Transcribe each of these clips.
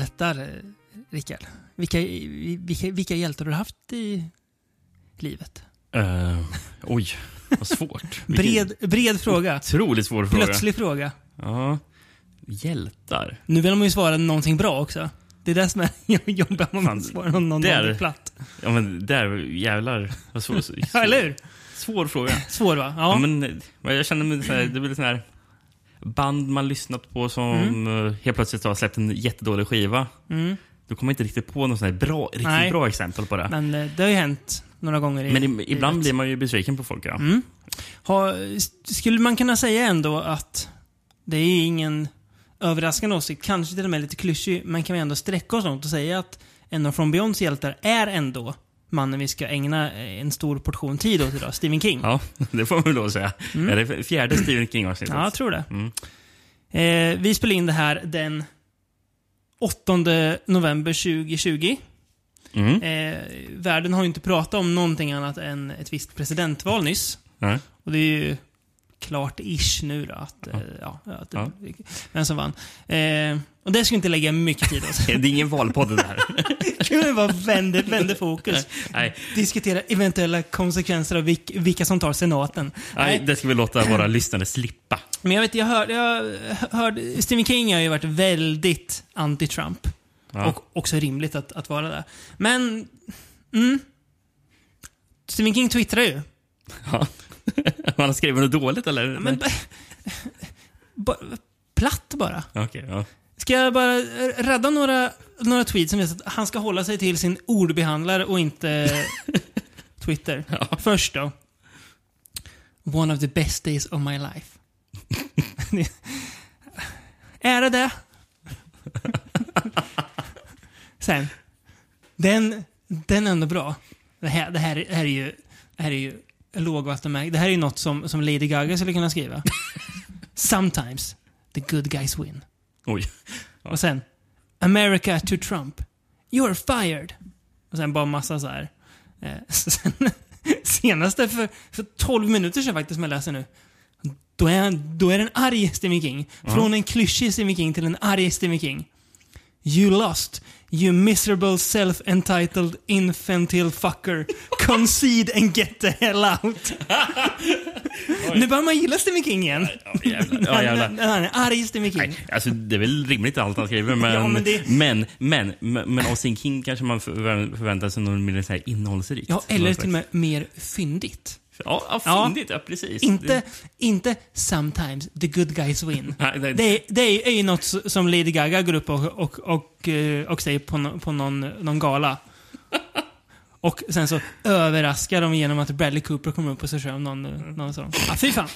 hjältar, eh, Rickard? Vilka, vilka, vilka hjältar har du haft i livet? Uh, oj, vad svårt. bred, bred fråga. Otroligt svår fråga. Plötslig fråga. Ja. Hjältar. Nu vill man ju svara någonting bra också. Det är det som är jobbigt man svarar någon, någon där, platt. Ja men där, jävlar. Vad svår, ja, eller hur? Svår fråga. Svår va? Ja. ja men, jag känner mig så här, det blir sån här band man lyssnat på som mm. helt plötsligt har släppt en jättedålig skiva. Mm. Då kommer inte riktigt på något sånt här bra, riktigt Nej. bra exempel på det. Men eh, det har ju hänt några gånger. I, Men i, ibland blir man ju besviken på folk. Ja. Mm. Ha, skulle man kunna säga ändå att det är ingen överraskande åsikt, kanske till och med lite klyschig, men kan vi ändå sträcka oss långt och säga att en av From Beyonds hjältar är ändå mannen vi ska ägna en stor portion tid åt idag, Stephen King. Ja, det får man då säga. Mm. Är det fjärde Stephen King-avsnittet? Ja, jag tror det. Mm. Eh, vi spelar in det här den 8 november 2020. Mm. Eh, världen har ju inte pratat om någonting annat än ett visst presidentval nyss. Mm. Och det är ju klart-ish nu då, att. Eh, ja, att ja. vem som vann. Och det ska vi inte lägga mycket tid åt. det är ingen valpodd det här. Kan vi bara vända, vända fokus. Nej. Diskutera eventuella konsekvenser av vilk, vilka som tar senaten. Nej, Nej, det ska vi låta våra lyssnare slippa. Men jag vet, jag hörde, jag hörde Stephen King har ju varit väldigt anti-Trump. Ja. Och också rimligt att, att vara det. Men, mm. Stephen King twittrar ju. Ja. Man har skrivit något dåligt eller? Ja, men, platt bara. Okay, ja. Ska jag bara rädda några, några tweets som visar att han ska hålla sig till sin ordbehandlare och inte Twitter. Ja. Först då. One of the best days of my life. är det det? Sen. Den, den är ändå bra. Det här, det här, det här är ju, det här är ju lågvattenmärke. Det här är ju något som, som Lady Gaga skulle kunna skriva. Sometimes the good guys win. Oj. Ja. Och sen, America to Trump. You're fired. Och sen bara massa så här. Eh, sen, senaste för, för 12 minuter sedan faktiskt, som jag läser nu. Då är, då är det en arg Stephen King. Från en klyschig Stephen King till en arg Stephen King. You lost. You miserable self-entitled infantile fucker. Concede and get the hell out. nu börjar man gilla Stephen King igen. Ja, jävlar. Ja, jävlar. Han är arg Stephen King. Nej, alltså, det är väl rimligt allt han skriver, men, ja, men, det... men, men, men, men av Stephen King kanske man förväntar sig något mer så här innehållsrikt. Ja, eller till och med mer fyndigt. Ja, ja fyndigt. Ja, precis. Inte, inte “sometimes the good guys win”. det, det, det är ju något som Lady Gaga går upp och, och, och, eh, och säger på, på någon, någon gala. Och sen så överraskar de genom att Bradley Cooper kommer upp och så kör någon, någon sån. Ah, fy fan.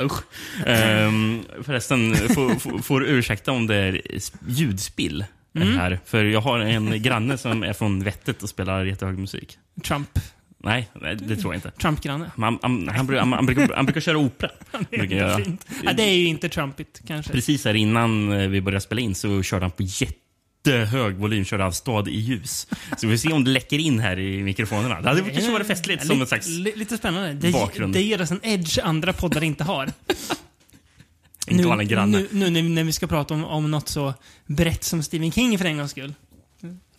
Usch. Um, förresten, får, får, ursäkta om det är ljudspill mm. här. För jag har en granne som är från vettet och spelar jättehög musik. Trump. Nej, nej, det tror jag inte. Trump-granne. Han, han, han, brukar, han, brukar, brukar köra opera. det, är fint. Ja, det är ju inte Trumpigt kanske. Precis här innan eh, vi började spela in så körde han på jättehög volym, körde av stad i ljus. Så vi får se om det läcker in här i mikrofonerna. Det hade kanske varit festligt som en slags Lite spännande. Det, bakgrund. det ger oss en edge andra poddar inte har. inte nu, nu, nu, nu när vi ska prata om, om något så brett som Stephen King för en gångs skull.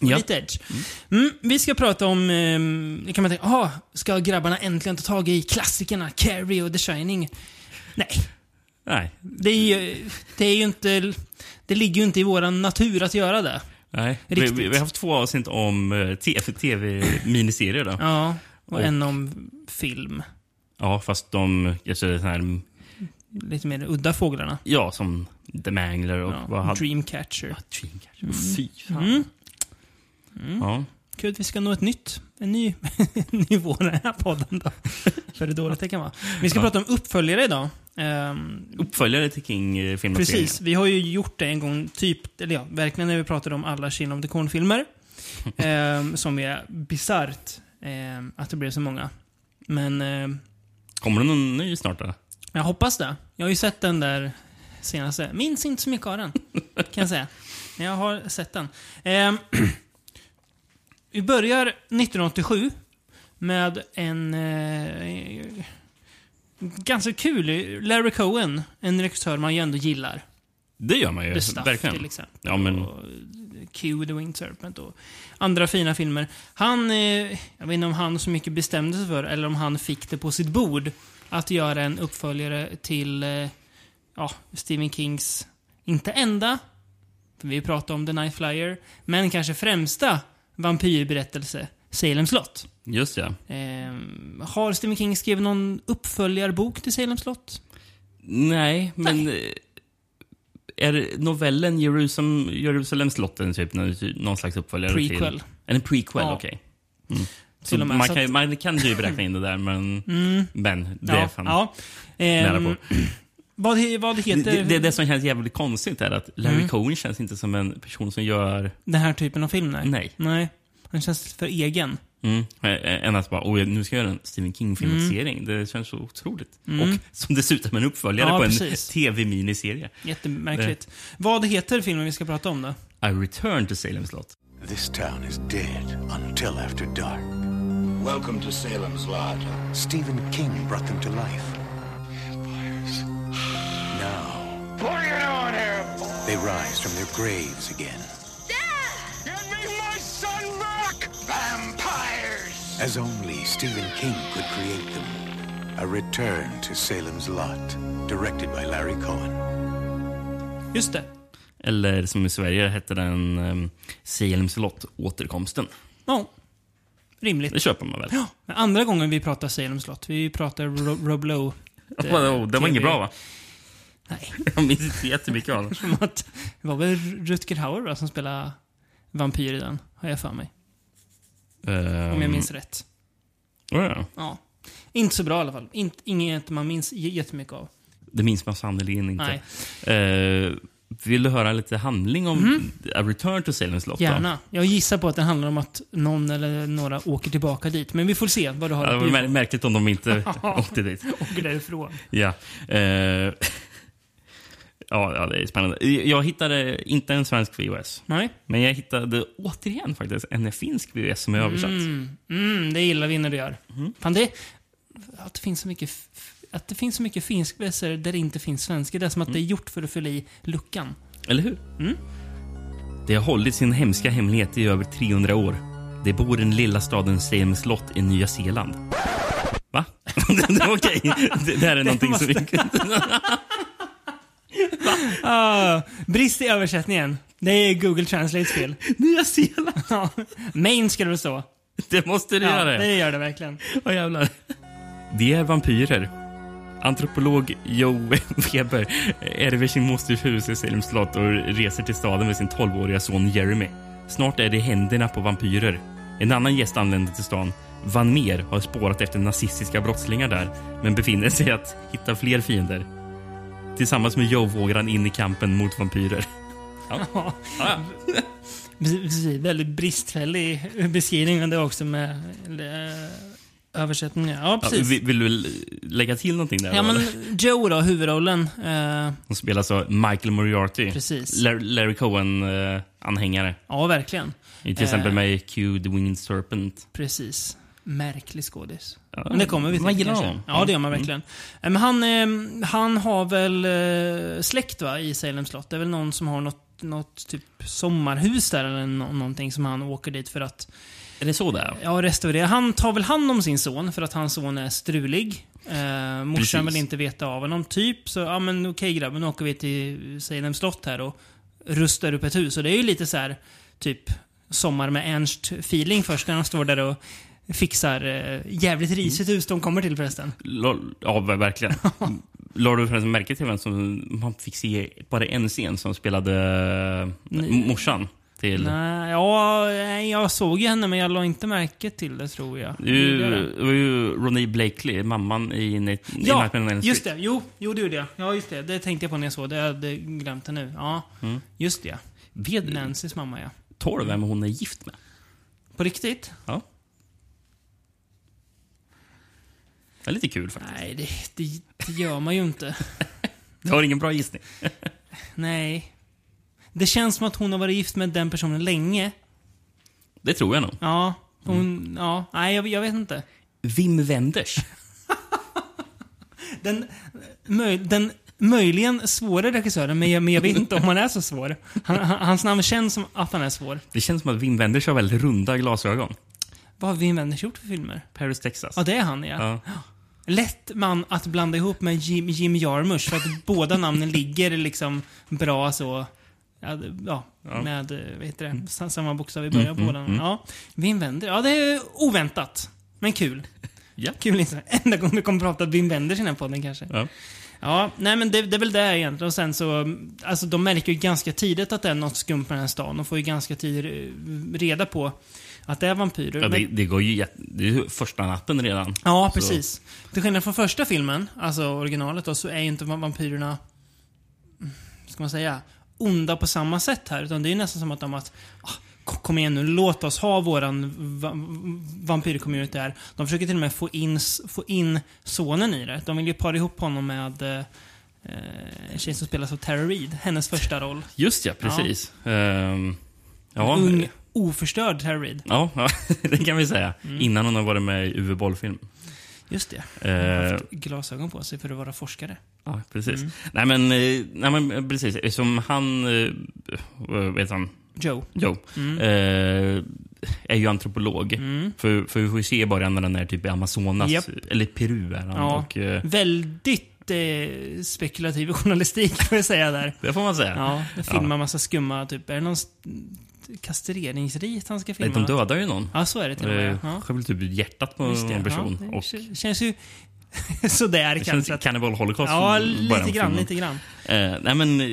Ja. Lite edge. Mm. Vi ska prata om, eh, kan man tänka, aha, ska grabbarna äntligen ta tag i klassikerna Carrie och The Shining? Nej. Nej. Det är ju, det är ju inte, det ligger ju inte i vår natur att göra det. Nej. Vi, vi, har haft två avsnitt om eh, tv-miniserier då. Ja, och, och, en om film. Ja, fast de, jag ser det här... Lite mer udda fåglarna. Ja, som The Mangler och... Ja, vad Dreamcatcher. Ja, Dreamcatcher. Mm. Fy fan. Mm. Mm. Ja. Kul att vi ska nå ett nytt, en ny nivå i den här podden då. För det dåligt det kan vara. Vi ska ja. prata om uppföljare idag. Um, uppföljare till King-filmen? Precis. Vi har ju gjort det en gång, typ, eller ja, verkligen när vi pratade om alla Children of the Corn-filmer. um, som är bisarrt um, att det blev så många. Men... Um, Kommer det någon ny snart då? Jag hoppas det. Jag har ju sett den där senaste. Minns inte så mycket av den, kan jag säga. Men jag har sett den. Vi börjar 1987 med en eh, ganska kul Larry Cohen, en regissör man ju ändå gillar. Det gör man ju. The Stuff verkligen. till exempel. Ja, men- Och Q, The Winged Serpent och andra fina filmer. Han, eh, jag vet inte om han så mycket bestämde sig för, eller om han fick det på sitt bord, att göra en uppföljare till eh, ja, Stephen Kings, inte enda, för vi pratade om The Night Flyer, men kanske främsta vampyrberättelse, Salem slott. Just ja. Eh, har Stephen King skrivit någon uppföljarbok till Salem slott? Nej, men... eh, Är novellen Jerusalem, Jerusalem slotten typ någon, någon slags uppföljare Prequel. till? En prequel, Ja. okej. Mm. Så och med, man, kan, att- man kan ju beräkna in det där, men... Men det är ja, fan ja. nära Ehm, på. Vad, vad Det, heter det, det, det som känns jävligt konstigt är att Larry Mm. Cohen känns inte som en person som gör... den här typen av film? Nej. Nej. Nej. Den känns för egen. Mm. eh, Än att bara, oh, nu ska jag göra en Stephen King-filmatisering. Det känns så otroligt. Mm. Och som dessutom en uppföljare Ja, på en precis. tv-miniserie. Jättemärkligt. Vad heter filmen vi ska prata om då? I return to Salem slott. This town is dead until after dark. Welcome to Salem's Lot. Stephen King brought them to life. They rise from their graves again, Give me my son back! Vampires! as only Stephen King could create them. A return to Salem's Lot, directed by Larry Cohen. Just det. Eller som i Sverige hette den um, Salem slott, återkomsten. Ja. Rimligt. Det köper man väl? Ja. Men Andra gången vi pratar Salem slott. Vi pratar Ro- Rob Lowe. Det, oh, det var inget bra va? Nej. Jag minns inte jättemycket av att, det var väl Rutger Hauer va, som spelade vampyr i den, har jag för mig. Om jag Um, minns rätt. ja, ja. Ja. Inte så bra i alla fall. Inte, inget man minns jättemycket av. Det minns man sannerligen inte. Nej. Uh, vill du höra lite handling om A Return to Salem slott? då? Gärna. Jag gissar på att det handlar om att någon eller några åker tillbaka dit. Men vi får se vad du har Ja, det var märkligt om de inte åkte dit. Åker därifrån. Ja. Eh, ja, ja, det är spännande. Jag hittade inte en svensk VHS. Nej. Men jag hittade återigen faktiskt en finsk VHS som är översatt. Mm, mm, det gillar vi när du gör. Mm. Fan, det, att, det finns så mycket, att det finns så mycket finskvässor där det inte finns svenska. Det är som att det är gjort för att fylla i luckan. Eller hur? Mm. Det har hållit sin hemska hemlighet i över 300 år. Det bor i den lilla staden Salem slott i Nya Zeeland. Va? okej. Det, det här är någonting som... Ah, brist i översättningen. Det är Google Translates fel. Nya Zeeland? Ja. Main ska det väl stå. Det måste det Ja, göra. det gör det verkligen. Vad jävlar. De är vampyrer. Antropolog Joe Weber ärver sin mosters hus i Salem slott och reser till staden med sin 12-åriga son Jeremy. Snart är det händerna på vampyrer. En annan gäst anländer till stan. Van Meer har spårat efter nazistiska brottslingar där men befinner sig att hitta fler fiender. Tillsammans med Joe vågar han in i kampen mot vampyrer. Ja. Ja, ja. Väldigt bristfällig beskrivning, men det också med eh, översättningen. Ja, Ja, precis. vill, vill du lägga till någonting där? Ja, men? Joe då, huvudrollen. Eh, Som spelas av Michael Moriarty. Precis. Larry, Cohen-anhängare. ja, verkligen. Till exempel Eh. med Q, The Winged Serpent. Precis. Märklig skådis. Ja, Men det kommer vi till man gillar honom. Ja, det gör man Mm. verkligen. Eh, Men han, eh, han har väl eh, släkt va, i Salem slott. Det är väl någon som har något, något typ sommarhus där eller nå- någonting som han åker dit för att Är det så där? ja, restaurera. Han tar väl hand om sin son för att hans son är strulig. Eh, morsan Precis. vill inte veta av honom. Typ så, ja men okej grabben, nu åker vi till Salem slott här och rustar upp ett hus. Och det är ju lite så här typ Sommar med Ernst-feeling först när han står där och fixar eh, jävligt risigt hus de kommer till förresten. L- Ja, ver- verkligen. Lade du förresten märke till vem som man fick se bara en scen som spelade Nej. morsan till... Nej, ja, jag såg ju henne men jag la inte märke till det tror jag. Det, var ju Ronnie Blakely, mamman i, i Ja, Nightmare on just det. Jo, jo, det gjorde jag. Ja, just det. Det tänkte jag på när jag såg det. Jag hade glömt det nu. Ja, Mm. just det. Vet Nancys mamma, ja. Tar du vem hon är gift med? På riktigt? Ja. Det är lite kul faktiskt. Nej, det, det, det gör man ju inte. Du har ingen bra gissning? Nej. Det känns som att hon har varit gift med den personen länge. Det tror jag nog. Ja, hon... Mm. Ja, nej, jag, jag vet inte. Wim Wenders. Den, möj, den möjligen svåra regissören, men jag, men jag vet inte om han är så svår. Han, han, hans namn känns som att han är svår. Det känns som att Wim Wenders har väldigt runda glasögon. Vad har Wim Wenders gjort för filmer? Paris, Texas. Ja, det är han ja. Ja. Lätt man att blanda ihop med Jim, Jim Jarmusch, för att båda namnen ligger liksom bra så... Ja, ja, med, vad heter det, sa- samma bokstav i början på Mm, båda. mm, mm. Ja, Wim Wenders. Ja, det är oväntat. Men kul. Ja. Kul inte. Enda gången vi kommer prata Wim Wenders i den här podden kanske. Ja. Ja, nej men det, det är väl det egentligen. Och sen så, alltså de märker ju ganska tidigt att det är något skumt med den här stan. De får ju ganska tidigt eh, reda på att det är vampyrer. Ja, det, Men- det går ju Det är första natten redan. Ja, Så- precis. Till skillnad från första filmen, alltså originalet då, så är ju inte va- vampyrerna, ska man säga, onda på samma sätt här. Utan det är nästan som att de att, ah, kom igen nu, låt oss ha våran va vampyrcommunity här. De försöker till och med få in, få in sonen i det. De vill ju para ihop honom med eh, en tjej som spelas av Tara Reid, hennes första roll. Just ja, precis. Ehm, ja, Ung, oförstörd Tara Reid. ja, ja, det kan vi säga. Mm. Innan hon har varit med i Uwe Boll-film. Just det. Eh, Haft glasögon på sig för att vara forskare. ja, precis. Mm. Nej, men, eh, nej, men eh, precis. Som han... Vad vet han? Joe. Joe. Mm. Eh, är ju antropolog. Mm. För, för vi får ju se början när han är typ i Amazonas. Japp. Eller Peru är han. Ja. Och, eh, Väldigt eh, spekulativ journalistik, får jag säga där. det får man säga. Ja, filmar massa skumma, typ. Är det någon kastreringsrit han ska filma? De dödar ju någon. Ja, så är det till och med. Eh, Ja. skär väl typ hjärtat på det. någon person. Ja, det känns ju sådär det kanske. känns att- Cannibal Holocaust. Ja, lite grann, lite grann. Eh, nej men, eh,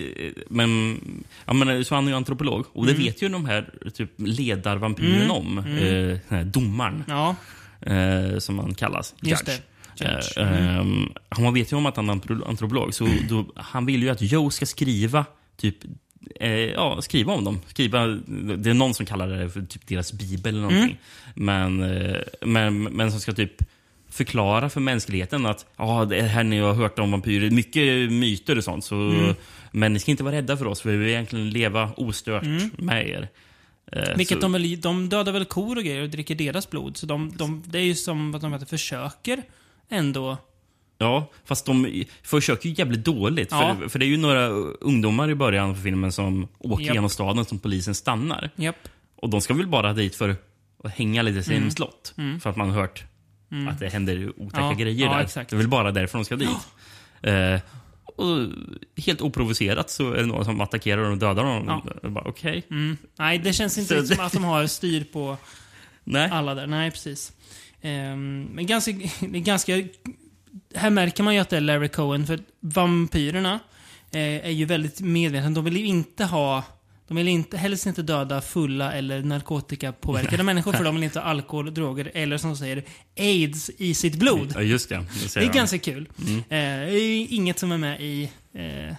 men, ja, men så han är ju antropolog. Och det vet ju de här typ ledarvampyren Mm. om. Mm. Eh, här domaren, Ja, eh, som han kallas. just Judge. det. Judge. Eh, Mm. ehm, han vet ju om att han är antro- antropolog, så då, han vill ju att Joe ska skriva typ Eh, ja, skriva om dem. Skriva, det är någon som kallar det för typ deras bibel eller någonting. Men, eh, men, men som ska typ förklara för mänskligheten att ja, det här ni har hört om vampyrer, mycket myter och sånt. Så, Men ni ska inte vara rädda för oss, för vi vill egentligen leva ostört med er. Eh, Vilket så- de väl, de dödar väl kor och grejer och dricker deras blod. Så de, de, det är ju som att de vet, försöker ändå. Ja, fast de försöker ju jävligt dåligt. Ja. För, för det är ju några ungdomar i början av filmen som åker Japp. genom staden som polisen stannar. Japp. Och de ska väl bara dit för att hänga lite i sin Mm. slott. Mm. För att man har hört att det händer otäcka Ja, grejer ja, där. exakt. Det är väl bara därför de ska dit. Eh, och helt oprovocerat så är det någon som attackerar och dödar dem. Ja. Okej. Mm. Nej, det känns inte som att de har styr på Nej. alla där. Nej, precis. Ehm, men ganska, det är ganska... Här märker man ju att det är Larry Cohen, för vampyrerna eh, är ju väldigt medvetna. De vill ju inte ha... De vill inte, helst inte döda fulla eller narkotikapåverkade människor, för de vill inte ha alkohol, droger eller som de säger, aids i sitt blod. Ja, just det. Det, Det är han. ganska kul. Mm. Eh, det är inget som är med i eh,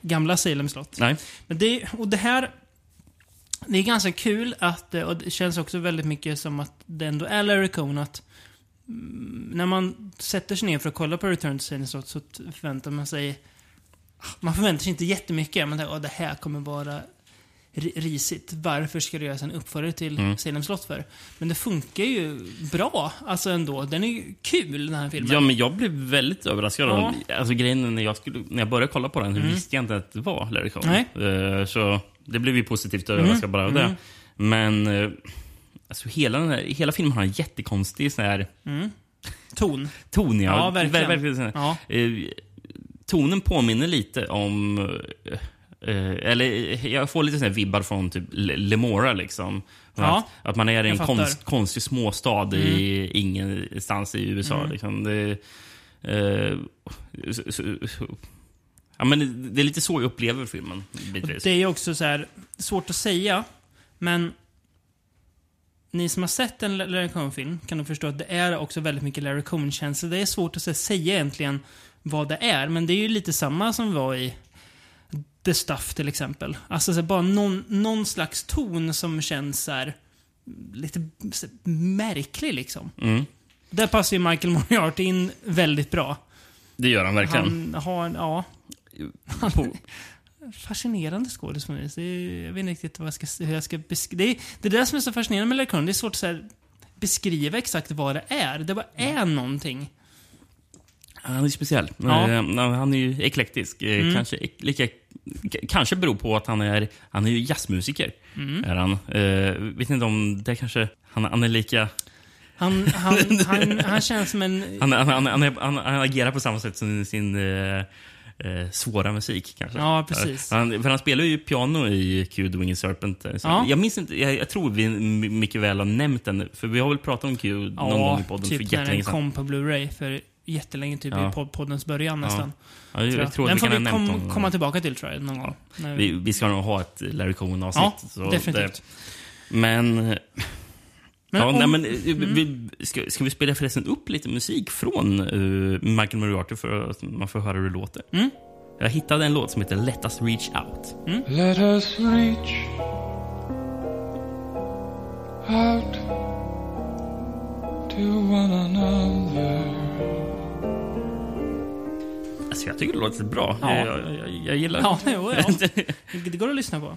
gamla Salem slott. Nej. Men det, och det här... Det är ganska kul att, och det känns också väldigt mycket som att det ändå är Larry Cohn att när man sätter sig ner för att kolla på Return to slott så förväntar man sig... Man förväntar sig inte jättemycket, men det, "Åh, det här kommer vara ri- risigt. Varför ska det göras en uppföljare till Mm. Salem slott för? Men det funkar ju bra, alltså ändå. Den är ju kul, den här filmen. Ja, men jag blev väldigt överraskad. Ja. Alltså, grejen är när jag, skulle, när jag började kolla på den Mm. visste jag inte att det var Larry Cohen. Nej. Eh, Så det blev ju positivt överraskad bara av det. Mm. Men eh, alltså, hela, den här, hela filmen har en jättekonstig sån här Mm. Ton. ton. Ja, Ja, verkligen. Ver- verkligen. Ja. Eh, tonen påminner lite om... eh, eller jag får lite sån här vibbar från typ Le- Lemora liksom. Ja, att, att man är i en. Mm. konst, konstig småstad i ingenstans i USA. Liksom. Det, eh, så, så, så, ja, men det, är lite så jag upplever filmen. bitvis. Det är också så här svårt att säga, men ni som har sett en Larry Cohen-film kan nog förstå att det är också väldigt mycket Larry Cohen-känsla. Det är svårt att säga egentligen vad det är, men det är ju lite samma som var i The Stuff till exempel. Alltså så bara någon, någon slags ton som känns så här, lite så här, märklig liksom. Mm, Där passar ju Michael Moriarty in väldigt bra. det gör han verkligen. Han har, ja, På- fascinerande skådis på mig. Är- Jag vet inte riktigt vad jag ska, hur jag ska beskriva. Det är det är det som är så fascinerande med Larry. Det är svårt att här, beskriva exakt vad det är. Det bara är någonting. Han är speciell. Ja. Mm. Eh, Han är ju eklektisk. Eh, Kanske, ek- lika, kanske beror på att han är, han är ju jazzmusiker. Mm. Är han. Eh, vet inte om det kanske... Han, han är lika... Han, han, han, han känns som en... Han, han, han, han, är- han, han agerar på samma sätt som sin eh, eh, svåra musik. kanske. Ja, precis. Han, för han spelar ju piano i Q The Winged Serpent. Ja. Jag minns inte, jag, jag tror vi mycket väl har nämnt den. För vi har väl pratat om Q någon gång i podden för typ när den jättelänge sedan. kom på Blu-ray för jättelänge, typ Ja. i pod- poddens början nästan. Ja, jag, tror jag tror Den vi får vi nämnt kom, komma tillbaka till tror jag, någon gång. Vi, vi ska nog ha ett Larry Cohen-avsnitt. ja, definitivt. Det, men... Men ja, om- Mm. nej, men, eh, vi, ska, ska vi spela förresten upp lite musik från uh, Michael Moriarty för att man får höra hur det låter? Mm. Jag hittade en låt som heter Let us reach out. Let us reach out to one another. Alltså, jag tycker det låter bra. Ja. Jag, jag, jag, jag gillar Ja, jo, ja. Det går att lyssna på.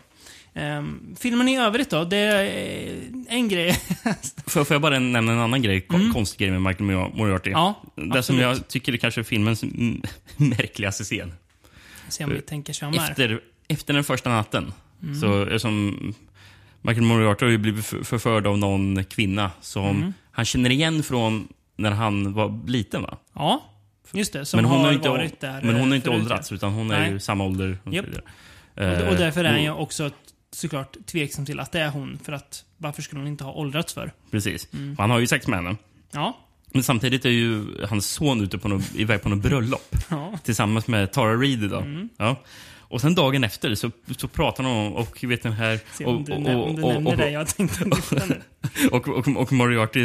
Ehm, filmen i övrigt då, det är en grej. Får, får jag bara nämna en annan grej, kon- konstig grej med Michael Mor- Moriarty? Mm. Ja, det som jag tycker är kanske filmens mm, märkligaste scen. Se om vi tänker samma här. Efter, efter den första natten, Mm. så är som Michael Moriarty har ju blivit för- förförd av någon kvinna som Mm. han känner igen från när han var liten. va? Ja, just det. Som Men hon har har inte, varit där men hon har inte förut, åldrats, utan hon är Nej. ju samma ålder. så ja. Och, Eh, och därför är han ju också såklart tveksam till att det är hon. För att varför skulle hon inte ha åldrats för? Precis. Mm. Och Han har ju sex med henne. Ja, Men samtidigt är ju hans son ute på något, iväg på något bröllop. ja. tillsammans med Tara Reid idag. Mm. Ja. Och sen dagen efter så, så pratar de om, och vet den här... Se och, om du, och, nä- om du och, nämner och, det jag tänkte och, och, och Moriarty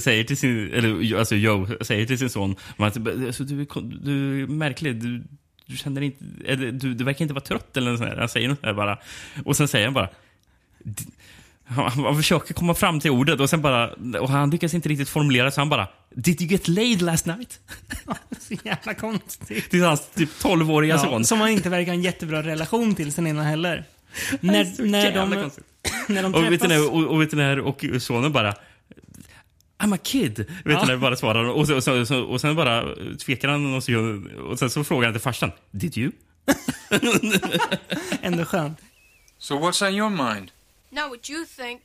säger till sin, eller alltså Joe säger till sin son, att, alltså, du, du är märklig, du, du känner inte, eller, du, du verkar inte vara trött eller något sånt där. Han säger något där bara. Och sen säger han bara, "D- han, han försöker komma fram till ordet och sen bara, och han lyckas inte riktigt formulera så han bara, Did you get laid last night? Så jävla konstigt. Till hans typ 12-åriga Ja, son. som man inte verkar ha en jättebra relation till sen innan heller. När, när, de, när de Och träffas... och, och vet du när, och sonen bara I'm a kid. Vet Ja. du när bara svarar och, så, och, så, så, och sen bara tvekar han och, så, och sen så frågar han till farsan. Did you? Ändå skönt. So what's on your mind? Not what you think.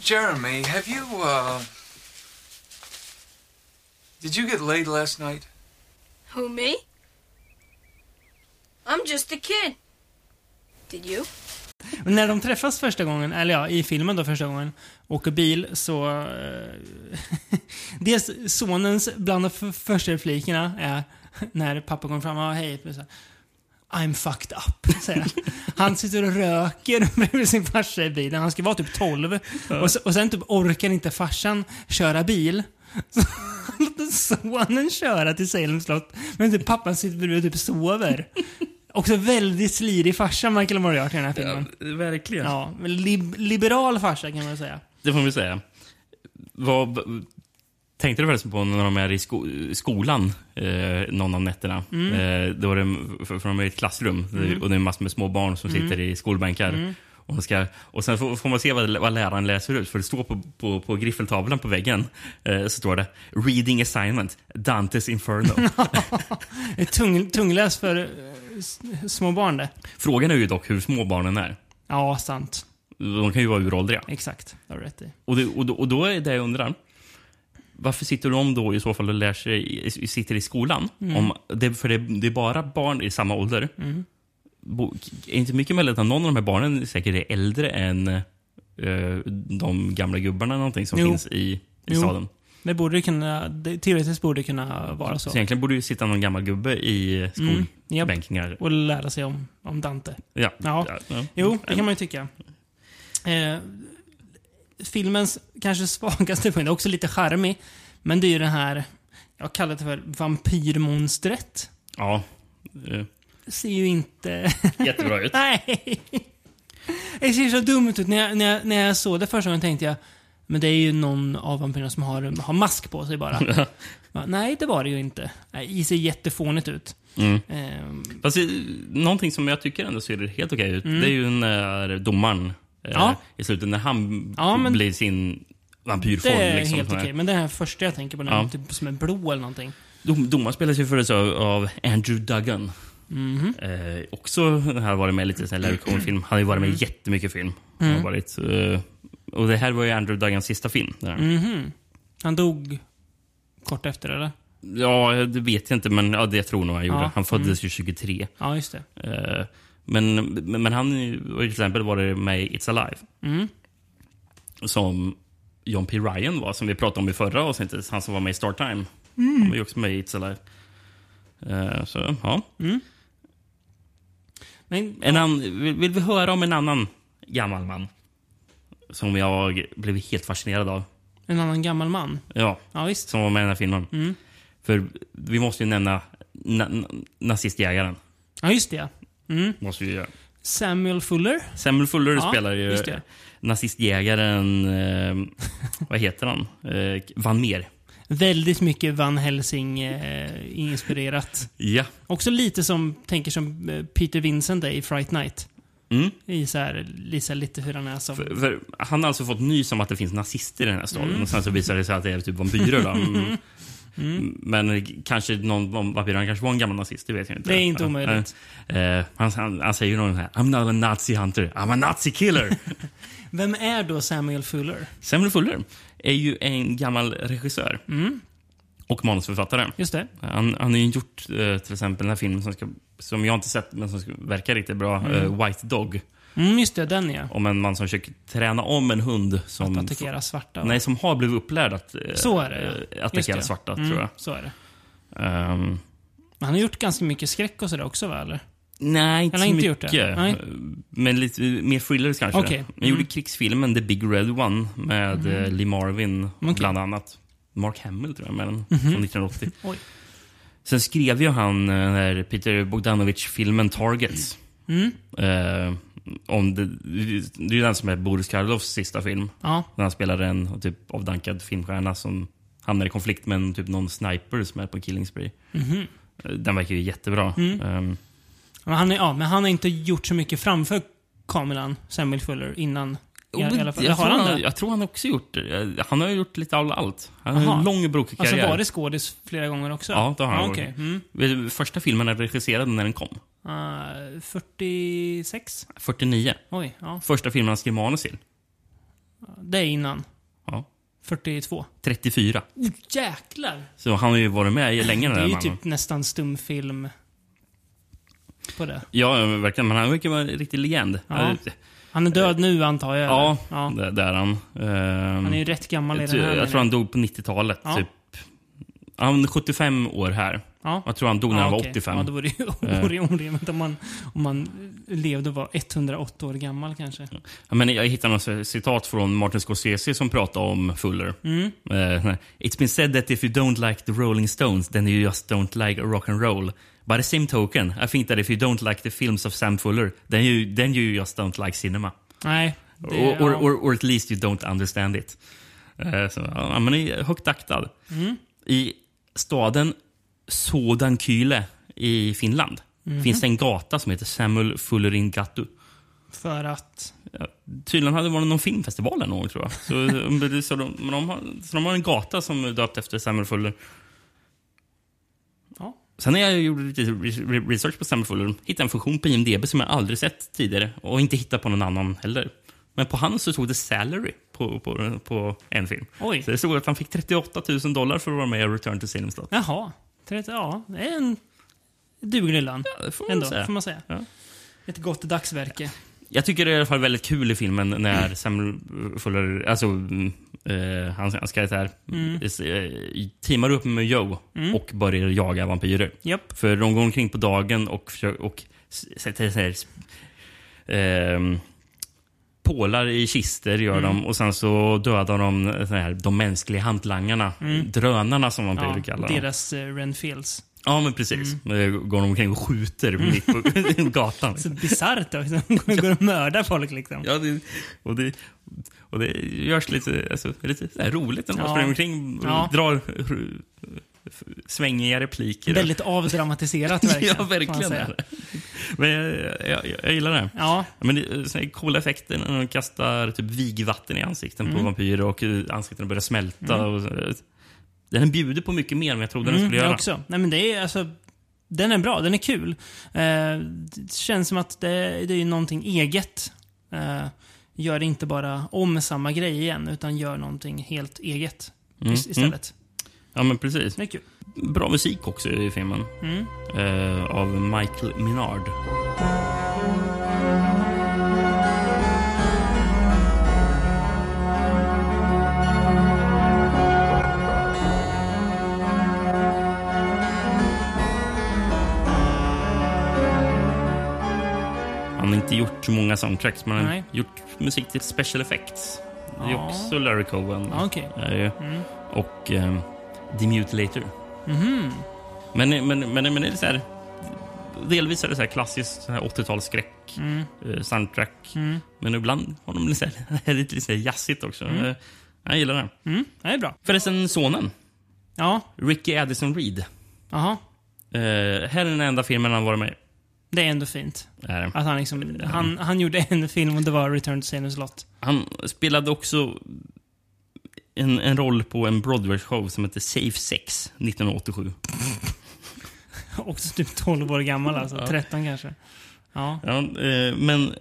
Jeremy, have you, uh. Did you get laid last night? Who, me? I'm just a kid. Did you? Och när de träffas första gången, eller ja, i filmen då första gången, åker bil så... Eh, dels sonens, bland de första replikerna är när pappa kommer fram och hej. Så här, I'm fucked up, säger han. Han sitter och röker bredvid sin farsa i bilen. Han ska vara typ 12. Och, så, och sen typ orkar inte farsan köra bil. Så han låter sonen köra till Salem slott. Men typ pappan sitter bredvid och typ sover. Också väldigt slirig farsa, Michael Moriarty i den här filmen. verkligen. Ja, lib liberal farsa kan man säga. Det får vi säga. Vad, tänkte du förresten på när de är i sko, skolan eh, någon av nätterna? Mm. Eh, då är det, för, för de är i ett klassrum och det är massor med små barn som Mm. sitter i skolbänkar. Och, de ska, och sen får, får man se vad, vad läraren läser ut, för det står på, på, på griffeltavlan på väggen. Eh, så står det “Reading assignment, Dantes Inferno”. Är tung, tungläs för små barn det. Frågan är ju dock hur små barnen är. Ja, sant. De kan ju vara uråldriga. Exakt. Det har du rätt i. Och, det, och, då, och då är det jag undrar. Varför sitter de då i så fall och lär sig, sitter i skolan? Mm. Om det, för det, det är bara barn i samma ålder. Bo, är inte mycket möjligt att någon av de här barnen säkert är äldre än eh, de gamla gubbarna någonting som Jo. finns i, i Jo. staden? Det borde kunna, det, teoretiskt borde det kunna vara så. Så egentligen borde ju sitta någon gammal gubbe i Mm, japp. skolbänkningar. Och lära sig om, om Dante. Ja. Ja. ja. Jo, det kan man ju tycka. Eh, filmens kanske svagaste punkt, också lite charmig, men det är ju det här, jag kallar det för vampyrmonstret. Ja. eh, Det ser ju inte... Jättebra ut. Nej! Det ser så dumt ut. När jag, när, jag, när jag såg det första gången tänkte jag, men det är ju någon av vampyrerna som har, har mask på sig bara. Nej, det var det ju inte. Det ser jättefånigt ut. Mm. Ehm, Fast eh, någonting som jag tycker ändå ser helt okej ut, det är ju när domaren eh, Mm. Ja. i slutet, när han Ja, men- blir sin vampyrform. Det är liksom, helt okej. Men det här första jag tänker på, den Ja. typ som är blå eller någonting. Dom, domaren spelas ju förut av, Andrew Duggan. Mhm. Eh, också har varit med lite i här Larry Cohen-film. Han har ju varit med i jättemycket film. Han Mm. har varit, eh, och det här var ju Andrew Duggans sista film. det här. Mhm. Han dog kort efter, eller? Ja, det vet jag inte, men ja, det tror jag nog han gjorde. Ja, Han föddes ju 23. Ja, just det. Eh, men, men, han till exempel varit med i It's Alive. Mm. Som John P. Ryan var, som vi pratade om i förra avsnittet. Han som var med i Star Time. Mm. Han var ju också med i It's Alive. Eh, så, ja. Men, En annan, vill, vill vi höra om en annan gammal man? Som jag blev helt fascinerad av. en annan gammal man. Ja, Ja, visst. som var med i den här filmen. Mm. För vi måste ju nämna na, na, nazistjägaren. Ja, just det. Mm. Måste vi göra. Samuel Fuller. Samuel Fuller Ja, spelar ju nazistjägaren... Eh, vad heter han? Eh, Van Meer. Väldigt mycket Van Helsing-inspirerat. Ja. Också lite som, tänker som eh, Peter Vincent är i Fright Night. Mm. I så här, lite, lite hur han är som... För, för han har alltså fått nys om att det finns nazister i den här staden. Mm. Och sen så visar det sig att det är typ vampyrer. Då. Mm. Men kanske någon vampyr, han kanske var en gammal nazist, det vet jag inte. Det är inte omöjligt. Eh, han, han, han säger ju någon här, I'm not a nazi hunter, I'm a nazi killer. Vem är då Samuel Fuller? Samuel Fuller är ju en gammal regissör. Mm. Och manusförfattare. Just det. Han, han har ju gjort eh, till exempel den här filmen som, ska, som jag inte sett, men som verkar riktigt bra. Mm. eh, White Dog. Mm, just det, den ja. Om en man som försöker träna om en hund som... Att attackera svarta. va? Nej, som har blivit upplärd att eh, Så är det, ja. attackera svarta, Mm, tror jag. Så är det. Men han har gjort ganska mycket skräck och sådär också, va? Eller? nej, inte så inte gjort det? mycket. Men lite mer thrillers kanske. Okej. Han gjorde Mm. krigsfilmen The Big Red One med eh, Lee Marvin, Okej. bland annat. Mark Hamill, tror jag, med den, Mhm. från 1980. Sen skrev ju han eh, den här Peter Bogdanovich-filmen Targets. Mm. Eh, om det, det är ju den som är Boris Karloffs sista film. Ja. När han spelar en typ avdankad filmstjärna som hamnar i konflikt med en, typ någon sniper som är på killing spree. Eh, Den verkar ju jättebra. Mm. Ehm, Men han, är, ja, men han har inte gjort så mycket framför kameran, Samuel Fuller, innan. I, i alla fall. jag, tror han, han jag tror han också gjort det. Han har ju gjort lite av allt. Han har en lång brokig Alltså karriär. varit skådis flera gånger också? Ja, det har han varit. okej. Mm. Första filmen är regisserad när den kom. Uh, 46? 49. Oj, ja. Första filmen han skrev manus till. Det är innan. Ja. 42. 34. Oh, jäklar! Så han har ju varit med länge den Det är ju mannen. typ nästan stumfilm på det. Ja, verkligen. Men han verkar vara en riktig legend. Ja. Han är död nu antar jag? Ja, ja. det, det är han. Ehm, Han är ju rätt gammal i den här. jag tror han dog på 90-talet. Ja. Typ. Han är 75 år här. Ja. Jag tror han dog när han var okej. 85. Ja, då vore det ju Eh. orimligt om man, om man levde och var 108 år gammal kanske. Ja, men jag hittade något citat från Martin Scorsese som pratade om Fuller. Mm. Eh, It's been said that if you don't like the Rolling Stones then you just don't like rock and roll. By the same token, I think that if you don't like the films of Sam Fuller then you, then you just don't like cinema. Nej. det- or, or, or, or at least you don't understand it. Eh, så, ja, men är högt aktad. Mm. I staden Sodankyle i Finland Mhm. finns det en gata som heter Samuel Fullerin Gatu. För att... Ja, tydligen hade det varit någon filmfestival eller någon, tror jag. Så, så, de, de, har, så de har en gata som är döpt efter Samuel Fuller. Ja. Sen när jag gjorde lite re- research på Samuel Fuller hittade en funktion på IMDB som jag aldrig sett tidigare och inte hittat på någon annan heller. Men på hans så stod det salary på, på, på en film. Oj. Så det stod att han fick 38 000 dollar för att vara med i Return to Salem Slot. Jaha. 30, ja, det är en duglig lön. det får man Ändå, säga. får man säga. Ja. Ett gott dagsverke. Jag tycker det är i alla fall väldigt kul i filmen när Samuel Fuller, alltså mm, eh, hans, hans karaktär, Mm. eh, teamar upp med Joe Mm. och börjar jaga vampyrer. Japp. För de går omkring på dagen och, och sätter här, ehm, pålar i kister gör Mm. de och sen så dödar de så här, de mänskliga hantlangarna. Mm. Drönarna som vampyrer Ja, kallar dem. deras uh, Renfields. Ja, men precis. Mm. Mm. Går de omkring och skjuter mitt på gatan. Så bisarrt också. De går och mördar folk liksom. Ja, det, och, det, och det görs lite, alltså, lite roligt när man Ja. springer omkring och Ja. drar svängiga repliker. Väldigt avdramatiserat verkligen. ja, verkligen. Men jag, jag, jag gillar det. Ja, Men det är coola effekter när de kastar typ vigvatten i ansikten Mm. på vampyrer och eh, ansiktena börjar smälta. Och, så. den bjuder på mycket mer än jag trodde den mm, skulle jag göra. också. Nej, men det är alltså... Den är bra, den är kul. Eh, det känns som att det, det är någonting eget. Eh, gör inte bara om samma grej igen, utan gör någonting helt eget Mm, is- istället. Ja, men precis. Det är kul. Bra musik också i filmen. Mm. Eh, av Michael Minard. Han har inte gjort så många soundtracks, men han har gjort musik till special effects. Det är Ja. också Larry Cohen. Är ju. Mm. Och eh, The Mutilator. Mhm. Men, men, men, men det är så här... Delvis är det så här klassiskt så här 80-talsskräck, Mm. eh, soundtrack. Mm. Men ibland har de lite, här, lite så här jazzigt också. Eh, Jag gillar det. Mm. Det är bra. Förresten, sonen. Ja, Ricky Addison Reed. jaha. Eh, här är den enda filmen han varit med. Det är ändå fint. Är det. Att han, liksom, han, han gjorde en film och det var Return to Salem's Lot. Han spelade också en, en roll på en Broadway-show som heter Safe Sex 1987. Också typ 12 år gammal alltså. Ja. 13 kanske. Ja. Ja, eh, men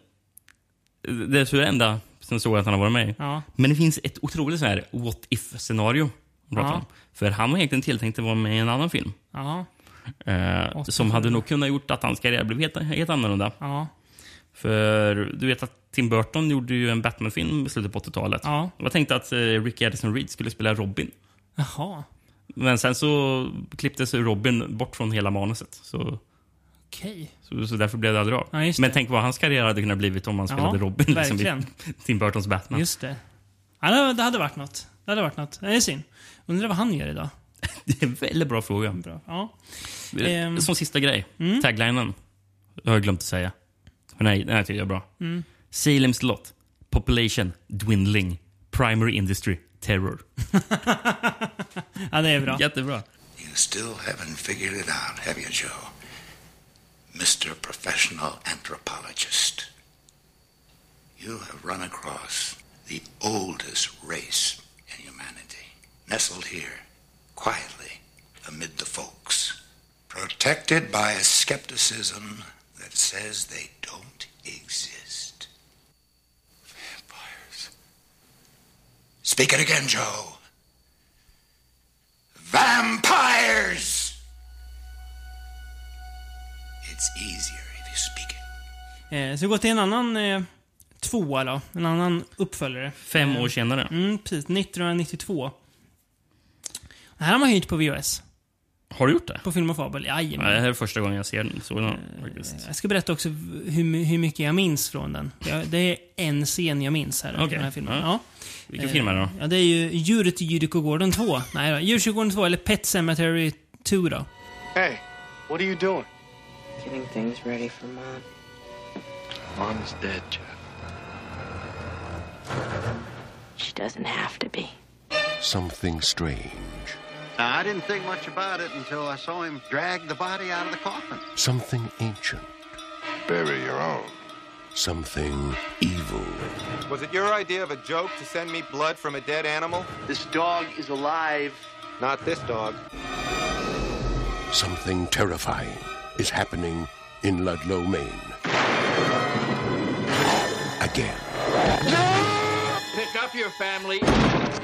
det är det enda som såg att han har varit med. Ja. Men det finns ett otroligt så här what if-scenario. Ja. För han var egentligen tilltänkt att vara med i en annan film. Eh, som hade nog kunnat gjort att hans karriär blev helt, helt annorlunda. Ja. För du vet att Tim Burton gjorde ju en Batman-film i slutet på 80-talet. Ja. Det var tänkt att eh, Ricky Addison Reed skulle spela Robin. Jaha. Men sen så klipptes Robin bort från hela manuset. Så, Okej. så, så därför blev det aldrig av. Ja, just Men det. tänk vad hans karriär hade kunnat blivit om han Ja, spelade Robin liksom, verkligen. i Tim Burtons Batman. Just det. Ja, det- det hade varit något. Det hade varit något. Det är synd. Undrar vad han gör idag. Det är en väldigt bra fråga. Bra. Ja. Eh, Ehm. Som sista grej. Mm. Taglinen. Det har jag glömt att säga. För nej, den här tycker jag är bra. Mm. Salem's Lot. Population dwindling. Primary industry terror. ja, det är bra. Jättebra. You still haven't figured it out, have you, Joe? Mr. Professional Anthropologist. You have run across the oldest race in humanity, nestled here, quietly, amid the folks, protected by a skepticism that says they don't exist. Vampires. Speak it again, Joe. Vampires! It's easier if you speak it. Eh, så vi går till en annan eh, tvåa då. En annan uppföljare. Fem Eh, år senare. Mm, precis. 1992. Det här har man hyrt på VHS. Har du gjort det? På Film och Fabel. Jajamän. Nej, det här är första gången jag ser den. Så den faktiskt. Jag ska berätta också hur, hur mycket jag minns från den. Det är en scen jag minns här. Från den här filmen. ja. Ja. Vilken Eh, film är det då? Ja, det är ju Djuret i Djurkyrkogården 2. Nej då, Djurkyrkogården 2 eller Pet Cemetery 2 då. Hey, what are you doing? Getting things ready for Mom. Mom's dead, Jeff. She doesn't have to be. Something strange. Now, I didn't think much about it until I saw him drag the body out of the coffin. Something ancient. Bury your own. Something evil. Was it your idea of a joke to send me blood from a dead animal? This dog is alive. Not this dog. Something terrifying is happening in Ludlow, Maine. Again. Up your family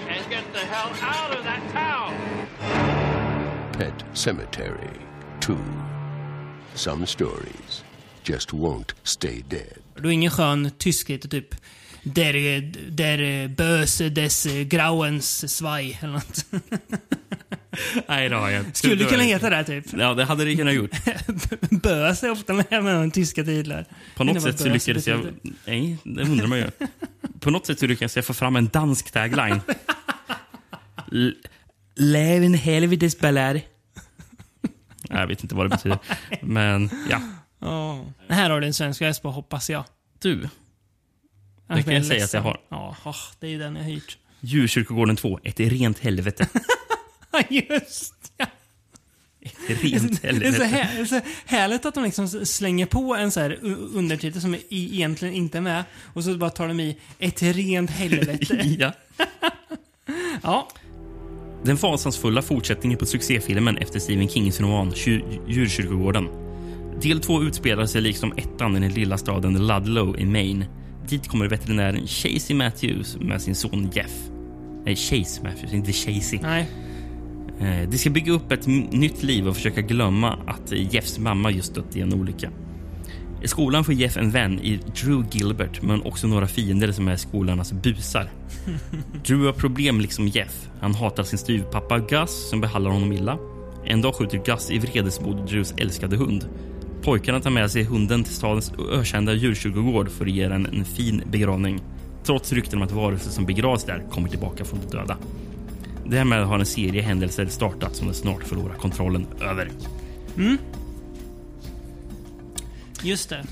and get the hell out of that town. Pet Cemetery 2. Some stories just won't stay dead. Du har ingen skön tyskhet typ Der, der Böse des Grauens Zwei eller något. Nej, det har jag inte. Skulle har kunna heta det typ. Ja, det hade det kunnat gjort. Bös är ofta med med tyska titlar. På något sätt så lyckades jag... Nej, det undrar man ju. På något sätt så lyckades jag få fram en dansk tagline. Lev en helvetes. Jag vet inte vad det betyder. Men ja. Ja. Här har du en svensk VHS på, hoppas jag. Du, Annars kan jag säga att jag har. Ja, åh, det är ju den jag har hyrt. Djurkyrkogården 2. Ett rent helvete. Just. Ett rent Det är så, helvete. här, det är så härligt att de liksom slänger på en så här undertitel som egentligen inte är med. Och så bara tar de i ett rent helvete. ja. ja. Den fasansfulla fortsättningen på succéfilmen efter Stephen Kings roman Djurkyrkogården. Del två utspelar sig liksom ettan i den lilla staden Ludlow i Maine. Dit kommer veterinären Chasey Matthews med sin son Jeff. Nej, Chase Matthews, inte Chasey. Nej. Eh, De ska bygga upp ett nytt liv och försöka glömma att Jeffs mamma just dött i en olycka. I skolan får Jeff en vän i Drew Gilbert men också några fiender som är skolornas busar. Drew har problem liksom Jeff. Han hatar sin styvpappa Gus som behandlar honom illa. En dag skjuter Gus i vredesmod Drews älskade hund. Pojkarna tar med sig hunden till stadens ökända djurkyrkogård för att ge den en fin begravning. Trots rykten om att varelser som begravs där kommer tillbaka från de döda. Därmed har en serie händelser startat som den snart förlorar kontrollen över. Mm. Just det.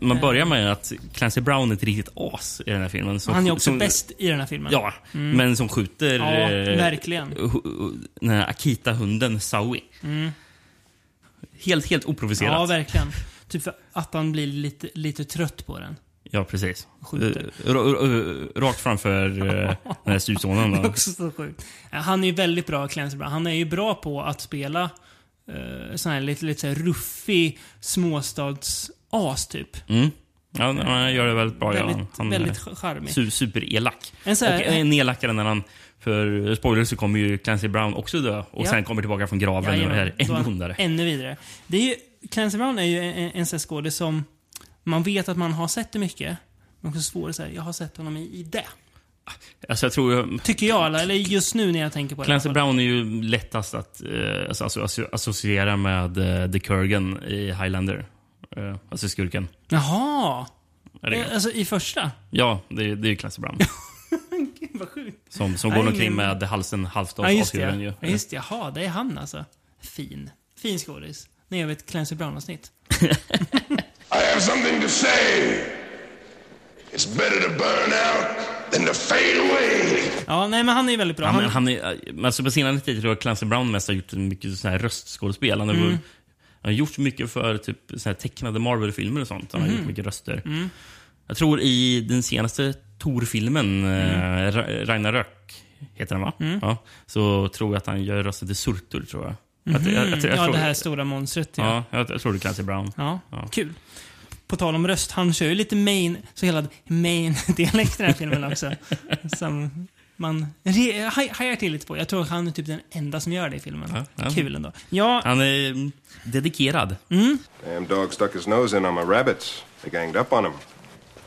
Man börjar med att Clancy Brown är ett riktigt as i den här filmen. Som, Han är också som, bäst i den här filmen. Ja, Mm. men som skjuter Ja, eh, verkligen. den här Akita-hunden Saui. Mm. Helt, helt oprovocerat. Ja, verkligen. Typ för att han blir lite, lite trött på den. Ja, precis. Eh, ra- Rakt framför eh, den här styrsonen. Det är då. också så sjukt. Ja, Han är ju väldigt bra, Clancy Brown. Han är ju bra på att spela uh, sån här lite, lite så här ruffig småstads-as, typ. Mm. Ja, han gör det väldigt bra. ja. Väldigt- Han väldigt charmig. Su superelak. En så här- och en elakare när han... För spoiler så kommer ju Clancy Brown också dö och Ja. sen kommer tillbaka från graven och Jajamän. är ännu ondare. Ännu vidare. Det är ju, Clancy Brown är ju en, en, en skådis som man vet att man har sett det mycket. Men också svårt att säga, jag har sett honom i, i det. Alltså jag tror... ju- Tycker jag, eller, just nu när jag tänker på det. Clancy Brown är ju lättast att eh, alltså, alltså, asso- associera med eh, The Kurgan i Highlander. Eh, alltså skurken. Jaha! Eh, Alltså i första? Ja, det, är- det är ju Clancy Brown. Gud vad sjukt. Som, som går omkring med halsen halvt av Ja, just avskuren ju. Ja, just det. Jaha, det är han alltså. Fin. Fin skådis. När jag vet Clancy Brown-avsnitt. I have something to say. It's better to burn out than to fade away. Ja, nej men han är väldigt bra. Ja, Han, men han är, men alltså på senare tid tror jag Clancy Brown mest har gjort mycket sån här röstskådespel. Han har, Mm. han har gjort mycket för typ sån här tecknade Marvel-filmer och sånt. Han har Mhm. gjort mycket röster. Mm. Jag tror i den senaste Tor-filmen, mm. Ragnarök, heter den va? Mm. Ja, så tror jag att han gör rösten till Surtur, tror jag. Mhm. Att- jag- jag- jag ja, tror- det här stora monstret. Ja. Ja, jag, jag tror det är Clancy Brown. Ja, kul. På tal om röst, han kör ju lite main, så hela main-dialekt i den här filmen också. Som man hajar till lite på. Jag tror att han är typ den enda som gör det i filmen. Ja, ja. Kul ändå. Ja, Han är mm, dedikerad. mm. Damn dog stuck his nose in on my rabbits. They ganged up on him.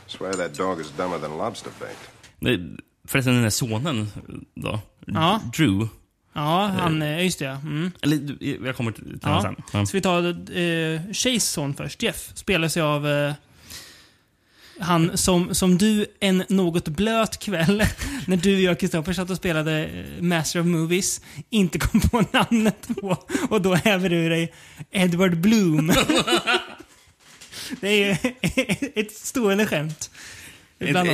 Swear that dog is dumber than lobster bait. Förresten, den här sonen då. Ja. Drew. Ja han, eh, just det. ja. Mm. Eller, jag kommer till Ja. honom sen. Ja. Ska vi ta eh, Shays son först? Jeff spelas ju av eh, han som, som du en något blöt kväll när du och jag Kristoffer satt och spelade eh, Master of Movies inte kom på namnet på och då häver du dig Edward Bloom. det är ju ett stående skämt.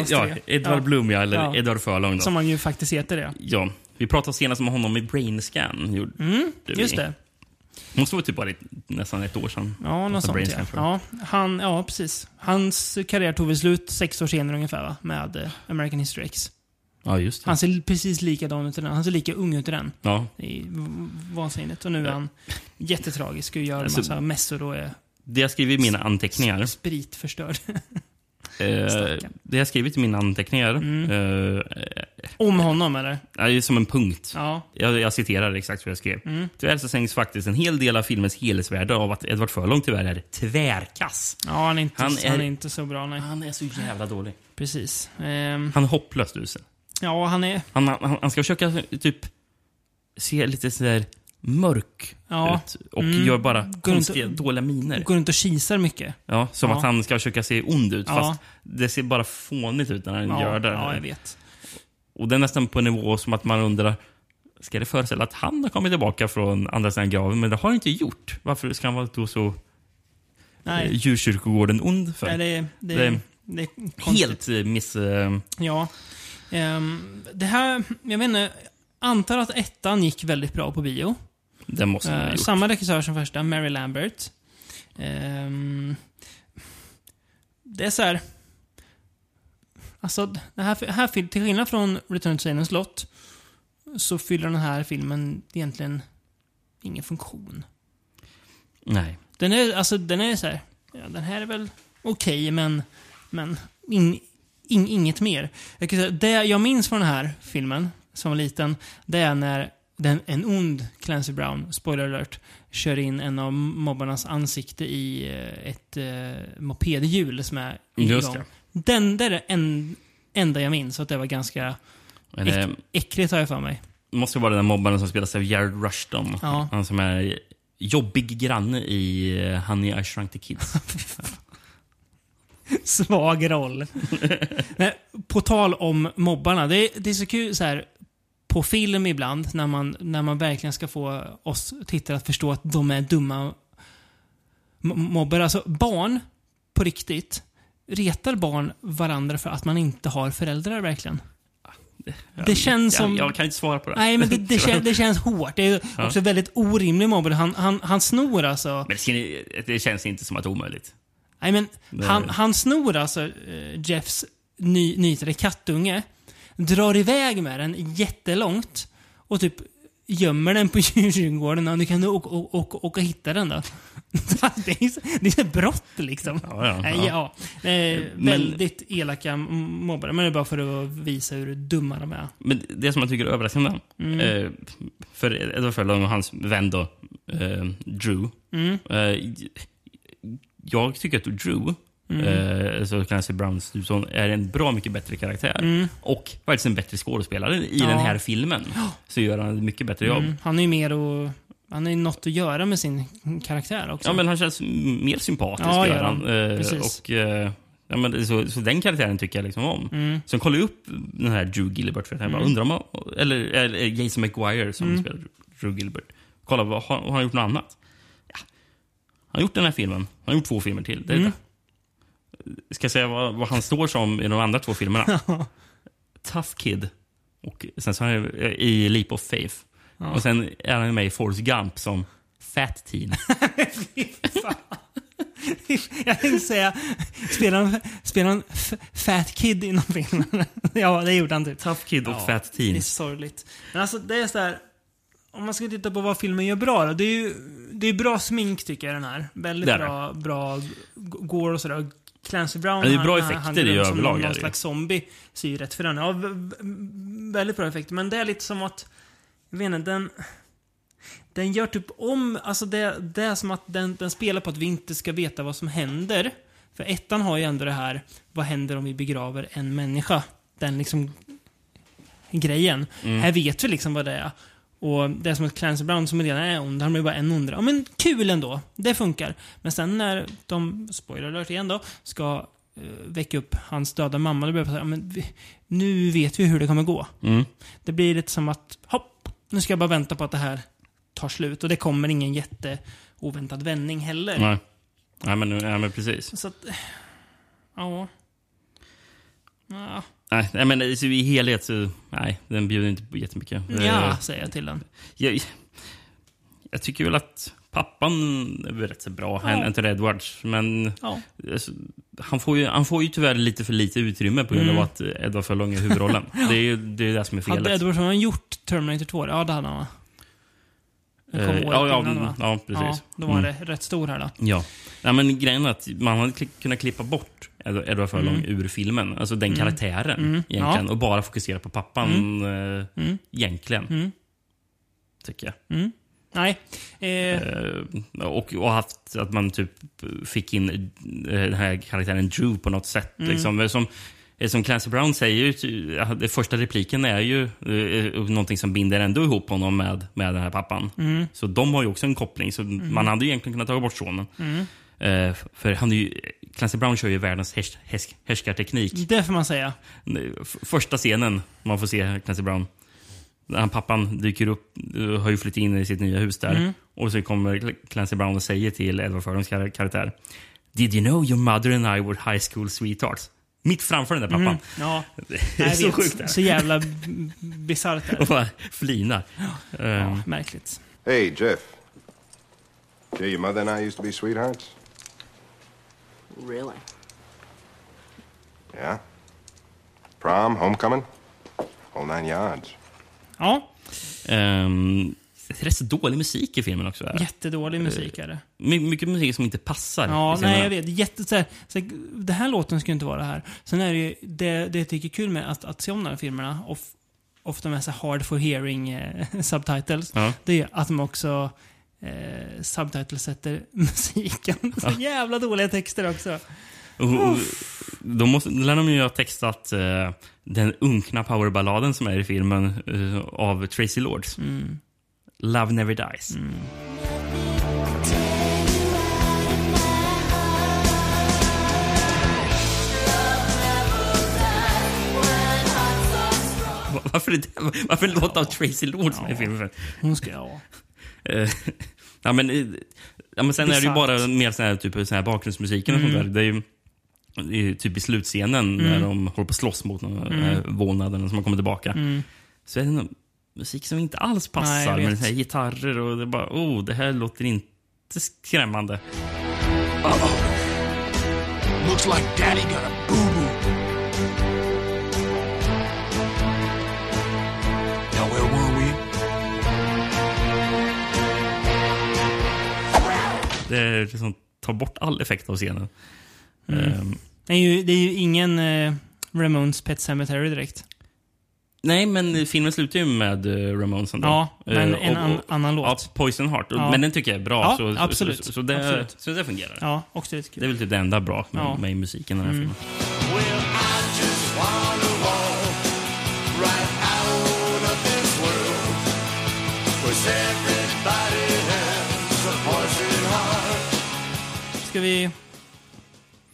Oss ja. Edvard Ja. Blom, ja, eller Ja. Edvard Förlång. Då. Som han ju faktiskt heter det. Ja, vi pratade senast med honom i Brain Scan. Gjorde Mm, just det. Måste vara typ bara ett, nästan ett år sedan. Ja, något sånt Brain ja. Ja, han, ja, precis. Hans karriär tog väl slut sex år senare ungefär va? Med eh, American History X. Ja, just det. Han ser precis likadan ut i den. Han ser lika ung ut i den. Ja. Det är vansinnigt. Och nu är han jättetragisk och gör en Alltså- massa mässor och är Det jag skrivit i mina anteckningar. spritförstörd. Eh, det jag skrivit i mina anteckningar. Mm. Eh, Om honom eller? är som en punkt. Ja. Jag, jag citerar exakt vad jag skrev. Mm. Tyvärr så sänks faktiskt en hel del av filmens helhetsvärde av att Edvard Förlång tyvärr är tvärkass. Ja, han är inte, Han han är- är, inte så bra nej. Han är så jävla dålig. Precis. Ehm, Han är hopplöst usel. ja, han är... Han, han, han ska försöka typ se lite sådär mörk Ja. ut och Mm. gör bara Går konstiga, runt dåliga miner. Går runt och kisar mycket. Ja, som Ja. att han ska försöka se ond ut, fast det ser bara fånigt ut när han gör det. ja, jag vet. Och det är nästan på en nivå som att man undrar, ska det föreställa att han har kommit tillbaka från andra sidan graven? Men det har han inte gjort. Varför ska han vara då så Nej. eh, djurkyrkogården ond för? Nej, det, det, Det det är. Helt eh, miss... eh, Ja. Ehm, det här, jag vet inte, antar att ettan gick väldigt bra på bio. Det måste man ha Eh, gjort. samma regissör som första, Mary Lambert. Ehm, det är så här. Alltså, det här, här, till skillnad från Return to Salem slott så fyller den här filmen egentligen ingen funktion. Nej. Den är, alltså, den är så här. Ja, den här är väl okej, men, men in, in, inget mer. Jag kan säga, det jag minns från den här filmen, som var liten, det är när den, en ond Clancy Brown, spoiler alert, kör in en av mobbarnas ansikte i eh, ett eh, mopedhjul som är Just igång. Den, det är en, enda jag minns, att det var ganska det äck, äckligt har jag för mig. måste vara den där mobbaren som spelas av Jared Rushton. Ja. Han som är jobbig granne i eh, Honey I Shrunk the Kids. Svag roll. Men på tal om mobbarna. Det det är så kul så här på film ibland när man, när man verkligen ska få oss tittare att förstå att de är dumma mobbare. Alltså barn, på riktigt, retar barn varandra för att man inte har föräldrar verkligen? Det känns som... Jag, jag kan inte svara på det. Nej, men det, det, kän, det känns hårt. Det är Ja. också väldigt orimlig mobbare. Han, han, han snor alltså... Men det, känns- inte som att det är omöjligt. Nej, men han, han snor alltså eh, Jeffs ny, nytade kattunge, drar iväg med den jättelångt och typ gömmer den på djurgården och nu kan du åka, åka, åka och hitta den då. det är det är så brott liksom. Ja, ja, ja. ja. Eh, Men- väldigt elaka mobbare, men det är bara för att visa hur dumma de är. Men det som jag tycker är överraskande, Mm. eh, för Edward Furlong och hans vän då, eh, Drew. Mm. Eh, jag tycker att Drew, Mm. eh, så Clancy Browns son, är en bra mycket bättre karaktär. Mm. Och faktiskt en bättre skådespelare i Ja. den här filmen. Så gör han ett mycket bättre jobb. Mm. Han är ju mer och... Han har ju något att göra med sin karaktär också. Ja, men han känns mer sympatisk. Ja, gör han. han. Eh, och, eh, ja, men så, så den karaktären tycker jag liksom om. Mm. Sen kollade jag upp den här Drew Gilbert. För att jag bara Mm. undrar om eller, eller Jason McGuire som Mm. spelar Drew Gilbert. Kolla, vad, har, har han gjort något annat? Ja. Han har gjort den här filmen. Han har gjort två filmer till. Det är Mm. det. Ska jag säga vad, vad han står som i de andra två filmerna? Tough Kid. Och sen så har han i Leap of Faith. Ja. Och sen är han med i Forrest Gump som Fat Teen. Jag tänkte säga, spelar han, spelar han Fat Kid inom filmen? ja, det gjorde han typ. Tough Kid och Ja, Fat Teen. Det är sorgligt. Men alltså, det är så här. Om man ska titta på vad filmen gör bra då. Det är ju det är bra smink tycker jag den här. Väldigt är bra, bra g- går och sådär. Clancy Brown, det är bra han, effekter han i överlag, någon slags zombie. Ser ju rätt för den. Ja, väldigt bra effekter. Men det är lite som att, jag vet inte, den... Den gör typ om, alltså det, det är som att den, den spelar på att vi inte ska veta vad som händer. För ettan har ju ändå det här, vad händer om vi begraver en människa? Den liksom grejen. Mm. Här vet vi liksom vad det är. Och det är som att Clancy Brown som redan är ond, han blir bara en ondare. Ja men kul ändå. Det funkar. Men sen när de, spoiler alert igen då, ska uh, väcka upp hans döda mamma, då bara så här, ja, men vi, nu vet vi hur det kommer gå. Mm. Det blir lite som att, hopp, nu ska jag bara vänta på att det här tar slut. Och det kommer ingen jätte oväntad vändning heller. Nej. Nej, men, nej, men precis. Så att, ja. Ja, Nej, nej, men i helhet så... Nej, den bjuder inte på jättemycket. ja Eh, säger jag till den. Jag, jag tycker väl att pappan är rätt så bra, Ja. Anthony Edwards. Men Ja. alltså, han, får ju, han får ju tyvärr lite för lite utrymme på grund Mm. av att Edward Furlong är huvudrollen. Det är ju det, är det som är felet. Hade Edward Norton gjort Terminator 2? Ja, det hade han va? Det kom Eh, året ja, ja, innan, va? ja, precis. Ja, då var Mm. det rätt stor här då. Ja. Nej, men grejen är att man hade kunnat klippa bort Ed- Edward Furlong Mm. ur filmen. Alltså den Mm. karaktären Mm. egentligen. Ja. Och bara fokusera på pappan eh, Mm. egentligen. Mm. Tycker jag. Mm. Nej. Eh, Eh, och, och haft att man typ fick in eh, den här karaktären Drew på något sätt. Mm. Liksom. Som, som Clancy Brown säger, ja, det första repliken är ju eh, någonting som binder ändå ihop honom med, med den här pappan. Mm. Så de har ju också en koppling. Så man hade ju egentligen kunnat ta bort sonen. Mm. Eh, för han är ju, Clancy Brown kör ju världens härs, härs, härskarteknik. det får man säga. Första scenen man får se Clancy Brown. Han, pappan dyker upp, eh, har ju flyttat in i sitt nya hus där. Mm. Och så kommer Cl- Clancy Brown och säger till Edward Furlongs kar- karaktär. Did you know your mother and I were high school sweethearts? Mitt framför den där pappan. Mm. Ja. Det är så vet. sjukt. Så jävla bisarrt är Och bara flinar. Ja, Ehm, märkligt. Hey, Jeff. Yeah, your mother and I used to be sweethearts? Really? Yeah. Prom, homecoming, whole nine yards. Ja, Um, rätt så dålig musik i filmen också. Här. jättedålig musik är det. My, mycket musik som inte passar. Ja, scenerna. nej jag vet. Jätte, så här, så här, det här låten skulle inte vara här. Sen är det ju, det, det jag tycker är kul med att, att se om de här filmerna, of, ofta med så hard for hearing eh, subtitles, Ja. det är att de också eh, subtitlesätter musiken. Så jävla dåliga texter också. Och, och, då, måste, lär de ju ha textat eh, den unkna powerballaden som är i filmen eh, av Tracy Lords. Mm. Love Never Dies. Va- Varför, är det, varför en låt av Tracy Lords som är i filmen? Hon ska, ja. Eh, ja, men, eh, ja, men sen är det ju bara mer sån här, typ, sån här bakgrundsmusiken och Mm. sånt där. Det är ju, är typ i slutscenen när de håller på att slåss mot mm. Mm. vålnaden som har kommit tillbaka. Mm. Så är det någon musik som inte alls Nej, passar med så här gitarrer och det bara, oh, det här låter inte skrämmande. Looks like Daddy got a boo-boo. Now, where were we? Det är liksom, tar bort all effekt av scenen. Mm. Ehm, Det är ju, det är ju ingen eh, Ramones Pet Cemetery direkt. Nej, men filmen slutar ju med uh, Ramones ändå. Ja, men Eh, en an- annan låt. Ja, Poison Heart. Och- Ja. Men den tycker jag är bra. Ja, så, absolut. Så, så, det, Absolut. så det fungerar. Ja, också lite kul. Det är väl typ det enda bra med, Ja. med musiken i den här Mm. filmen. Ska vi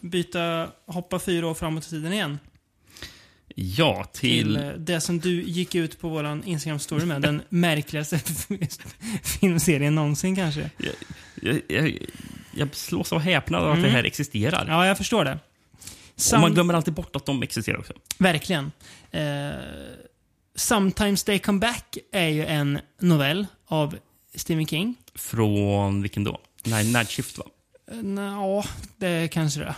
byta, hoppa fyra år framåt i tiden igen? Ja, Till till... eh, det som du gick ut på våran Instagram-story med. Den märkligaste filmserien någonsin kanske. Jag, jag, jag slås av häpnad av att Mm. det här existerar. Ja, jag förstår det. Och man glömmer alltid bort att de existerar också. Verkligen. Eh, Sometimes They Come Back är ju en novell av Stephen King. Från vilken då? Nej, Night Shift va? Eh, Ja, det är kanske det.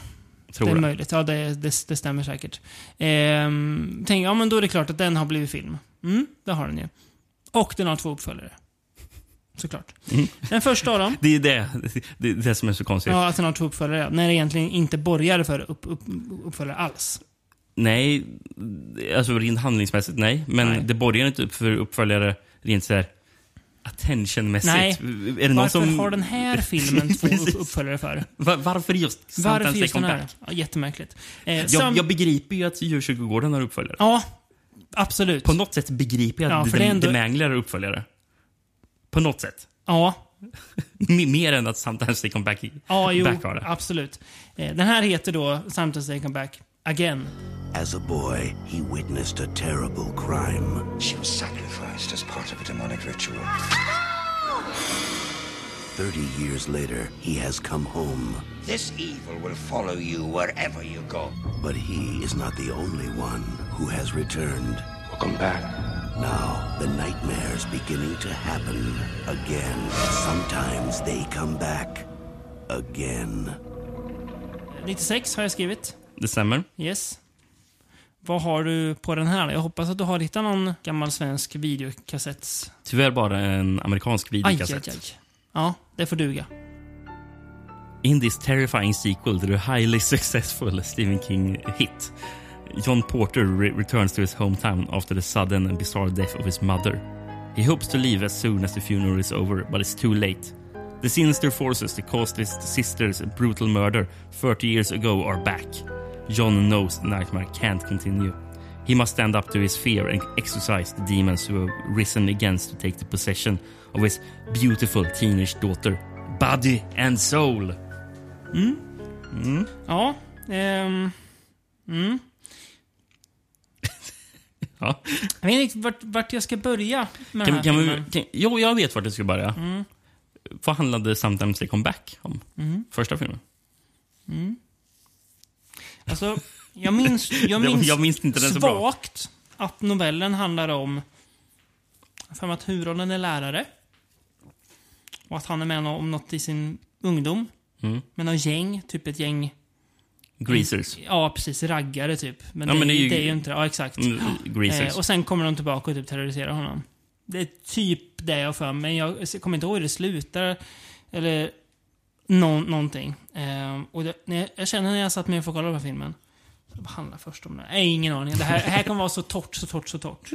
Tror det är det. möjligt. Ja, det, det, det stämmer säkert. Ehm, tänk, ja men då är det klart att den har blivit film. Mm, det har den ju. Och den har två uppföljare. Såklart. Mm. Den första av dem, Det är det, det, är det som är så konstigt. ja, att den har två uppföljare, när det egentligen inte borgar för upp, upp, uppföljare alls. Nej, alltså rent handlingsmässigt nej. Men Nej. det borgar inte upp för uppföljare rent så här attentionmässigt. Nej. Varför som... har den här filmen två uppföljare för? Va- varför just Varför just den här? Ja, jättemärkligt. Eh, Jag, sam- jag begriper ju att Djurkyrkogården har uppföljare. Ja, absolut. På något sätt begriper jag Ja, att The, ändå- Mangler har uppföljare. På något sätt. Ja, Mer än att Sometimes They Come Back, ja jo, back har det. absolut. Eh, den här heter då Sometimes They Come Back Again. As a boy, he witnessed a terrible crime. She was sacrificed as part of a demonic ritual. Thirty years later, he has come home. This evil will follow you wherever you go. But he is not the only one who has returned. Welcome back. Now, the nightmare's beginning to happen again. Sometimes they come back again. 96 har jag skrivit. Det stämmer. Yes. Vad har du på den här? Jag hoppas att du har hittat någon gammal svensk videokassetts... Tyvärr bara en amerikansk Aj, aj, videokassett. aj. Ja, det får duga. In this terrifying sequel to the highly successful Stephen King hit, John Porter re returns to his hometown after the sudden and bizarre death of his mother. He hopes to leave as soon as the funeral is over, but it's too late. The sinister forces that caused his sister's brutal murder 30 years ago are back. John knows the nightmare can't continue. He must stand up to his fear and exorcise the demons who have risen against to take the possession of his beautiful teenage daughter, body and soul. Mm. Mm. Ja. ehm, mm. Ja. Jag vet inte vart, vart jag ska börja med Kan, den här kan filmen. vi, kan, jo, jag vet vart du ska börja. Mm. Vad handlade Sometimes They Come Back om? Mm. Första filmen. Alltså, jag minns, jag minns, jag minns inte den så bra. svagt att novellen handlar om... För att huvudrollen är lärare. Och att han är med om något i sin ungdom. Mm. Med något gäng, typ ett gäng... Greasers. Ja, precis. Raggare typ. Men, Ja, det, men är det är ju, det är ju inte. Ja, exakt. Mm, Greasers. Eh, och sen kommer de tillbaka och typ terroriserar honom. Det är typ det jag för mig. Jag kommer inte ihåg hur det slutar. Eller nå någonting. Eh, och det, när jag, jag känner när jag satt med och kolla på filmen. Vad handlar först om det? Nej, ingen aning. Det här, det här kommer vara så torrt, så torrt, så torrt.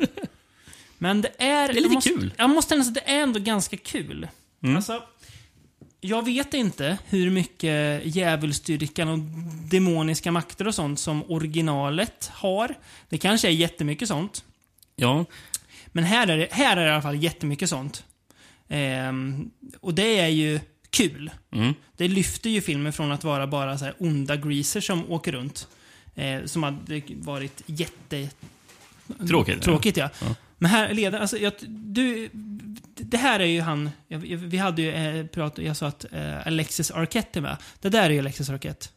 Men det är... Det är lite måste, kul. Jag måste ändå säga att det är ändå ganska kul. Mm. Alltså, jag vet inte hur mycket djävulsdyrkan och demoniska makter och sånt som originalet har. Det kanske är jättemycket sånt. Ja. Men här är det, här är det i alla fall jättemycket sånt. Ehm, och det är ju kul. Mm. Det lyfter ju filmen från att vara bara så här onda greasers som åker runt. Eh, som hade varit jätte... Tråkigt, Tråkigt ja. Ja. Men här leder, alltså jag, du, det här är ju han, jag, vi hade ju eh, pratat, jag sa att eh, Alexis Arquette är med. Det där är ju Alexis Arquette.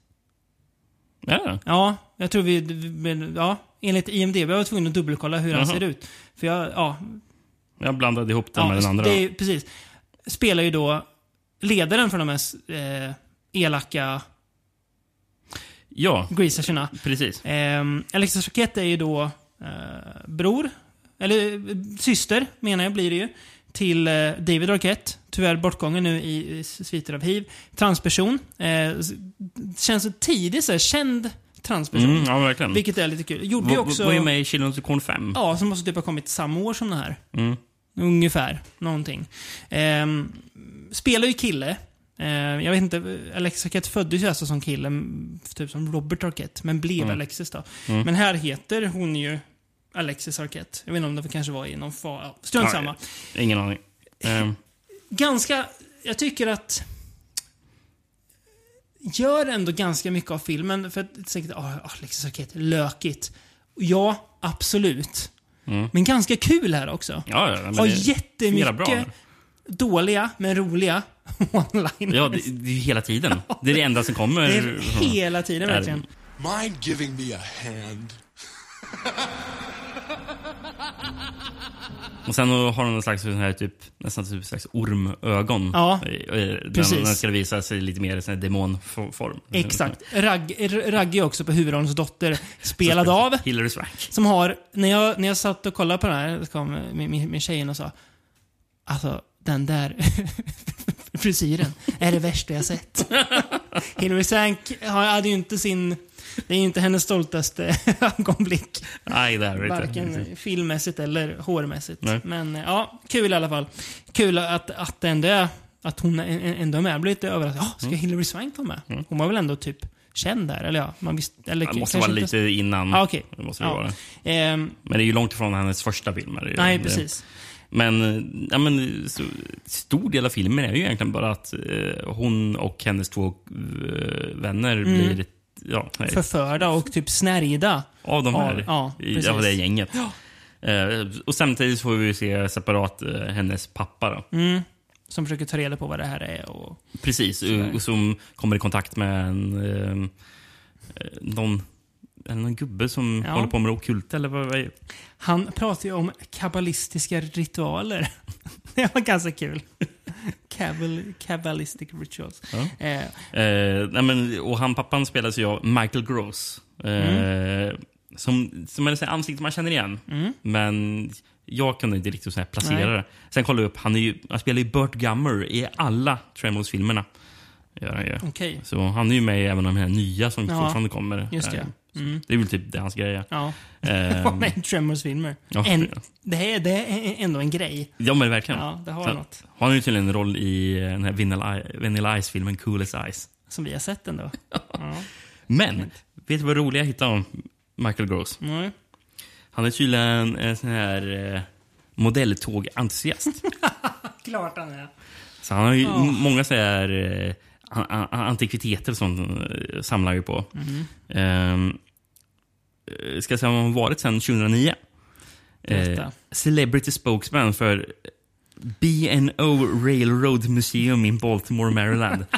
Ja. Ja, jag tror vi, vi- ja, enligt IMDB jag var tvungen att dubbelkolla hur han Jaha. ser ut. För jag, ja, Jag blandade ihop den Ja, med den andra. Det precis. Spelar ju då ledaren för de mest eh, elaka Ja, greaserserna. precis. Eh, Alexis Arquette är ju då eh, bror, eller eh, syster menar jag blir det ju, till eh, David Arquette. Tyvärr bortgången nu i, i sviter av hiv. Transperson. Eh, känns tidigt så här, känd transperson. Mm, ja, verkligen. Vilket är lite kul. Gjorde ju också... Var ju med i Children of the Corn 5. Ja, som måste typ ha kommit samma år som det här. Mm. Ungefär. Någonting. Ehm, spelar ju kille. Ehm, jag vet inte, Alexis Arquette föddes ju alltså som kille, typ som Robert Arquette, men blev Mm. Alexis då. Mm. Men här heter hon ju Alexis Arquette. Jag vet inte om det kanske var i någon fa... Ja, strunt samma. Ingen aning. Ehm, Ganska... Jag tycker att... Gör ändå ganska mycket av filmen, för att säkert, ah, Alexis Arquette, lökigt. Ja, absolut. Mm. Men ganska kul här också. Ja, ja, men Har jättemycket dåliga, men roliga one-liners. Ja, det, det är ju hela tiden. Det är det enda som kommer. Det är hela tiden, Är- verkligen. Mind giving me a hand? Och sen har hon någon slags sån här typ, nästan typ slags ormögon. Ja, Eh, eh, Den, precis. den ska visa sig lite mer i sån demonform. Exakt. Ragg, Ragge också på huvudrollens dotter, spelad av. Hilary Swank. Som har, när jag, när jag satt och kollade på den här, så kom min, min, min tjejen och sa Alltså, den där frisyren är det värsta jag sett. Hilary Swank hade ju inte sin... Det är inte hennes stoltaste ögonblick. Nej, det är det inte. Varken filmmässigt eller hårmässigt. Nej. Men eh, ja, kul i alla fall. Kul att, att det ändå är, att hon ändå är med. Jag blir lite överraskad. Ja, ska Mm. Hilary Swank vara med? Hon var väl ändå typ känd där? Eller ja, man visste... Eller, Det måste vara inte- lite innan. Ja, okej. Det måste det Ja. vara. Ehm, Men det är ju långt ifrån hennes första filmer. Nej, Det- precis. Men, ja, men så, stor del av filmen är ju egentligen bara att eh, hon och hennes två eh, vänner Mm. blir ja, förförda och typ snärjda. av de här. Av, ja, precis. av det gänget. Eh, och samtidigt får vi se separat eh, hennes pappa. Då. Mm. Som försöker ta reda på vad det här är och... Precis, och, och som kommer i kontakt med en, eh, eh, någon, eller någon gubbe som Ja. håller på med det ockulta. Eller vad, vad, Han pratar ju om kabbalistiska ritualer. det var ganska kul. Kabbal, kabbalistic rituals. Ja. Eh, Eh, nej men, och han pappan spelas ju av Michael Gross. Eh, Som, som är ett ansikte man känner igen. Mm. Men jag kunde inte riktigt så här placera Nej. det. Sen kollade jag upp, han, är ju, han spelar ju Burt Gummer i alla Tremors-filmerna. Han ju. Okej. Så han är ju med i även de här nya som Ja, fortfarande kommer. just det. Mm. Det är väl typ det hans grej är. Ja. Var med Tremors-filmer. Ja. En, det, här, det är ändå en grej. Ja, men verkligen. Ja, det har Så något. Han har ju tydligen en roll i den här Vanilla, Vanilla Ice-filmen Cool as Ice. Som vi har sett ändå. Ja. Men, vet du vad roliga jag hittade om Michael Gross? Nej. Han är tydligen en sån här eh, modelltåg-entusiast. Klart han är. Så han har ju Ja. m- många så här eh, antikviteter och sånt eh, samlar ju på. Ehm, eh, ska jag säga om han har varit sedan 2009. Eh, celebrity spokesman för B&O Railroad Museum in Baltimore, Maryland.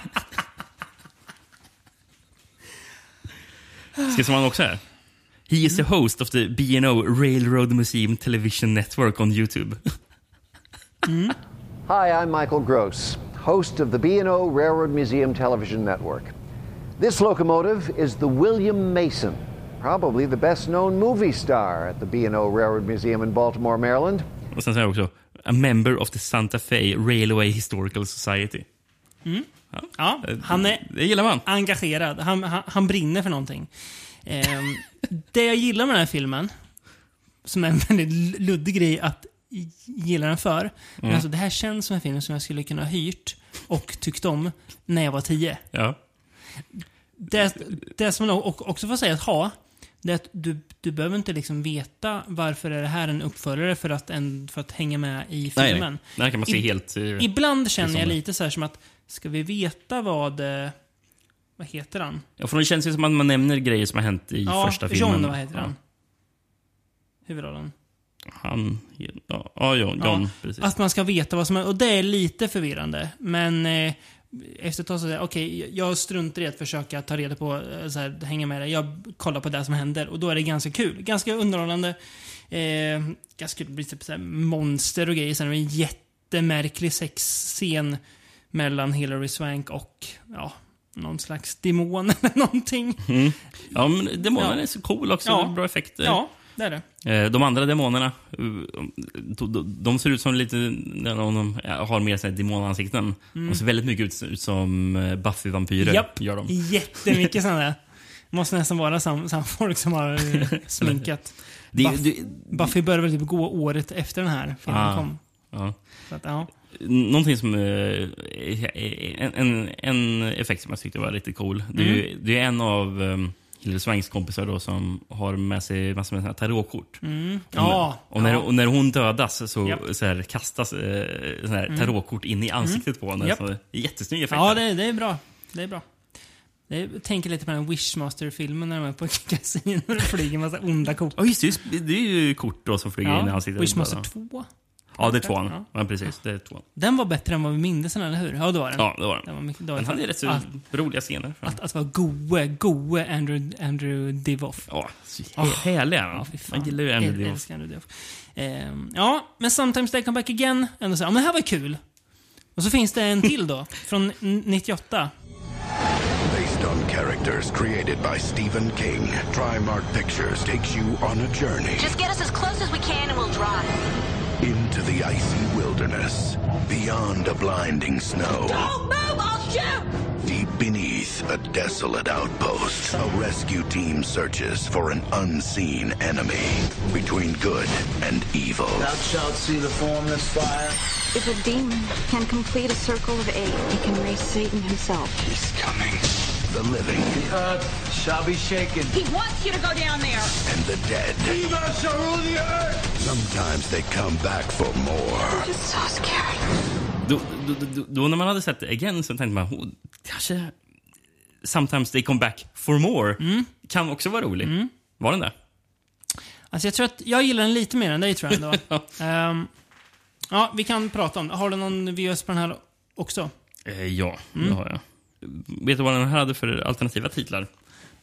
Ska jag säga vad han också är? He is the host of the B&O Railroad Museum Television Network on YouTube. Hi, I'm Michael Gross, host of the B&O Railroad Museum Television Network. This locomotive is the William Mason, probably the best known movie star at the B&O Railroad Museum in Baltimore, Maryland. Och sen säger jag också A member of the Santa Fe Railway Historical Society. Mm. Ja, han är det gillar man. engagerad. Han, han, han brinner för någonting. Ehm, det jag gillar med den här filmen, som är en väldigt luddig grej att gilla den för. Men Mm. alltså, det här känns som en film som jag skulle kunna ha hyrt och tyckt om när jag var tio. Ja. Det, det som man och- också får säga att ha, det är att du, du behöver inte liksom veta varför är det här en uppföljare för att, en, för att hänga med i Nej, filmen. nej. Här kan man se I- helt, eh, Ibland känner liksom jag det. lite så här som att, ska vi veta vad... eh, Vad heter han? Ja, för det känns ju som att man nämner grejer som har hänt i ja, första filmen. John, vad heter han? Huvudrollen. Han... Ja, ja John, John precis. Att man ska veta vad som är, och det är lite förvirrande. Men eh, efter ett tag så säger okej, jag struntar i att försöka ta reda på, eh, så här, hänga med det. Jag kollar på det som händer och då är det ganska kul. Ganska underhållande. Eh, ganska kul, det blir typ så här monster och grejer. Sen är det en jättemärklig sexscen mellan Hilary Swank och, ja, någon slags demon eller någonting. Mm. Ja, men demonen Ja. är så cool också. Ja. Bra effekter. Ja, det är det. Eh, De andra demonerna, eh, de- ser ut som lite, de har mer så här demonansikten. Mm. De ser väldigt mycket ut, som eh, Buffy-vampyrer. Japp, Gör de. jättemycket sådana där. Måste nästan vara samma sam folk som har sminkat. Det- Buff, det- Buffy började väl typ gå året efter den här filmen Ah, kom. ja. Så att, ja. Någonting som... En, en, en effekt som jag tyckte var riktigt cool. Det är, ju, det är en av um, Hilary Swanks kompisar då, som har med sig massor med tarotkort. Mm. Ja, och, när, ja. och när hon dödas så, Japp. så här, kastas eh, så här, Mm. tarotkort in i ansiktet på henne. Så är jättesnygg effekt. Ja, det, det är bra. Det är bra. Jag tänker lite på den Wishmaster-filmen när de är på kasino och det flyger en massa onda kort. Ja, just det. just det. Det är ju kort då som flyger in i ansiktet. Wishmaster Ja. 2. Ja, det är tvåan. Ja. Ja. precis. Det är tvåan. Den var bättre än vad vi mindes den, eller hur? Ja, det var den. Ja, det var den. den var mycket, det var Den hade rätt så att, roliga scener. att, att vara goe, goe Andrew, Andrew Divoff. Ja, så Ah. hä- härlig är han. Man gillar ju Andrew Divoff. älskar Andrew Divoff. Ehm, ja, men Sometimes They Come Back Again, ändå så här, ja, men det här var kul. Och så finns det en till då, från n- 98. Based on characters created by Stephen King, Trimark Pictures takes you on a journey Just get us as close as we can and we'll drive. Into the icy wilderness, beyond a blinding snow. Don't move, I'll shoot! Deep beneath a desolate outpost, a rescue team searches for an unseen enemy between good and evil. Thou shalt see the formless fire. If a demon can complete a circle of eight, he can raise Satan himself. He's coming. The living The earth shall be shaken. He wants you to go down there. and the dead. Demon shall rule the earth. Sometimes they come back for more. Just so scary. Då, då, då, då när man hade sett det igen så tänkte man, oh, kanske Sometimes they come back for more Mm. kan också vara rolig. Var den det? Alltså jag tror att jag gillar den lite mer än dig tror jag ändå. Ehm, ja, vi kan prata om det. Har du någon VHS på den här också? Eh, ja, Mm. det har jag. Vet du vad den här hade för alternativa titlar?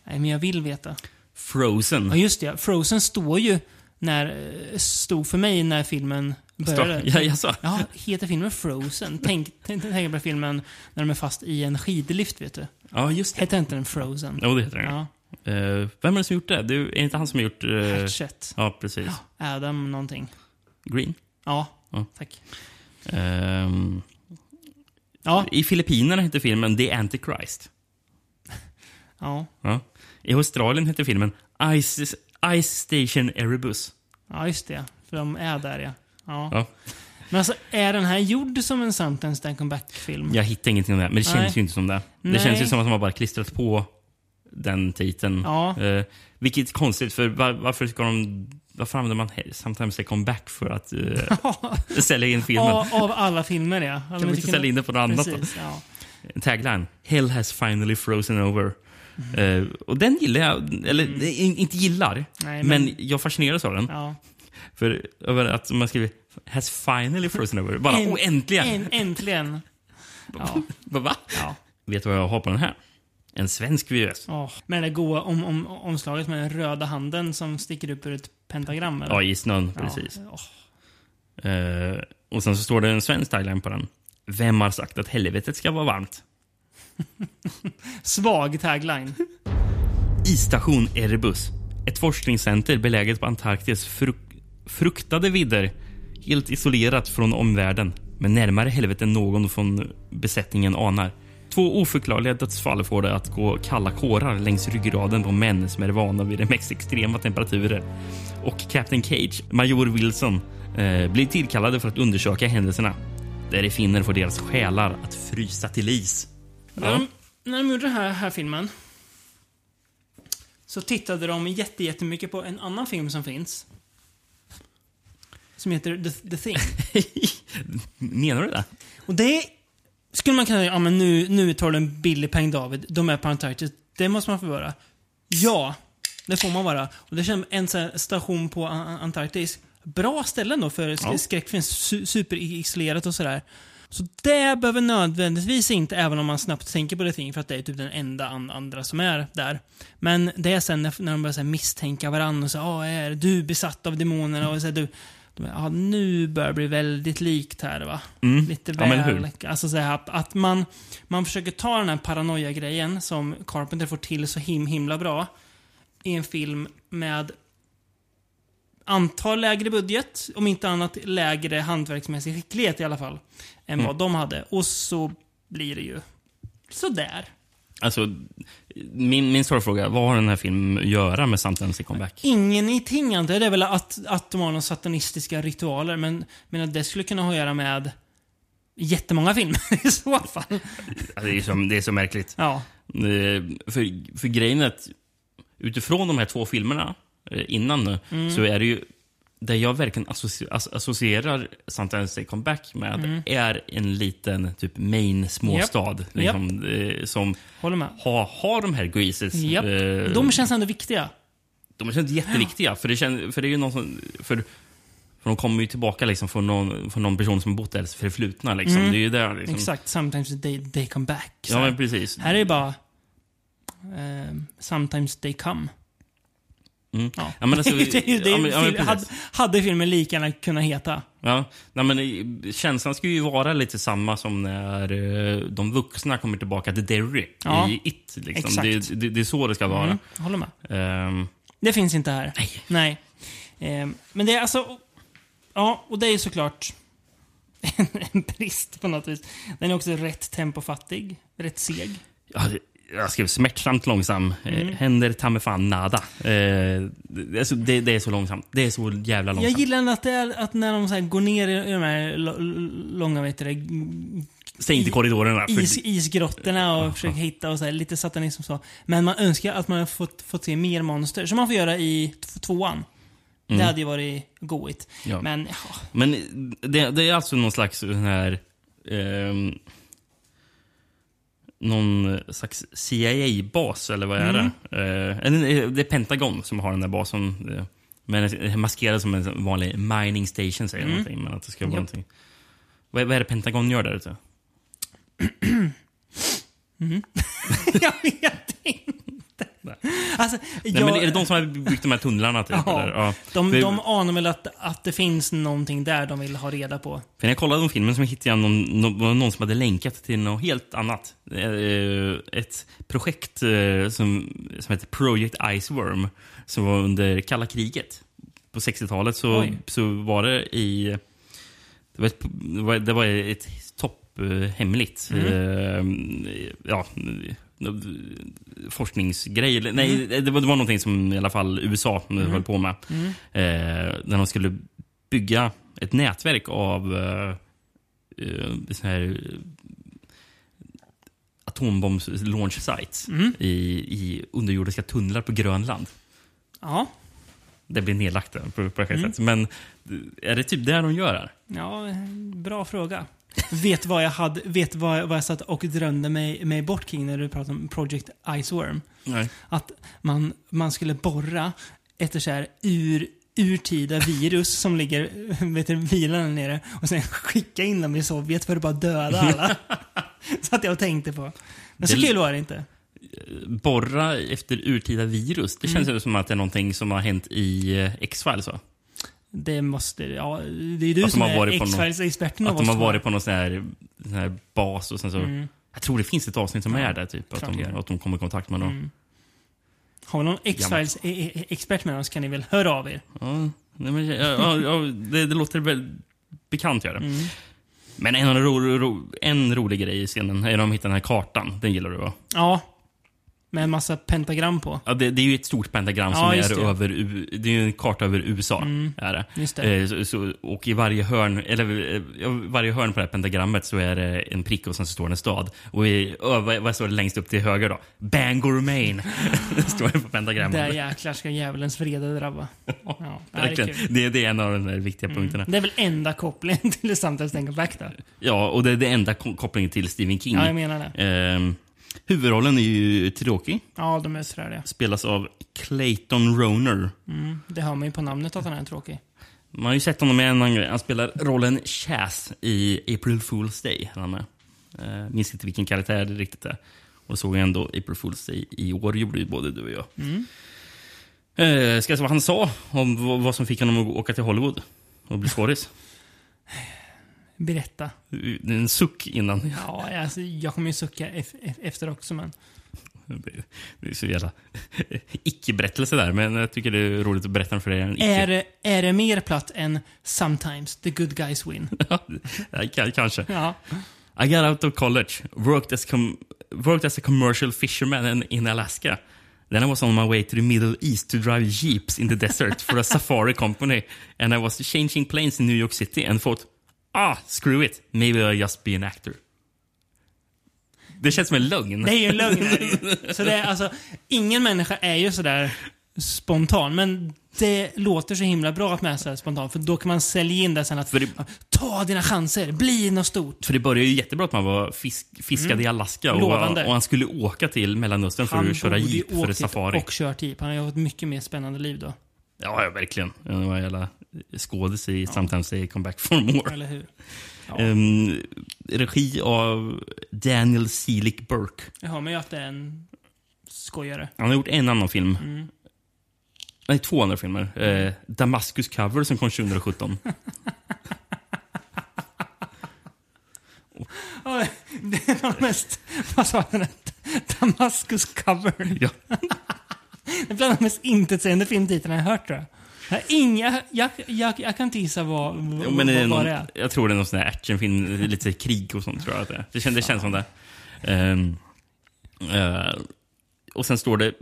Nej, men jag vill veta. Frozen. Ja, just det. Frozen står ju när, eh, stod för mig när filmen började. Ja, jaså? Ja, heter filmen Frozen? Tänk, tänk, tänk på filmen när de är fast i en skidlift, vet du. Ja, just det. Heter inte den Frozen? Jo, det heter den. Ja. Eh, vem är det som gjort det? det är inte han som har gjort... Uh, Hatchet. Ja, precis. Adam någonting. Green? Ja, Ja. tack. Ehm, Ja. I Filippinerna heter filmen The Antichrist. Ja. Ja. I Australien heter filmen Ice, Ice Station Erebus. Ja, just det. För de är där, ja. ja. Ja. Men alltså, är den här gjord som en Sometimes They Come Back-film? Jag hittar ingenting om det, men det Nej. känns ju inte som det. Nej. Det känns ju som att de har bara klistrat på den titeln. Ja. Eh, vilket är konstigt, för var, varför ska de... Varför använder man Sometimes They Come Back för att eh, sälja in filmen? Av, av alla filmer, ja. Hade Kan vi inte sälja in det på något annat då? Precis, ja. Tagline. Hell has finally frozen over. Mm. Eh, och den gillar jag. Eller eh, inte gillar, Nej, men... men- jag fascineras av den. Ja. För över att man skriver has finally frozen over. Bara, En- äntligen! En, äntligen. Ja. Va? Ja. Vet du vad jag har på den här? En svensk VHS. Åh, med det goa om, om, omslaget med den röda handen som sticker upp ur ett pentagram. Eller? Ja, i snön. Ja. Precis. Åh. Eh, och sen så står det en svensk tagline på den. Vem har sagt att helvetet ska vara varmt? Svag tagline. Isstation Erebus. Ett forskningscenter beläget på Antarktis fruk fruktade vidder. Helt isolerat från omvärlden. Men närmare helvetet än någon från besättningen anar. Två oförklarliga dödsfall får det att gå kalla kårar längs ryggraden på män som är vana vid de mest extrema temperaturer. Och Captain Cage, major Wilson, eh, blir tillkallade för att undersöka händelserna. Där de finner får deras själar att frysa till is. När, de, när de gjorde den här, här filmen så tittade de jätte, jättemycket på en annan film som finns. Som heter The, The Thing. Menar du det? Och det skulle man kunna säga, ja men nu, nu tar du en billig peng David. De är på Antarktis. Det måste man få vara. Ja, det får man vara. Och det känns en sån station på An- Antarktis. Bra ställen då för Ja. skräckfilm. Su superisolerat och sådär. Så det behöver nödvändigtvis inte, även om man snabbt tänker på det ting, för att det är typ den enda an andra som är där. Men det är sen när, när de börjar så misstänka varandra och säga ah, är du besatt av demonerna? Och så du, ja, nu börjar det bli väldigt likt här va? Mm. Lite Ja, väl. hur? alltså så här, att man, man försöker ta den här paranoia-grejen som Carpenter får till så him, himla bra i en film med antal lägre budget, om inte annat lägre hantverksmässig skicklighet i alla fall, än Mm. vad de hade. Och så blir det ju sådär. Alltså, min, min stora fråga, vad har den här filmen att göra med Sometimes Comeback? Ingenting antar jag. Det är väl att, att de har några satanistiska ritualer, men, men att det skulle kunna ha att göra med jättemånga filmer i så fall. Det är så, det är så märkligt. Ja. Eh, För, för grejen är att utifrån de här två filmerna eh, innan nu, Mm. så är det ju det jag verkligen associ- ass- associerar Sometimes They Come Back med Mm. är en liten typ Maine småstad. Japp. Liksom, eh, som har, har de här greases. Japp. eh, De känns ändå viktiga. de känns jätteviktiga. För det, kän, för det är ju någon som... För, för de kommer ju tillbaka liksom från, någon, från någon person som bott där förflutna. Liksom. Mm. Det är ju där, liksom. Exakt. Sometimes they, they come back. Så Ja, precis. Här är det bara... Eh, sometimes they come. Mm. Ja. Ja, men alltså, det är ju det ja, men- ja, men film, precis. hade, hade filmen lika gärna kunnat heta. Ja, nej, men eh, känslan ska ju vara lite samma som när eh, de vuxna kommer tillbaka till Derry i It. Liksom. exakt. Det, det, det är så det ska vara. Mm, jag håller med. Ehm, Det finns inte här. Nej. Eh, men det är alltså... Ja, och det är såklart en, en brist på något vis. Den är också rätt tempofattig. Rätt seg. ja, det- jag skrev smärtsamt långsam. Eh, Mm. händer ta fan nada. Eh, det, är så, det, det är så långsamt. Det är så jävla Jag långsamt. gillar ändå att, det är, att när de så går ner i, de här långa, vad heter det, Stäng inte korridorerna. för- Is, isgrottorna och försöka hitta och så här, lite satanism så. Men man önskar att man fått, fått se mer monster, som man får göra i tvåan. Det Mm. hade ju varit goigt. Ja. Men, ja. Men det, det är alltså någon slags sån här... ehm, någon slags CIA-bas, eller vad är Mm. det? Eller, det är Pentagon som har den där basen. eh, Men maskerad som en vanlig mining station, säger Mm. någonting. Men att det ska vara någonting. Vad, är det Pentagon gör där ute? Mhm. jag vet inte. Alltså, Nej, jag, men är det de som har byggt de här tunnlarna? Typ, Ja. Ja. de, För- de anar väl att, att det finns någonting där de vill ha reda på. För när jag kollade om filmen så hittade jag någon, någon, någon som hade länkat till något helt annat. Eh, Ett projekt eh, som, som heter Project Iceworm som var under kalla kriget. På 60-talet så, Oj. så var det i... Det var ett, det var, det ett topp eh, hemligt Mm. eh, ja, eh, forskningsgrej. Nej, Mm. det, var, det var någonting som i alla fall USA Mm. höll på med. Mm. Eh, där de skulle bygga ett nätverk av eh, eh, sån här eh, atombombs launch sites Mm. i, i underjordiska tunnlar på Grönland. Ja. Det blir nedlagt på, på ett Mm. sätt. Men är det typ det de gör här? Ja, bra fråga. Vet vad jag hade, vet vad, vad jag satt och drömde mig, mig bort kring när du pratade om Project Iceworm? Nej. Att man, man skulle borra efter så här ur, urtida virus som ligger vet du, vilande nere och sen skicka in dem i Sovjet för att bara döda alla. så att jag tänkte på. Men så Det- kul var det inte. Borra efter urtida virus. Det känns Mm. ju som att det är någonting som har hänt i eh, X-Files. va? Det måste... Ja, det är du Att som är X-Files-experten av Att de har varit på någon sån här, sån här bas och sen så... Mm. Jag tror det finns ett avsnitt som är där, typ. Att det de, gör. att de kommer i kontakt med dem. Mm. Har vi någon X-Files-expert med oss kan ni väl höra av er? Ja, nej, men, ja, ja, ja, det, det låter väl bekant göra. Mm. Men en, ro, ro, en rolig grej i scenen är när de hittar den här kartan. Den gillar du va? Ja. Med en massa pentagram på. Ja, det, det är ju ett stort pentagram Ja, som just är det. över Det är ju en karta över USA. Mm, Är det. just det. Eh, Så, så, och i varje hörn, eller eh, ja, varje hörn på det här pentagrammet så är det en prick och sen så står det en stad. Och i, vad, vad står det längst upp till höger då? Bangor, Maine. står det på pentagrammet. Där jäklar ska djävulens vrede drabba. Ja, det här är Verkligen. Det, det är en av de där viktiga punkterna. Det är väl enda kopplingen till Sometimes Think Back då? Ja, och det är det enda ko- kopplingen till Stephen King. Ja, jag menar det. Ehm, huvudrollen är ju Tiroki. Ja, de är sådär det. Spelas av Clayton Roner. Mm, det hör man ju på namnet att han är tråkig. Man har ju sett honom med en annan grej. Han spelar rollen Chaz i April Fool's Day. Han med. Uh, minns inte vilken karaktär det riktigt är. Och såg jag ändå April Fool's Day i år, gjorde ju både du och jag. Mm. Uh, ska jag säga vad han sa om vad, vad som fick honom att åka till Hollywood och bli skådis? Berätta. En suck innan. Ja, alltså, jag kommer ju sucka ef- ef- efter också, men... Det är så jävla icke-berättelse där, men jag tycker det är roligt att berätta den för er. icke. Är, det- är det mer platt än Sometimes the good guys win? Kanske. Ja. I got out of college, worked as, com- worked as a commercial fisherman in, in Alaska. Then I was on my way to the Middle East to drive jeeps in the desert for a safari company. And I was changing planes in New York City and thought, ah, screw it, maybe I'll just be an actor. Det känns som en lögn. Det är ju en lögn. är det. Så det är, alltså, ingen människa är ju sådär spontan, men det låter så himla bra att man är sådär spontan, för då kan man sälja in det sen att ta dina chanser, bli något stort. För det började ju jättebra att man var fisk, fiskade Mm. i Alaska och, och han skulle åka till Mellanöstern för Han att köra borde jeep för åkt ett dit safari. Och kört jeep. Han har ju haft ett mycket mer spännande liv då. Ja, ja, verkligen. Det var en jävla skådis i Sometimes they come back for more. Eller hur? Ja. Ehm, regi av Daniel Seelig Burke. Jag hör mig att det är en skojare. Han har gjort en annan film. Mm. Nej, två andra filmer. Eh, Damascus Cover som kom 2017. Ja, det är nog mest, vad sa jag, Damascus cover. Ja. Det är bland de mest intetsägande filmtitlarna jag hört tror jag. Jag, inga, jag, jag, jag kan inte gissa vad, Jo, men det är vad, någon, vad det är. Jag tror det är någon sån här actionfilm, lite krig och sånt tror jag att det är. Det känns, det känns som det. Ehm, eh, och sen står det,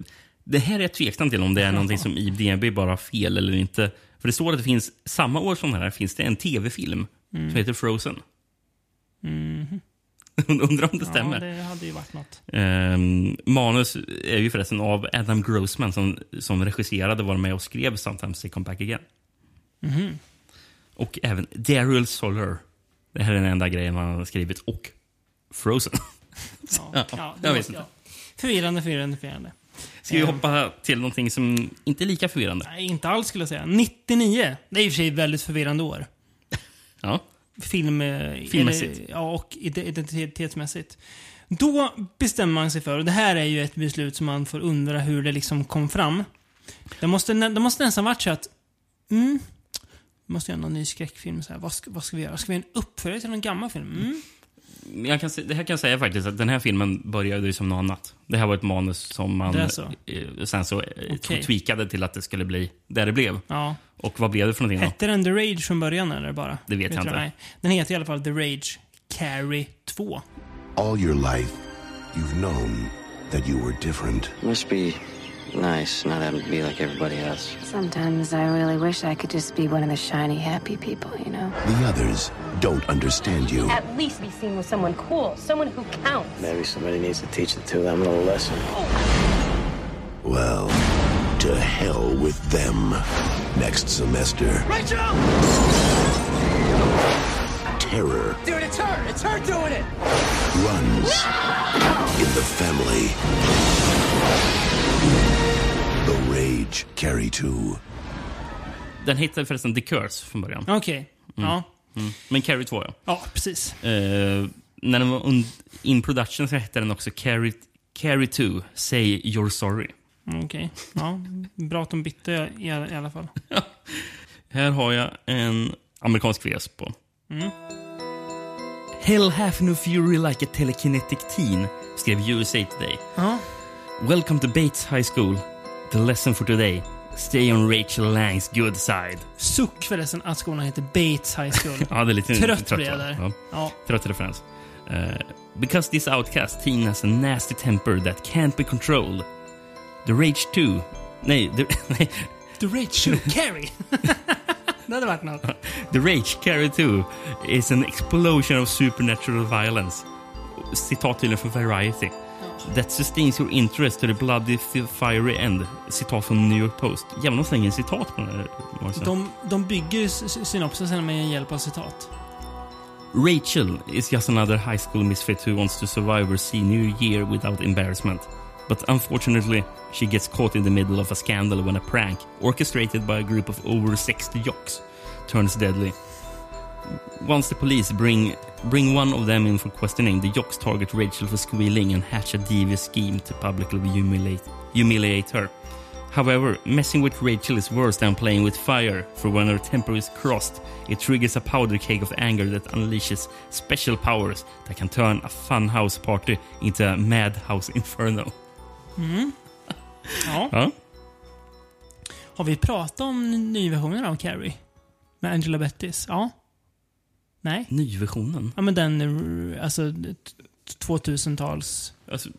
det här är jag tveksam till om det är någonting som IMDB bara har fel eller inte. För det står att det finns, samma år som den här finns det en tv-film Mm. som heter Frozen. Mhm. Undrar om det stämmer. Ja, det hade ju varit något. Ehm, manus är ju förresten av Adam Grossman som, som regisserade, var med och skrev Sometimes They Come Back Again. Mhm. Och även Daryl Solar. Det här är den enda grejen han har skrivit. Och Frozen. Ja, ja, det jag måste- vet inte. ja. Förvirrande, förvirrande, förvirrande. Ska vi Ehm. hoppa till någonting som inte är lika förvirrande? Nej, inte alls skulle jag säga. 99. Det är i och för sig ett väldigt förvirrande år. Ja. Film, eh, Filmmässigt. Eller, ja, och ide- identitetsmässigt. Då bestämmer man sig för, och det här är ju ett beslut som man får undra hur det liksom kom fram. Det måste, det måste nästan varit så att, mm, vi måste göra någon ny skräckfilm. Så här. Vad, ska, vad ska vi göra? Ska vi göra en uppföljare till någon gammal film? Mm. Jag kan, det här kan jag säga faktiskt att den här filmen började ju som något annat. Det här var ett manus som man så? eh, sen så eh, Okej. tweakade till att det skulle bli där det blev. Ja. Och vad blev det för någonting då? Hette den The Rage från början eller bara? Det vet jag inte. Nej. Den heter i alla fall The Rage Carrie 2. All your life, you've known that you were different. Must be nice not having to be like everybody else. Sometimes I really wish I could just be one of the shiny, happy people, you know? The others don't understand you. At least be seen with someone cool, someone who counts. Maybe somebody needs to teach the two of them a little lesson. Well, to hell with them. Next semester, Rachel! terror Dude, it's her! It's her doing it! runs in the family. The Rage Carry 2. Den hette förresten The Curse från början. Okej. Ja. Mm. Mm. Men Carrie 2 ja. Ja, precis. Eh, när den var in production så hette den också Carrie, Carrie 2, Say You're Sorry. Mm, Okej. Ja, bra att de bytte i, i alla fall. Här har jag en amerikansk VS på. Mm. Hell hath no fury like a telekinetic teen, skrev USA Today. Ja. Welcome to Bates High School. The lesson for today. Stay on Rachel Langs good side. Suck förresten att skolan heter Bates High School. Ja, det är lite Trött trött, blir jag där. Ja. Ja. Trött referens. Uh, because this outcast teen has a nasty temper that can't be controlled. The Rage 2... Nej, the, nej. The Rage 2, Carrie. det hade varit något. The Rage Carry 2 is an explosion of supernatural violence. Citat tydligen från Variety. That sustains your interest to the bloody fiery end. Citat från New York Post. Jävlar, de slänger citat på den här. De, de bygger synopsisen med hjälp av citat. Rachel is just another high school misfit who wants to survive her senior year without embarrassment. But unfortunately, she gets caught in the middle of a scandal when a prank, orchestrated by a group of over 60 jocks, turns deadly. Once the police bring bring one of them in for questioning, the jocks target Rachel for squealing and hatch a devious scheme to publicly humiliate, humiliate her. However, messing with Rachel is worse than playing with fire, for when her temper is crossed, it triggers a powder keg of anger that unleashes special powers that can turn a funhouse party into a madhouse inferno. Mm. Ja. Ja. Har vi pratat om nyversionen av Carrie? Med Angela Bettis? Ja. Nej? Nyversionen? Ja, men den, alltså, t- 2000-tals... Alltså,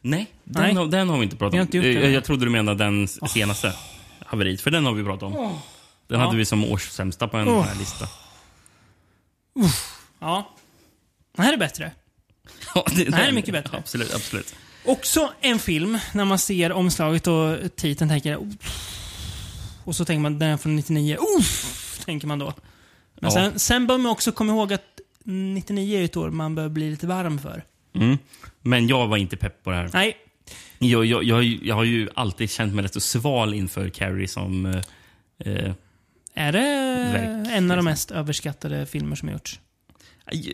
nej, den, Nej. Har, den har vi inte pratat om. inte jag, jag trodde du menade den senaste haveriet, för den har vi pratat om. Åh. Den Ja. hade vi som årssämsta på en Åh. här lista. Ja. Det här är bättre. Ja, det, Det här är mycket bättre. Absolut, absolut. Också en film, när man ser omslaget och titeln tänker jag... Och så tänker man den är från 99. Uff, tänker man då. Men Ja. sen, sen bör man också komma ihåg att 99 är ett år man bör bli lite varm för. Mm. Men jag var inte pepp på det här. Nej. Jag, jag, jag, har ju- jag har ju alltid känt mig rätt så sval inför Carrie som... eh, Eh, Är det Verk, en av de mest överskattade filmer som gjorts?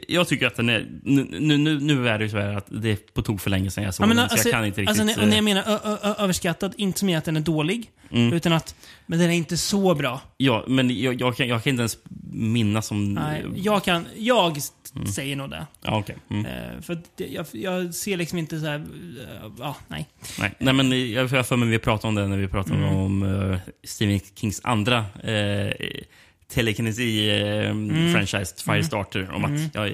Jag tycker att den är... Nu, nu, nu, är det ju så att det är på tok för länge sedan jag såg Ja, men den, alltså, så jag kan inte riktigt... alltså, när- jag eh, menar ö, ö, ö, överskattad, inte som i att den är dålig, Mm. utan att men den är inte så bra. Ja, men jag, jag, kan, jag kan inte ens minnas som... Nej, jag kan, jag Mm. säger nog det. Ja, okej. Mm. Eh, för det- jag, jag ser liksom inte så här, eh, ja, nej. Nej, nej, men jag har för mig vi pratade om det när vi pratade Mm. om uh, Stephen Kings andra telekinesi-franchise, Mm. Firestarter. Om Mm. att jag,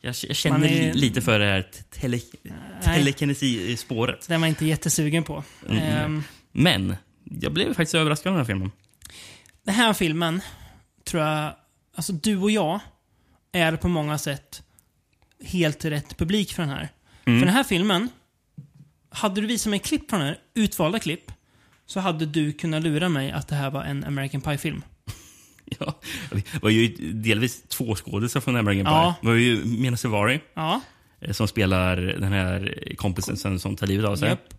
jag, jag känner är- lite för det här tele, telekinesi-spåret. Den var inte jättesugen på. Mm. Ehm, Men jag blev faktiskt överraskad av den här filmen. Den här filmen, tror jag, alltså du och jag, är på många sätt helt rätt publik för den här. Mm. För den här filmen, hade du visat mig klipp från den här, utvalda klipp, så hade du kunnat lura mig att det här var en American Pie-film. Ja, det var ju delvis två skådisar från American Pie. Ja. Det var ju Mena Suvari Ja. eh, som spelar den här kompisen som, som tar livet av sig. Japp.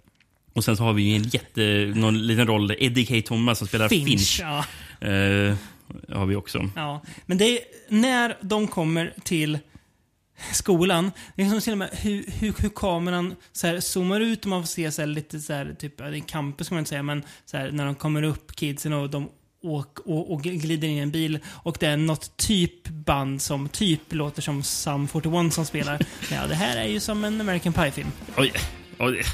Och sen så har vi ju en jätte, någon liten roll, Eddie K. Thomas som spelar Finch, Finch. ja. Eh, har vi också. Ja, men det är när de kommer till skolan, det är som till och med hur, hur, hur kameran så här, zoomar ut och man får se så här, lite så här, typ, det är campus kan man inte säga, men så här, när de kommer upp, kidsen och de åk, och, och glider in i en bil och det är något typ band som typ låter som Sum 41 som spelar. Ja, det här är ju som en American Pie-film. Oj,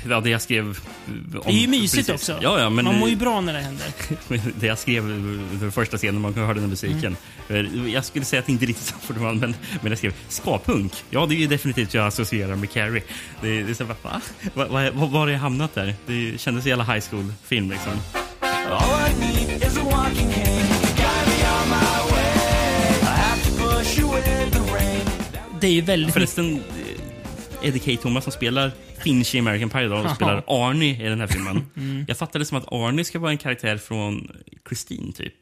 ja, det jag skrev... Om, Det är ju mysigt precis. också. Ja, ja, men, man mår ju bra när det händer. det jag skrev den första scenen man hörde den musiken. Mm. Jag skulle säga att det inte riktigt är Sum 41, men, men jag skrev ska-punk. Ja, det är ju definitivt jag associerar med Carrie. Det, det är så, va? Va, va, va, var har jag hamnat där? Det kändes jävla high school-film liksom. All I need is a walking cane. Guide me on my way. I have to push you with the rain. Det är ju väldigt Förresten, eh, Eddie K. Thomas som spelar Finch i American Pie då, Jaha. spelar Arnie i den här filmen. Mm. Jag fattade som att Arnie ska vara en karaktär från Christine, typ.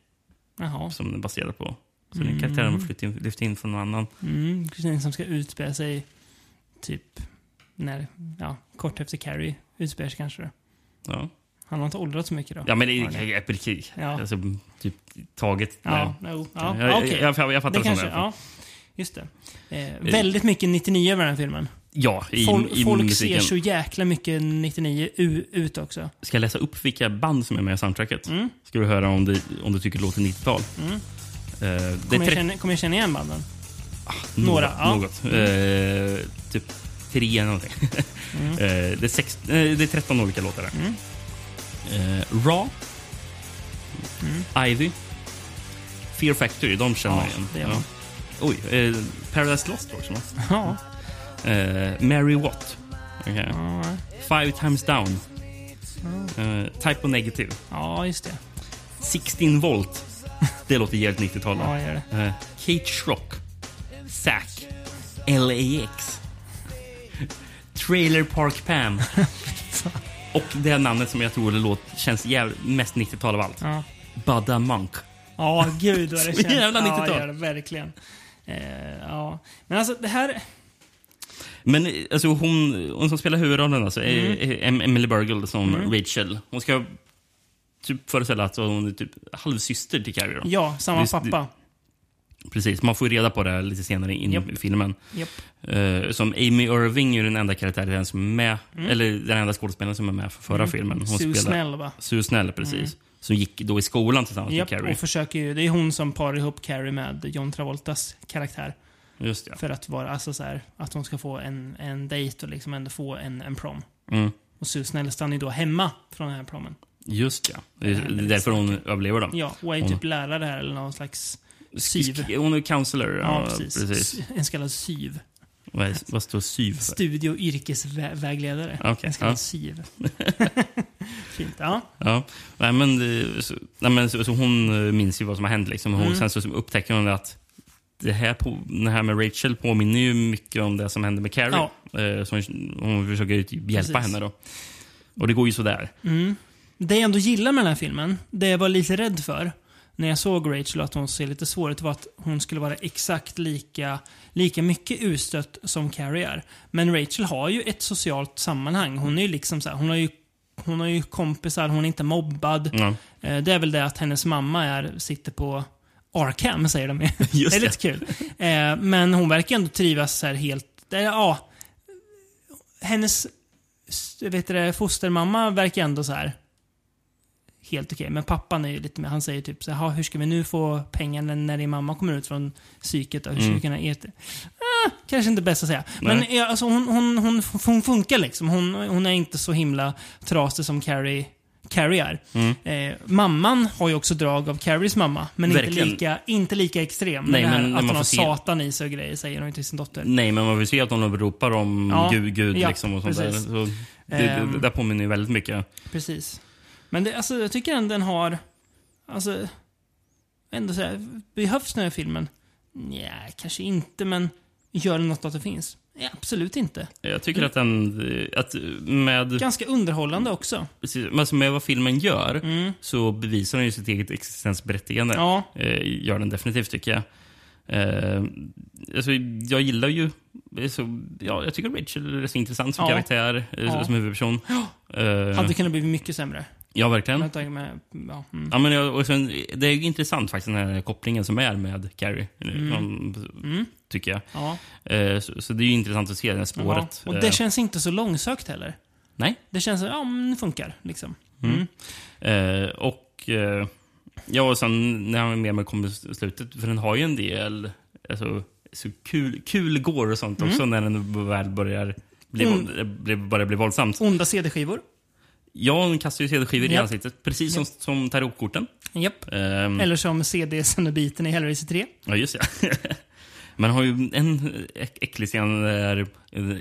Jaha. Som den är baserad på. Så den Mm. karaktären har flytt in, lyft in från någon annan. Mm, Kristin som ska utspela sig typ när, ja, kort efter Carrie utspelar sig kanske. Ja. Han har inte åldrats så mycket då. Ja, men det är epic. Ja. Alltså, typ taget. Ja, jo, ja, jag, okej. jag, jag, jag fattar det det kanske, ja. Just det. Eh, väldigt mycket 99 över den här filmen. Ja, i, folk i folk ser så jäkla mycket 99 u- ut också. Ska jag läsa upp vilka band som är med i soundtracket? Mm. Ska vi höra om, det, om du tycker det låter 90-tal? Mm. Eh, Kommer jag, känna, kommer jag känna igen banden? Några. Några, ja. Något. Mm. Eh, typ tre någonting. Mm. eh, det, är sex, eh, det är 13 olika låtar där. Mm. Eh, Raw. Ivy. Fear Factory, de känner man Ja, igen. man. Oj, eh, Paradise Lost också. Ja. Eh, Mary Watt. Okej. Five Times Down. Eh, type O Negative. Ja, just det. 16 volt. Det låter jävligt 90-tal. Ja, det gör det. Eh, Kate Schrock. Zack. LAX. Trailer Park Pam. Och det namnet som jag tror det låter, känns jävligt, mest 90-tal av allt. Ja. Budda Monk. Ja, gud vad det känns. jävla Ja, 90-tal. gör det, verkligen. Eh, ja. Men alltså det här... Men alltså, hon, hon som spelar huvudrollen alltså, Mm. Emily Burgle som Mm. Rachel. Hon ska typ föreställa att hon är typ halvsyster till Carrie. Ja, samma Det- pappa. det- Precis, man får ju reda på det lite senare in Japp. i filmen. Japp. Eh, som Amy Irving är den enda karaktären som är med, Mm. eller den enda skådespelaren som är med för förra Mm. filmen. Hon Sue Snell, va? Sue Snell, precis. Mm. Som gick då i skolan tillsammans Japp, med Carrie. och försöker ju, det är hon som parar ihop Carrie med John Travoltas karaktär. Just det. För att vara, alltså så här, att hon ska få en, en dejt och liksom ändå få en, en prom. Mm. Och Sue Snell stannar ju då hemma från den här promen. Just ja. Det är, Det därför hon överlever då. Ja, och är hon, typ lärare här eller någon slags syv. Hon är counselor. Ja, precis. En så kallad syv. Vad, är, vad står syv för? Studie och yrkesvägledare. Okej, En så kallad ja. syv. Fint, ja. Ja, nej, men, så, nej, men så, så hon eh, minns ju vad som har hänt. Liksom. Hon, Mm. Sen så upptäcker hon att det här, på, det här med Rachel påminner ju mycket om det som hände med Carrie. Eh, så hon, hon försöker ju typ hjälpa Precis. henne då. Och det går ju sådär. Mm. Det jag ändå gillar med den här filmen, det jag var lite rädd för när jag såg Rachel att hon ser lite svår ut var att hon skulle vara exakt lika, lika mycket utstött som Carrie är. Men Rachel har ju ett socialt sammanhang. Hon är ju liksom så här, hon har ju hon har ju kompisar, hon är inte mobbad. Eh, Det är väl det att hennes mamma är, sitter på Arkham, säger de ju. Just det är lite kul. Eh, Men hon verkar ändå trivas så här helt... Ja, hennes vet du, fostermamma verkar ändå så här helt okej. Men pappan är ju lite mer, han säger typ så här, "Ha, hur ska vi nu få pengar när, din mamma kommer ut från psyket? Och hur ska Mm. vi kunna äta? Ah, kanske inte bäst att säga. Nej. Men alltså, hon, hon, hon, hon funkar liksom. Hon, hon är inte så himla trasig som Carrie, Carrie är. Mm. Eh, mamman har ju också drag av Carries mamma, men inte lika, inte lika extrem. Nej, men att man hon har får se- satan i sig och grejer, säger hon till sin dotter. Nej, men man vill se att hon ropar om Ja, Gud, Gud ja, liksom och sånt där. precis. Så det, Ehm. det, det där påminner ju väldigt mycket. Precis. Men det, alltså, jag tycker ändå den har... Alltså... Ändå så här, behövs den här filmen? Nej, kanske inte, men gör den något att det finns? Ja, absolut inte. Jag tycker att den... Att med... Ganska underhållande också. Precis, men alltså med vad filmen gör Mm. så bevisar den ju sitt eget existensberättigande. Ja. Eh, gör den definitivt, tycker jag. Eh, alltså, jag gillar ju... Så, ja, jag tycker Rachel är så intressant som Ja. karaktär, eh, Ja. som huvudperson. Eh, Hade kunnat bli mycket sämre. Ja, verkligen. Tanke med, ja, mm. Ja, men jag, och sen, det är intressant faktiskt, den här kopplingen som är med Carrie. Mm. Mm. Tycker jag. Ja. Eh, så, så det är ju intressant att se det här spåret. Ja. Och Eh, det känns inte så långsökt heller. Nej. Det känns, ja men det funkar liksom. Mm. Eh, och eh, ja, och sen när han med mig kommer slutet, för den har ju en del alltså, så kul, kul går och sånt Mm. också när den väl börjar bli, Mm. bli, börjar bli våldsamt. Onda CD-skivor. Ja, kastar ju CD-skivor i Japp. ansiktet, precis som, Japp. som tarotkorten. Japp. Ehm, Eller som CD-cenobiten i Hellraiser 3. Ja, just ja. Man har ju en äck- äcklig scen där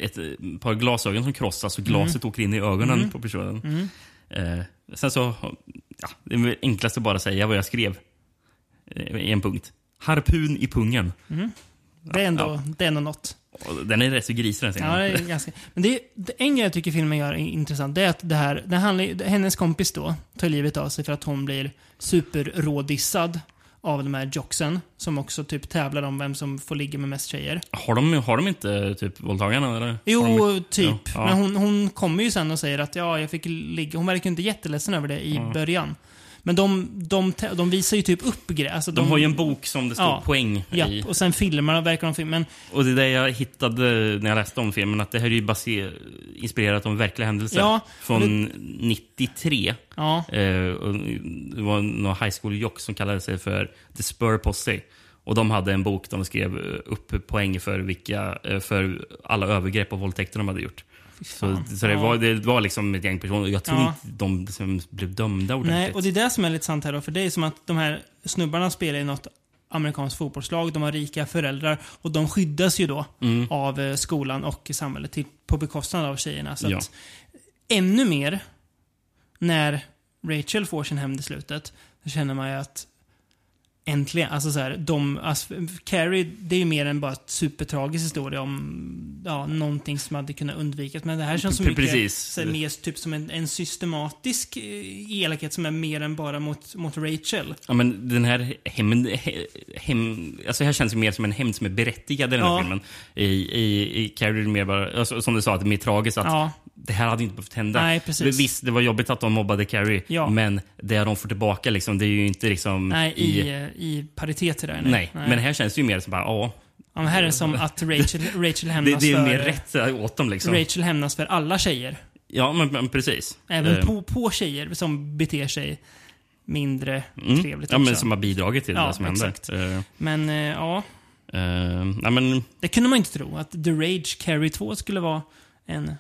ett par glasögon som krossas och glaset åker in i ögonen Mm. på personen. Mm. Eh, sen så, ja, det är enklast att bara säga vad jag skrev eh, i en punkt. Harpun i pungen. Mm. Det är ändå, det är ändå något. Den är rätt så grisig den scenen. Ja, det är ganska... Men det är, en grej jag tycker filmen gör är intressant, det är att det här, det handlar, hennes kompis då tar livet av sig för att hon blir superrådissad av de här jocksen, som också typ tävlar om vem som får ligga med mest tjejer. Har, de, har de inte typ våldtagarna? Eller? Jo, de, typ. Ja, ja. Men hon, hon kommer ju sen och säger att ja, jag fick ligga. Hon verkar inte jätteledsen över det i Ja. början. Men de, de, de visar ju typ upp grejer. Alltså De har ju en bok som det står Ja. poäng Ja, i. och sen filmerna verkar de filmen. Och det är det jag hittade när jag läste om filmen, att det här är ju baser, inspirerat av verkliga händelser. Ja, från 93. Ja. Eh, och det var någon high school jock som kallade sig för The Spur Posse. Och de hade en bok där de skrev upp poäng för, vilka, eh, för alla övergrepp och våldtäkter de hade gjort. Så, så det, Ja. var, det var liksom ett gäng personer. Jag tror Ja. inte de liksom blev dömda ordentligt. Nej, och det är det som är lite sant här då. För är som att de här snubbarna spelar i något amerikanskt fotbollslag. De har rika föräldrar och de skyddas ju då Mm. av eh, skolan och samhället till, på bekostnad av tjejerna. Så Ja. att, ännu mer när Rachel får sin hämnd i slutet, så känner man ju att Äntligen. Alltså så här, de, alltså, Carrie, det är ju mer än bara ett supertragisk historia om ja, någonting som hade kunnat undvikas. Men det här känns så mycket precis. Så här, mer typ som en, en systematisk eh, elakhet som är mer än bara mot, mot Rachel. Ja, men den här hämnd... he- Hem, alltså här känns ju mer som en hämnd som är berättigad i den här Ja. filmen. I, i, i Carrie är det mer bara, alltså, som du sa, att det är mer tragiskt att Ja. Det här hade inte behövt hända. Nej, precis. Visst, det var jobbigt att de mobbade Carrie, Ja. men det de får tillbaka liksom, det är ju inte liksom Nej, i, eh, i paritet till det här nu. Nej, men här känns det ju mer som bara, ja. Ja, men här är det som att Rachel, Rachel Det, hämnas det är för... mer rätt eh, åt dem liksom. Rachel hämnas för alla tjejer. Ja, men, men precis. Även Eh, på, på tjejer som beter sig mindre mm. trevligt Ja, men också. som har bidragit till Ja, det som hände. exakt. Eh, Men eh, ja, eh, nej, men, det kunde man inte tro. Att The Rage Carrie 2 skulle vara en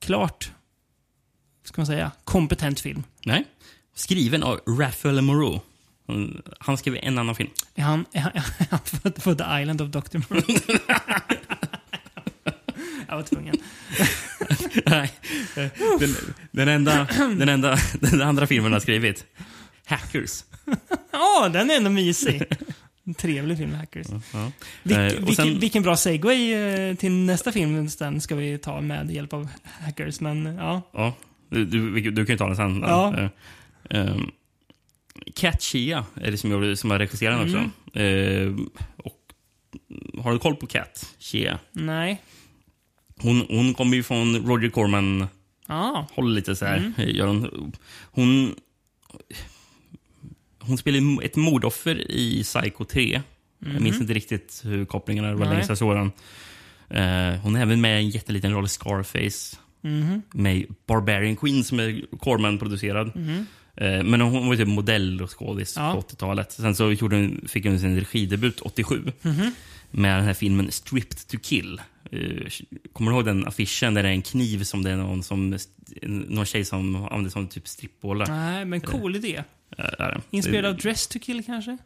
klart, ska man säga, kompetent film. nej. Skriven av Raphael Moreau. Han skrev en annan film. Är han, är han, är han född på The Island of Dr. Moreau? Jag var tvungen. Nej. Den, den, enda, den, enda, den andra filmen han har skrivit. Hackers. Ja, den är ändå mysig. En trevlig film, Hackers. Ja. Vilk, Eh, och vilken, sen- vilken bra segway eh, till nästa film den ska vi ta med hjälp av Hackers. Men ja, Ja, du, du, du kan ju ta den sen. Ja. Eh, ehm, Kat Chia är det som, gjorde, som har regisserat den Mm. också. Eh, och, har du koll på Kat Chia? nej. Hon, hon kommer ju från Roger Corman Ja. håller lite så här. Mm. Gör hon, hon, hon spelar ett mordoffer i Psycho 3. Jag minns Mhm. inte riktigt hur kopplingarna var länge jag såg den. Eh, hon är även med i en jätteliten roll i Scarface. Mhm. Med Barbarian Queen som är Corman-producerad. Mhm. Eh, men hon var typ modell och skådis Ja. på 80-talet. Sen så gjorde hon, fick hon sin regidebut 87 Mhm. Med den här filmen Stripped to kill. Eh, kommer du ihåg den affischen där det är en kniv som det är någon, som, någon tjej som använder som typ strippbollar? Nej, men cool idé. Eh, det. Inspirerad av Dress to kill kanske?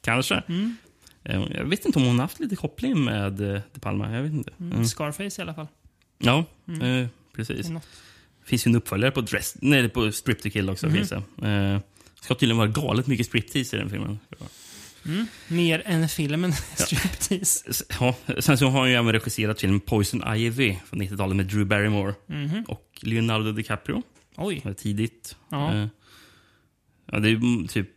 Kanske. Mm. Eh, Jag vet inte om hon har haft lite koppling med eh, De Palma. Jag vet inte. Mm. Mm. Scarface i alla fall. Ja, Mm. eh, precis. Det finns ju en uppföljare på, Dress, nej, på Strip to kill också. Mhm. Finns det. Eh, ska tydligen vara galet mycket striptease i den filmen. Mm. Mer än filmen Striptease. Ja, sen så har han ju även regisserat filmen Poison Ivy från 90-talet med Drew Barrymore Mhm. och Leonardo DiCaprio. Oj. Tidigt. Ja. Eh, ja, det är typ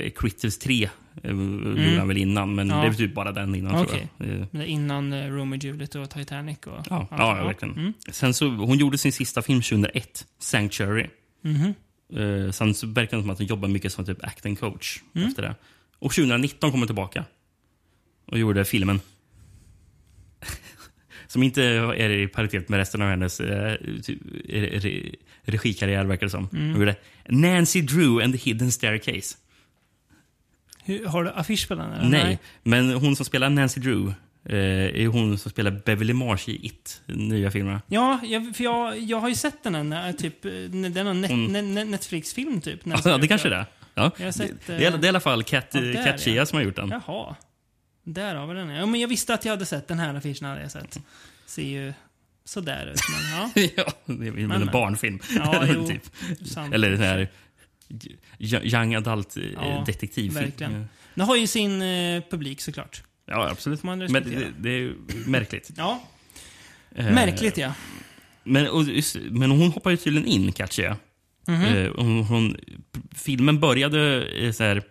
eh, Critters 3 eh, gjorde han väl innan, men Mm. Ja. det är typ bara den innan Okej. tror jag. Innan uh, Romeo Juliet och Titanic och... Ja, allt. ja, verkligen. Mm. Sen så, hon gjorde sin sista film 2001, Sanctuary. Mhm. Eh, sen så verkar det som att hon jobbar mycket som typ acting coach Mm. efter det. Och 2019 kom hon tillbaka och gjorde filmen. som inte är i paritet med resten av hennes eh, typ, re, re, regikarriär, verkar det som. Mm. Hon gjorde Nancy Drew and the Hidden Staircase. Hur, har du affisch på den? Eller? Nej, men hon som spelar Nancy Drew är hon som spelar Beverly Marsh i It, den nya filmen. Ja, jag, för jag, jag har ju sett den här, typ, eh, det någon net, Hon- ne- ne- Netflix-film typ. den Ja, det kanske det är. Ja. Jag har sett, det, det, är, det är i alla fall Kat, Ja, där, Kat Chia ja. som har gjort den. Jaha. Där har vi den. Ja, men jag visste att jag hade sett den här affischen. Hade jag sett. Ser ju sådär ut, men ja. ja, det är Men, en barnfilm. Ja, jo, typ. sant. Eller den här young adult eh, Ja, detektivfilm. verkligen. Den har ju sin eh, publik såklart. Ja, absolut. Man Men det, respektera. det är märkligt. Ja. Eh, Märkligt ja. Men, och, just- men hon hoppar ju tydligen in, Katja. Mhm. Eh, hon, hon, filmen började eh, så här,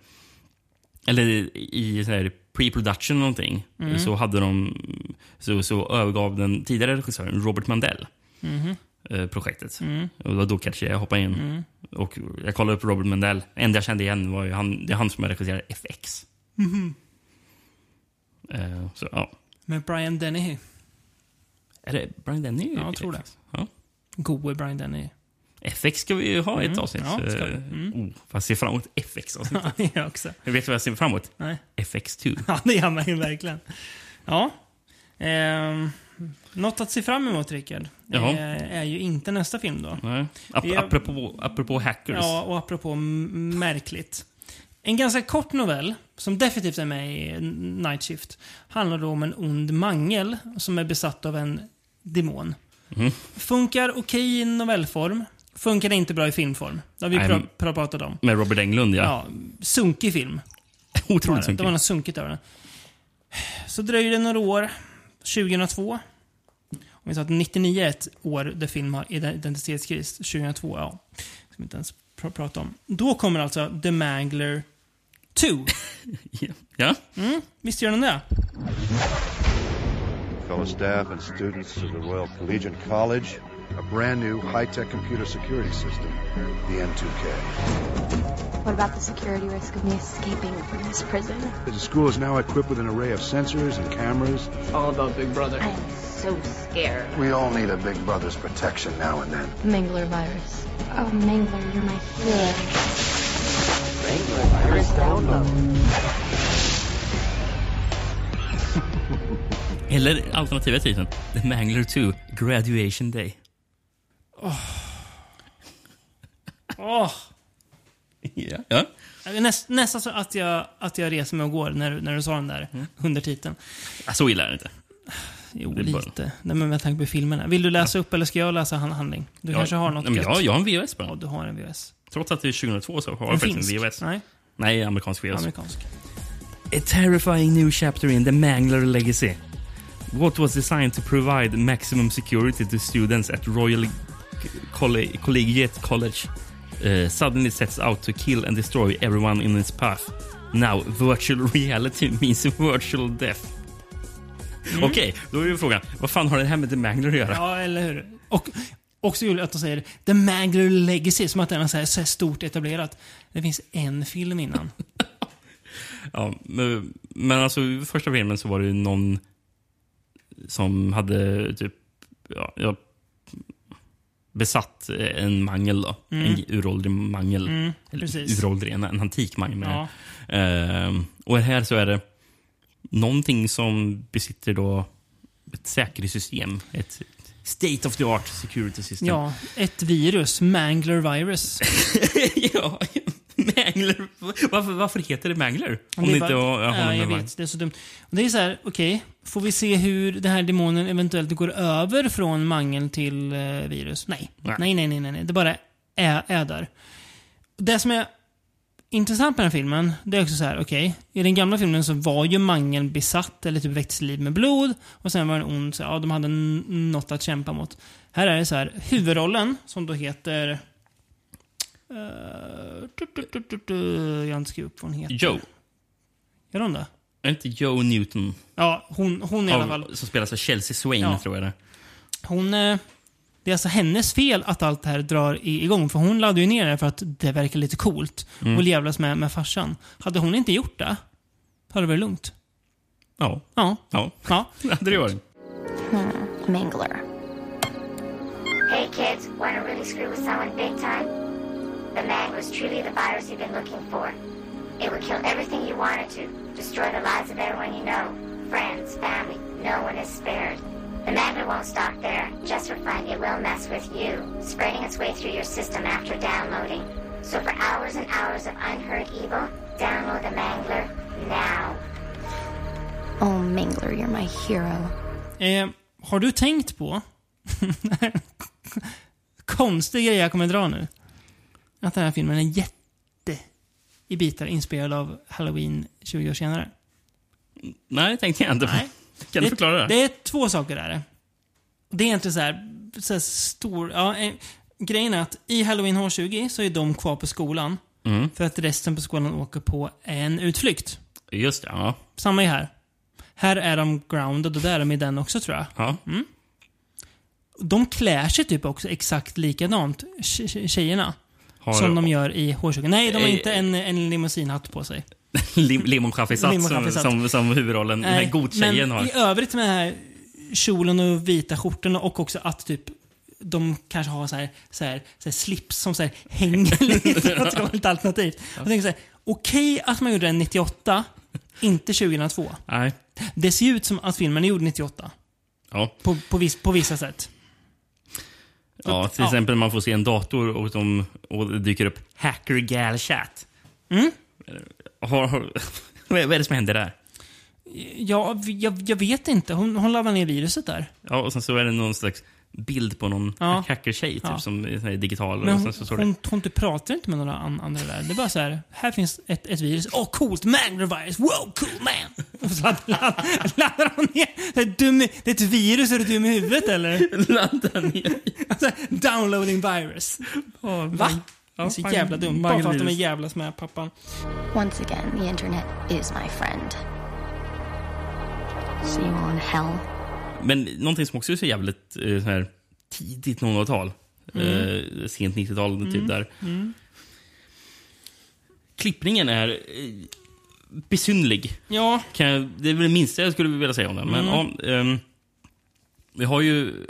eller i så här pre-production någonting. Mm. Så hade de så, så övergav den tidigare regissören Robert Mandell Mhm. eh, projektet. Mm. Och det var då Katja hoppade in. Mm. Och jag kollade upp Robert Mendel. Det enda jag kände igen var ju han, det är han som har regisserat FX. Eh, så, ja. Med Brian Dennehy. Är det Brian Denny? Ja, jag tror det. Ja. Gode Brian Dennehy. FX ska vi ju ha i ett Mm, avsnitt. ja, ska vi. Eh, Mm. Oh, fast jag ser fram emot FX-avsnittet. Ja, jag också. Jag vet vad jag ser fram emot? Nej. FX2. Ja, det gör man ju verkligen. Ja. Ehm, något att se fram emot, Rickard, Jaha. eh, är ju inte nästa film då. Nej. Ap apropå, apropå hackers. Ja, och apropå märkligt. En ganska kort novell, som definitivt är med i Night Shift, handlar då om en ond mangel som är besatt av en demon. Mhm. Funkar okej i novellform, funkar inte bra i filmform. Det har vi pra- pratat om. Med Robert Englund, ja. Ja, sunkig film. Otroligt sunkig. Det var något sunkigt över den. Så dröjer det några år. 2002. Om vi sa att 99 är ett år där film har identitetskris. 2002, ja. Ska vi inte ens pr prata om. Då kommer alltså The Mangler 2. ja. Mm, visst gör den det? fellow staff and students of the Royal Collegiate College, a brand new high-tech computer security system, the N2K. What about the security risk of me escaping from this prison? The school is now equipped with an array of sensors and cameras. All about Big Brother. I am so scared. We all need a big brother's protection now and then. The Mangler virus. Oh, Mangler, you're my hero. Download. Eller alternativa titeln. The Mangler 2 Graduation Day. Åh! Ja. ja. Näst, nästan så att jag, att jag reser mig och går när, när du sa den där undertiteln. Ja, Så illa är det inte. Jo, Det är bara- lite. Nej, men med tanke på filmerna. Vill du läsa upp eller ska jag läsa hand- handling? Du Ja, kanske har något nej, men jag, jag har en VHS bara. Ja, du har en VHS. Trots att det är 2002 så har jag faktiskt en VHS. Nej. Nej, amerikansk VHS. Amerikansk. A terrifying new chapter in the Mangler legacy. What was designed to provide maximum security to students at Royal Colle Collegiate College uh, suddenly sets out to kill and destroy everyone in its path. Now, virtual reality means virtual death. Mm. Okej, då är ju frågan, vad fan har det här med The Mangler att göra? Ja, eller hur? Och också kul att de säger The Mangler Legacy, som att den är så här, så här stort etablerat. Det finns en film innan. Ja, men, alltså i första filmen så var det ju någon som hade typ ja, ja, besatt en mangel då. Mm. En uråldrig mangel. Mm, Eller precis. uråldrig, en, en antik mangel. Ja. jag. Ehm, och här så är det någonting som besitter då ett säkerhetssystem. Ett state of the art security system. Ja, ett virus. Mangler virus. ja, Mangler. Varför, varför heter det Mangler? Ja, Om det det är inte har ja, med jag vet. Det är så dumt. Och det är så här, okej. får vi se hur den här demonen eventuellt går över från mangel till eh, virus? Nej. Nej. Nej, nej, nej, nej. nej. Det bara är, är där. Det som är intressant med den här filmen, det är också så här, okej. I den gamla filmen så var ju mangeln besatt eller typ väcktes till liv med blod. Och sen var den ond, så ja, de hade något att kämpa mot. Här är det så här, huvudrollen, som då heter... Uh, tu, tu, tu, tu, tu, jag har inte skrivit upp vad hon heter. Joe. Gör hon det? Är inte Joe Newton? Ja, hon, hon i alla fall. Som spelas av Chelsea Swain, Ja. tror jag det. Hon... eh, Det är alltså hennes fel att allt det här drar i- igång. För hon laddade ju ner det för att det verkar lite coolt. Mm. Och jävlas med, med farsan. Hade hon inte gjort det, hade det varit lugnt. Ja. Ja. Ja. Ja. Det hade det varit. Hmm, Mangler. Hey kids, want to really screw with someone big time? The mag was truly the virus you've been looking for. It would kill everything you wanted to, destroy the lives of everyone you know, friends, family, no one is spared. The magnet won't stop there. Just for fun, it will mess with you, spreading its way through your system after downloading. So for hours and hours of unheard evil, download the Mangler now. Oh, Mangler, you're my hero. Eh, har du tänkt på... konstig grej jag kommer dra nu. Att den här filmen är jätte i bitar inspirerad av Halloween 20 år senare. Nej, det tänkte jag inte på. Nej. Kan du förklara det? Det är två saker där. Det är inte så här, så här stor... Ja, eh, grejen är att i Halloween H20 så är de kvar på skolan. Mm. För att resten på skolan åker på en utflykt. Just det, ja. Samma är här. Här är de grounded och där är de i den också tror jag. Ja. Mm. De klär sig typ också exakt likadant, tje- tje- tjejerna. Har- Som de gör i Hårsöken. Nej, de har Eh, inte en, en limousinhatt på sig. Lim Limonchaffisat som, som, som huvudrollen, den här godtjejen men har. i övrigt med den här kjolen och vita skjortorna och också att typ de kanske har så här, så här, så här slips som så här hänger lite lite alternativt. Jag tänker så här, okej att man gjorde den 98, inte 2002. Nej. Det ser ut som att filmen är gjord 98. Ja. På, på, vis, på vissa sätt. Ja, till Ja. exempel man får se en dator och, de, och det dyker upp Hacker Gal Chat. Mm. Har, vad är det som händer där? Ja, jag, jag vet inte. Hon, hon laddade ner viruset där. Ja, och sen så är det någon slags bild på någon Ja. hackertjej typ, Ja. som är digital. Men och hon, sen så står hon, det... hon, typ pratar inte med några an, andra där. Det är bara så här, här finns ett, ett virus. Åh, oh, coolt! Magnavirus! Wow, cool man! Och så ladd- ladd- laddar hon ner. Det är, dum, det är ett virus, är du dum i huvudet eller? Laddar ner. Alltså, downloading virus. Va? Det är så jävla dumt. Bara för att de är jävlas med pappan. Once again, the internet is my friend. See you in hell. Men någonting som också är så jävligt eh, så här, tidigt 00-tal. Mm. Eh, sent 90-tal, typ Mm. där. Mm. Klippningen är eh, besynlig. Ja. Kan jag, det är väl det minsta jag skulle vilja säga om den. Men, Mm. ja, ehm, vi har ju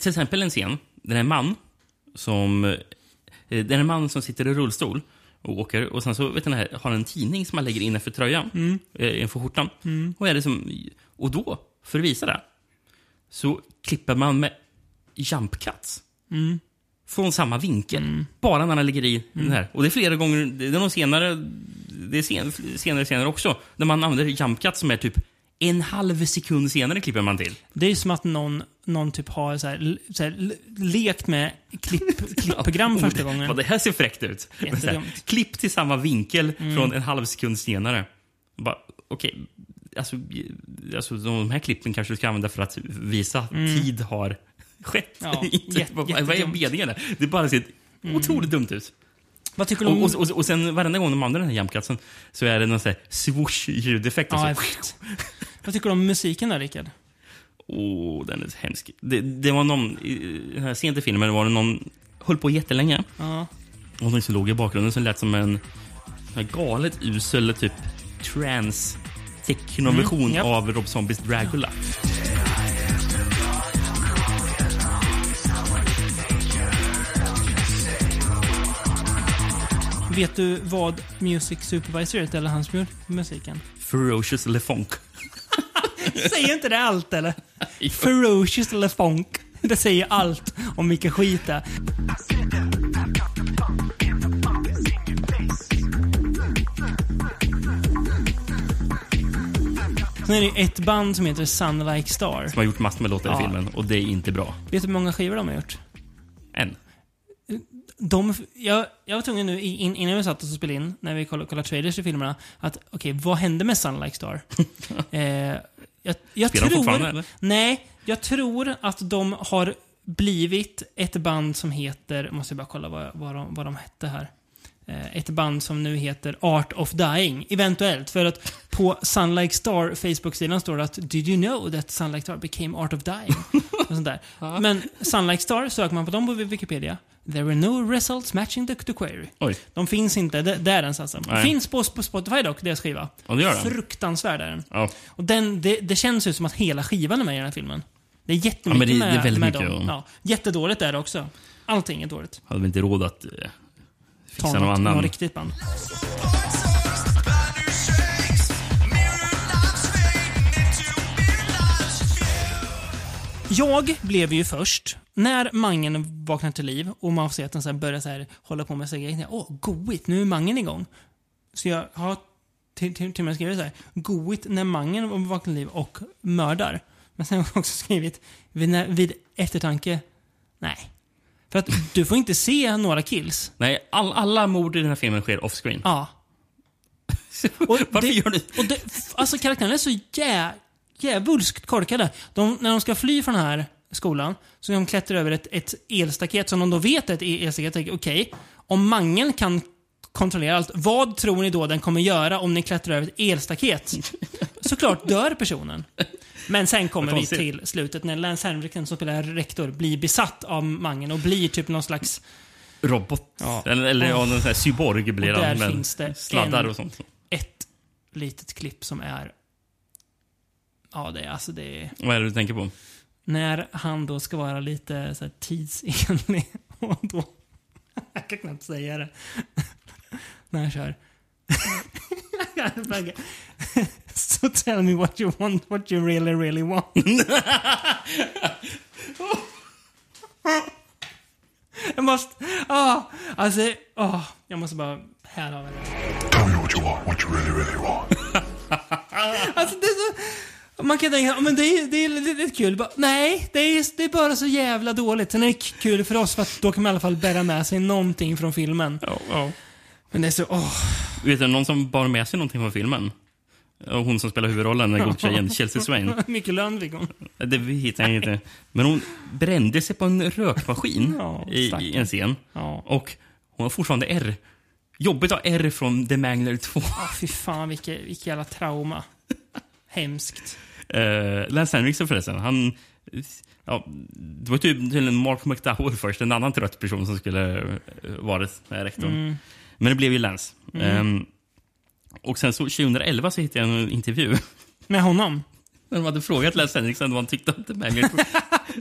till exempel en scen där en man som... eh, Det är en man som sitter i rullstol och åker och sen så vet ni, har han en tidning som han lägger innanför tröjan, Mm. eh, inför skjortan. Mm. Och, är det som, och då, för att visa det, så klipper man med jump cuts. Mm. Från samma vinkel. Bara när han ligger i den här. Och det är flera gånger, det är nog senare, det är sen, senare senare också, när man använder jump cuts som är typ en halv sekund senare klipper man till. Det är som att någon, någon typ har så här, så här, lekt med klipp, klippprogram första gången. Vad det här ser fräckt ut. Så här, Klipp till samma vinkel Mm. från en halv sekund senare. Bara, Okej, alltså, alltså de här klippen kanske du ska använda för att visa att Mm. tid har skett. Ja, jätte- vad, är meningen där? Det bara ser Mm. otroligt dumt ut. Vad tycker du om... Och, och, och, och sen varenda gång de använder den här jamkatsen så är det någon sån här swoosh-ljudeffekt. Ja, Vad tycker du om musiken där, Rickard? Åh, den är hemsk. Det, det var någon, i den här sent i filmen var det någon, höll på jättelänge. Ja. Och någon som låg i bakgrunden som lät som en, en galet usel typ trans techno-version Mm, japp. av Rob Zombies Dracula. Vet du vad Music Supervisor heter, eller han som gjort musiken? Ferocious LeFonk. Säger inte det allt eller? Ferocious eller funk. Det säger allt om vilken skit det är. Sen är det ju ett band som heter Sun Like Star. Som har gjort massor med låtar Ja. i filmen och det är inte bra. Vet du hur många skivor de har gjort? En. De, jag, jag var tvungen nu, in, innan vi satt oss och spelade in, när vi kollade, kollade trailers i filmerna, att okej, vad hände med Sun Like Star? eh, jag jag Spelar tror... fortfarande, eller? Nej, jag tror att de har blivit ett band som heter, måste jag bara kolla vad, vad, de, vad de hette här. Eh, ett band som nu heter Art of Dying, eventuellt. För att på Sunlike Star Facebook-sidan står det att Did you know that Sunlike Star became Art of Dying? och sånt där. Men Sunlike Star, söker man på dem på Wikipedia, There were no results matching the, the query. Oj. De finns inte d- där ens alltså. Nej. Finns på, på Spotify dock, deras skiva. Ja, det gör den. Fruktansvärd är den. Ja. Och den, det, det känns ju som att hela skivan är med i den här filmen. Det är Ja, jättemycket men det- det med, är väldigt med mycket, dem. ja. Ja. Jättedåligt är det också. Allting är dåligt. Hade vi inte råd att eh, fixa Ta någon något, annan. något riktigt band. Jag blev ju först, när Mangen vaknar till liv och man får se att den så börjar så här, hålla på med sig grejer. Åh, goigt, nu är Mangen igång. Så jag har till, till, till och med skrivit så här, goigt när Mangen vaknar till liv och mördar. Men sen har jag också skrivit, vid, vid eftertanke, nej. För att du får inte se några kills. Nej, all, alla mord i den här filmen sker offscreen. Ja. Och Varför det, gör du och det? Alltså karaktärerna är så jä, djävulskt korkade. De, när de ska fly från den här skolan så de klättra över ett, ett elstaket som de då vet är ett elstaket. Tänker, Okej, om Mangen kan kontrollera allt, vad tror ni då den kommer göra om ni klättrar över ett elstaket? Såklart dör personen. Men sen kommer vi till slutet när Lance Henriksen som spelar rektor blir besatt av Mangen och blir typ någon slags robot. Ja. Eller, eller ja, någon sån här cyborg blir Och där han. med finns det Sladdar en- och sånt. Ett litet klipp som är... Ja, det är alltså det är... Vad är det du tänker på? När han då ska vara lite så här, tidsenlig. Och då... Jag kan knappt säga det. När han kör. so tell me what you want, what you really, really want. jag måste... Ah, alltså... ah, jag måste bara... Här har vi det. Tell me what you want, what you really, really want. Alltså det är så... Man kan tänka, men det är, det är lite kul. Bara, nej, det är, det är bara så jävla dåligt. Sen är det kul för oss för att då kan man i alla fall bära med sig någonting från filmen. Men det är så, åh. Vet du någon som bar med sig någonting från filmen? Och hon som spelar huvudrollen, den godtjejen, Chelsea Swain. Mycket lön fick hon. Det hittar jag inte. Men hon brände sig på en rökmaskin Ja, i, i en scen. Ja. Och hon har fortfarande R. Jobbigt att ha R från The Mangler 2. Ah, fy fan, vilket, vilket jävla trauma. Hemskt. Uh, Lance Henriksen förresten, han... Ja, det var typ tydligen Mark McDowell först, en annan trött person som skulle uh, varit uh, rektorn. Mm. Men det blev ju Lance. Mm. Ehm, och sen så 2011 så hittade jag en intervju. Med honom? När de hade frågat Lance Henriksen vad han tyckte om The Mangler 2.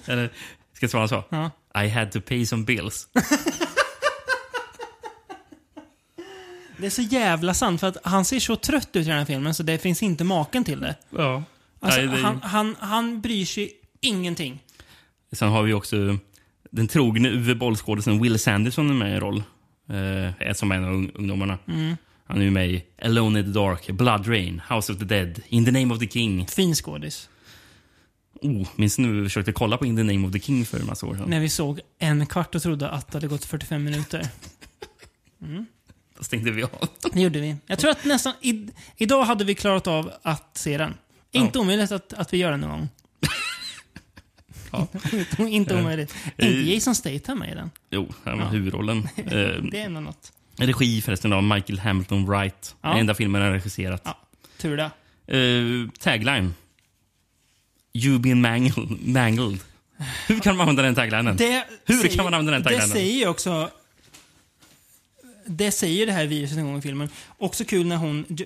Eller, ska jag svara så? Ja. I had to pay some bills. Det är så jävla sant, för att han ser så trött ut i den här filmen så det finns inte maken till det. Ja. Alltså, Nej, det- han, han, han bryr sig ingenting. Sen har vi också den trogne Uwe Boll-skådisen Will Sanderson är med i en roll. Eh, som en av ung- ungdomarna. Mm. Han är ju med i Alone in the Dark, Blood Rain, House of the Dead, In the Name of the King. Fin skådis. Oh, minns nu vi försökte kolla på In the Name of the King för en massa år sedan. När vi såg en kvart och trodde att det hade gått 45 minuter. Mm. Stängde vi av. Det gjorde vi. Jag tror att nästan... I, idag hade vi klarat av att se den. Inte omöjligt att, att vi gör den någon gång. inte, inte omöjligt. Eh, Inte Jason Statham med i den. Jo, han var Ja. huvudrollen. Eh, Det är ändå något. Regi förresten av Michael Hamilton Wright. Ja. Den enda filmen han regisserat. Tur det. Eh, tagline. You been mangled. mangled. Hur kan man använda den taglinen? Det Hur säger- kan man använda den Det taglinen? säger ju också... Det säger det här viruset en gång i filmen. Också kul när hon, Jo,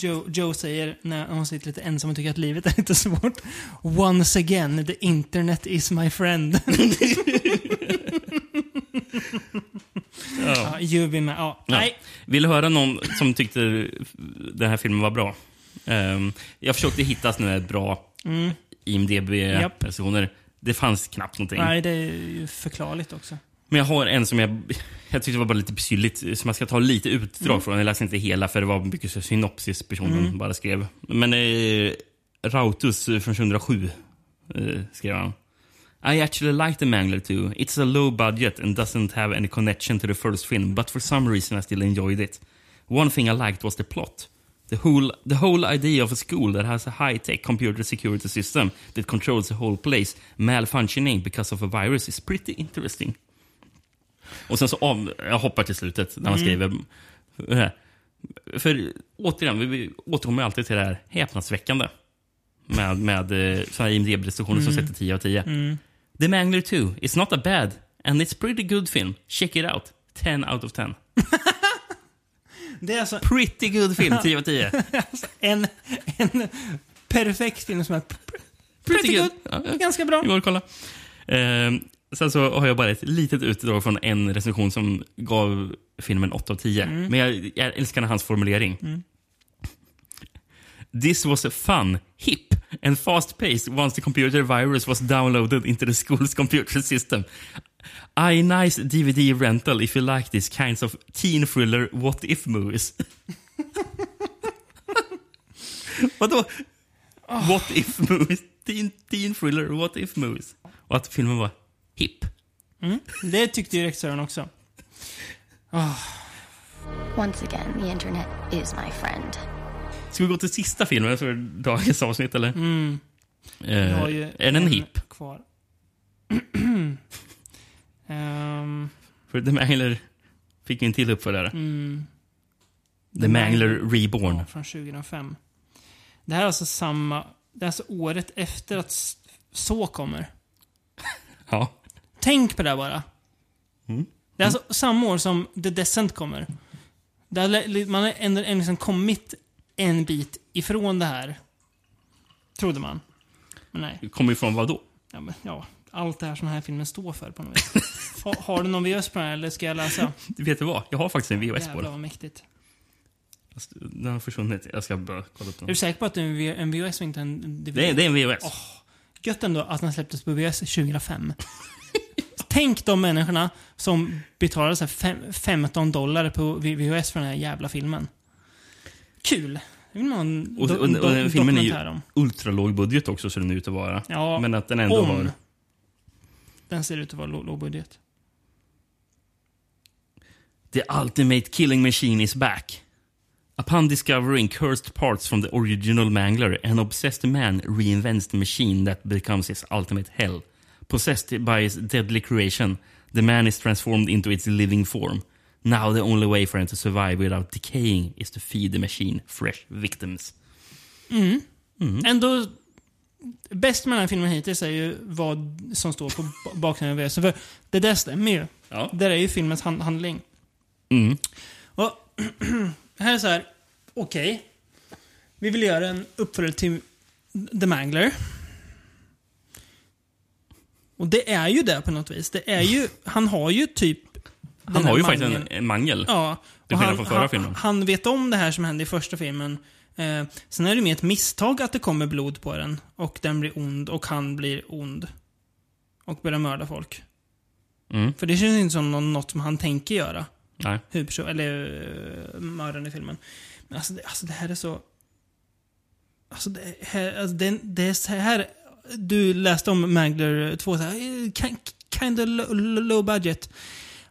Jo, Joe säger, när hon sitter lite ensam och tycker att livet är lite svårt. Once again, the internet is my friend. ja, be my, ja. Ja. Nej. Vill du höra någon som tyckte den här filmen var bra? Ehm, jag försökte hitta såna här bra Mm. IMDB-recensioner. Det fanns knappt någonting. Nej, det är ju förklarligt också. Men jag har en som jag, jag tyckte var bara lite syrligt, som jag ska ta lite utdrag Mm. från. Jag läste inte hela för det var mycket synopsis personen Mm. bara skrev. Men eh, Rautus från 2007 eh, skrev han. I actually like The Mangler too. It's a low budget and doesn't have any connection to the first film, but for some reason I still enjoyed it. One thing I liked was the plot. The whole, the whole idea of a school that has a high-tech computer security system that controls the whole place malfunctioning because of a virus is pretty interesting. Och sen så av, jag hoppar till slutet när man Mm. skriver... här. För återigen, vi, vi återkommer alltid till det här häpnadsväckande. Med, med eh, såna här IMDB-recensioner som Mm. sätter 10 av 10. Mm. The Mangler 2, it's not a bad and it's pretty good film. Check it out. 10 out of 10. Det är alltså... Pretty good film, 10 av 10. Alltså, en, en perfekt film som är pr- pretty good. Ja, ja. Ganska bra. Vi går och kolla. Ehm, sen så har jag bara ett litet utdrag från en recension som gav filmen 8 av 10. Mm. Men jag, jag älskar hans formulering. Mm. This was fun, hip and fast-paced once the computer virus was downloaded into the school's computer system. I nice DVD rental if you like these kinds of teen thriller what if movies. Vadå? What if movies? Teen, teen thriller what if movies. Och att filmen var hip. Mm. Det tyckte ju regissören också. Ah. Once again, the internet is my friend. Ska vi gå till sista filmen för dagens avsnitt eller? Mm. Eh, är den hip? kvar. Ehm, För The Mangler fick ju en till uppföljare. mm. The Mangler Reborn. Ja, från 2005. Det här är alltså samma... Det är alltså året efter att Så kommer. Ja. Tänk på det bara. Mm. Det är alltså samma år som The Descent kommer. Har, man har ändå liksom kommit en bit ifrån det här. Trodde man. Men nej. Kommer ifrån vad då? Ja, men, ja, allt det här som den här filmen står för på något vis. har, har du någon VHS på den här eller ska jag läsa? Vet du vad? Jag har faktiskt en VHS på Jävlar den. vad mäktigt. Fast Den har försvunnit. Jag ska bara kolla upp Är du den. säker på att det är en, VHS och inte en DVD? Det är, det är en VHS. Åh, gött ändå att den släpptes på VHS 2005. Tänk de människorna som betalade så fem, 15 dollar på VHS för den här jävla filmen. Kul. Det vill man ha en Och, do, och, och, do, den filmen är ju om. ultralåg budget också, så den ut att vara. Ja, Men att den ändå om. har... Den ser ut att vara låg budget. The ultimate killing machine is back. Upon discovering cursed parts from the original Mangler, an obsessed man reinvents the machine that becomes his ultimate hell. Possessed by his deadly creation, the man is transformed into its living form. Now the only way for him to survive without decaying is to feed the machine fresh victims. Mm. Ändå... Bäst med den här filmen hittills är ju vad som står på ba- baksidan av VHS. För det där stämmer ju. Ja. Det där är ju filmens hand, handling. Mm. Och här är så här. Okej. Vi vill göra en uppföljare till The Mangler. Och det är ju det på något vis. Det är ju, han har ju typ... Han har ju faktiskt en, mangeln. en mangel. Ja. Till skillnad från förra han, filmen. Han vet om det här som hände i första filmen. Eh, sen är det mer ett misstag att det kommer blod på den. Och den blir ond och han blir ond. Och börjar mörda folk. Mm. För det känns inte som nå- något som han tänker göra. Nej. Huvudperson, eller uh, mördaren i filmen. Men alltså det, alltså det här är så... Alltså det här, alltså det, det är så här... Du läste om Mangler 2, så här, ki- kind of low, budget.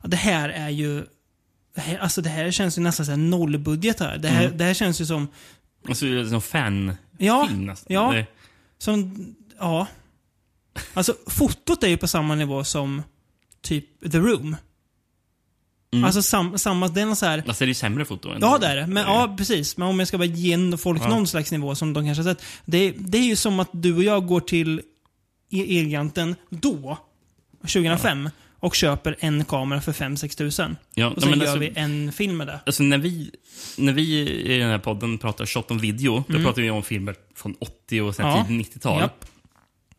Det här är ju... Det här, alltså det här känns ju nästan här nollbudget här. Det här, Mm. det här känns ju som... Alltså, det är som fan Ja, nästan. ja. Det, Som, ja. Alltså fotot är ju på samma nivå som typ The Room. Mm. Alltså sam, samma, det är så här... alltså, det är ju sämre foto än Ja, det är det. Men, ja, precis. Men om jag ska bara ge folk Ja. någon slags nivå som de kanske har sett. Det, det är ju som att du och jag går till E- Elgiganten då, 2005, och köper en kamera för 5-6 tusen. Ja, och ja, sen men gör alltså- vi en film med det. Alltså när vi, när vi i den här podden pratar shot on video, då Mm. pratar vi om filmer från 80 och sen Ja. tidigt 90-tal. Japp.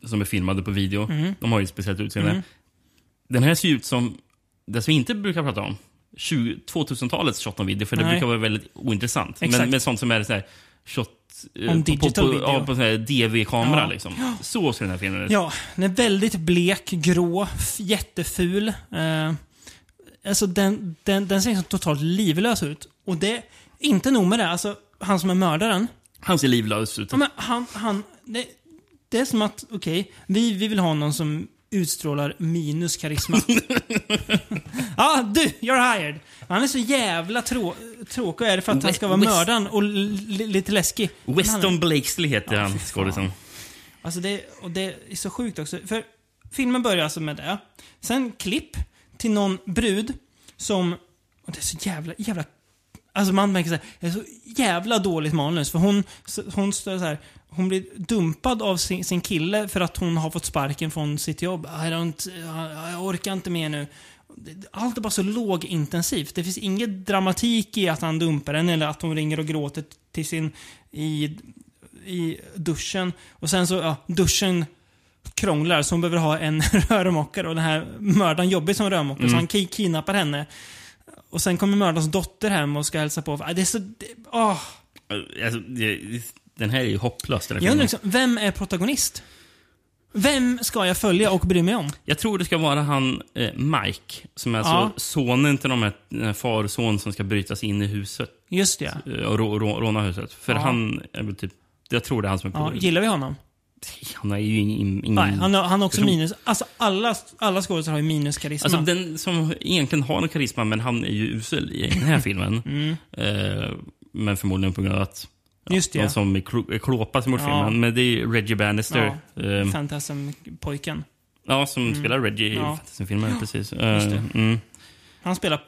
Som är filmade på video. Mm. De har ju ett speciellt utseende. Mm. Den här ser ju ut som det som vi inte brukar prata om. 20 2000-talets shot on video, för det Nej. brukar vara väldigt ointressant. Exakt. Men med sånt som är så här shot eh, On på, digital på, video. Ja, på sån här DV-kamera Ja. liksom. Så ser den här filmen ut. Ja, den är väldigt blek, grå, jätteful. Eh, alltså den, den, den ser liksom totalt livlös ut. Och det, inte nog med det, alltså han som är mördaren. Han ser livlös ut. Ja, men han, han, det, det är som att, okej, vi, vi vill ha någon som utstrålar minus karisma. Ja, du, you're hired. Han är så jävla trå tråkig. Är det för att han ska vara West- mördaren och li- li- lite läskig? Är- Weston Blakesley heter Ja, han, skådisen. Alltså det, och det är så sjukt också. För filmen börjar alltså med det. Sen klipp till någon brud som... Och det är så jävla, jävla... Alltså man märker såhär, det är så jävla dåligt manus. För hon, hon står så här, hon blir dumpad av sin, sin kille för att hon har fått sparken från sitt jobb. I don't, jag orkar inte mer nu. Allt är bara så lågintensivt. Det finns ingen dramatik i att han dumpar henne eller att hon ringer och gråter till sin... I, i duschen. Och sen så, ja, duschen krånglar så hon behöver ha en rörmokare och den här mördaren jobbar som rörmokare så Mm. han ki- kidnappar henne. Och sen kommer mördarens dotter hem och ska hälsa på. Det är så... Det, åh. Alltså, det, den här är ju hopplös. Den här Jag undrar filmen. liksom, vem är protagonist? Vem ska jag följa och bry mig om? Jag tror det ska vara han eh, Mike, som är Ja. alltså sonen till de här, den här far och son som ska bryta sig in i huset. Just det. eh, Och rå, rå, råna huset. För Ja. han är väl typ... Jag tror det är han som är Ja, gillar vi honom? Han är ju ingen... ingen Nej, han har, han har också person. minus. Alltså alla, alla skådespelare har ju minuskarisma. Alltså den som egentligen har någon karisma, men han är ju usel i den här filmen. Mm. Eh, men förmodligen på grund av att Just det. de som är klo- är klåpa som gjort Ja. filmen. Men det är Reggie Bannister. Ja, Eh, Fantasm-pojken. ja, som Mm. spelar Reggie i Ja. Fantasy-filmen. Precis. Just det. Eh, mm. Han spelar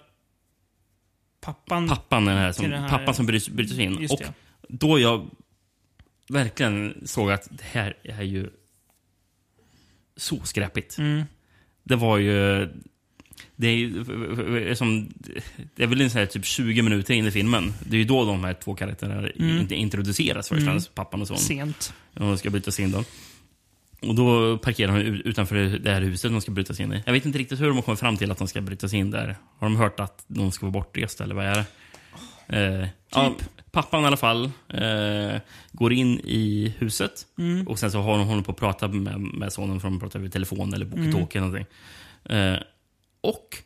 pappan. Pappan den här som, den här- pappan som bryter, bryter sig in. Och det. då jag verkligen såg att det här är ju så skräpigt. Mm. Det var ju... Det är, som, det är väl en här typ 20 minuter in i filmen. Det är ju då de här två karaktärerna Mm. introduceras först. Mm. Pappan och son. Sent. Och de ska brytas in då. Och då parkerar de ut- utanför det här huset de ska brytas in i. Jag vet inte riktigt hur de har kommit fram till att de ska brytas in där. Har de hört att de ska vara bortresta eller vad är det? Eh, ja, pappan i alla fall eh, går in i huset Mm. och sen så har de håller på att prata med, med sonen för de pratar över telefon eller walkie-talkie Mm. eller någonting. Eh, och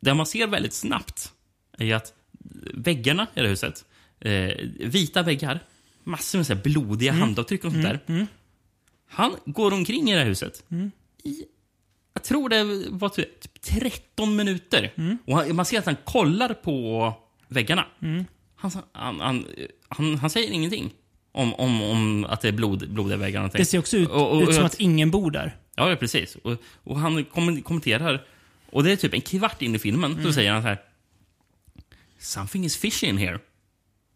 det man ser väldigt snabbt är att väggarna i det här huset, eh, vita väggar, massor med så blodiga Mm. handavtryck och sånt Mm, där. Han går omkring i det här huset Mm. i, jag tror det var typ 13 minuter. Mm. Och han, man ser att han kollar på väggarna. Mm. Han, han, han, han, säger ingenting om, om, om att det är blod, blodiga väggar. Det ser också ut, Och- och- ut som att ingen bor där. Ja, precis. Och, och han kom, kommenterar, och det är typ en kvart in i filmen, Mm. så säger han så här. Something is fishy in here.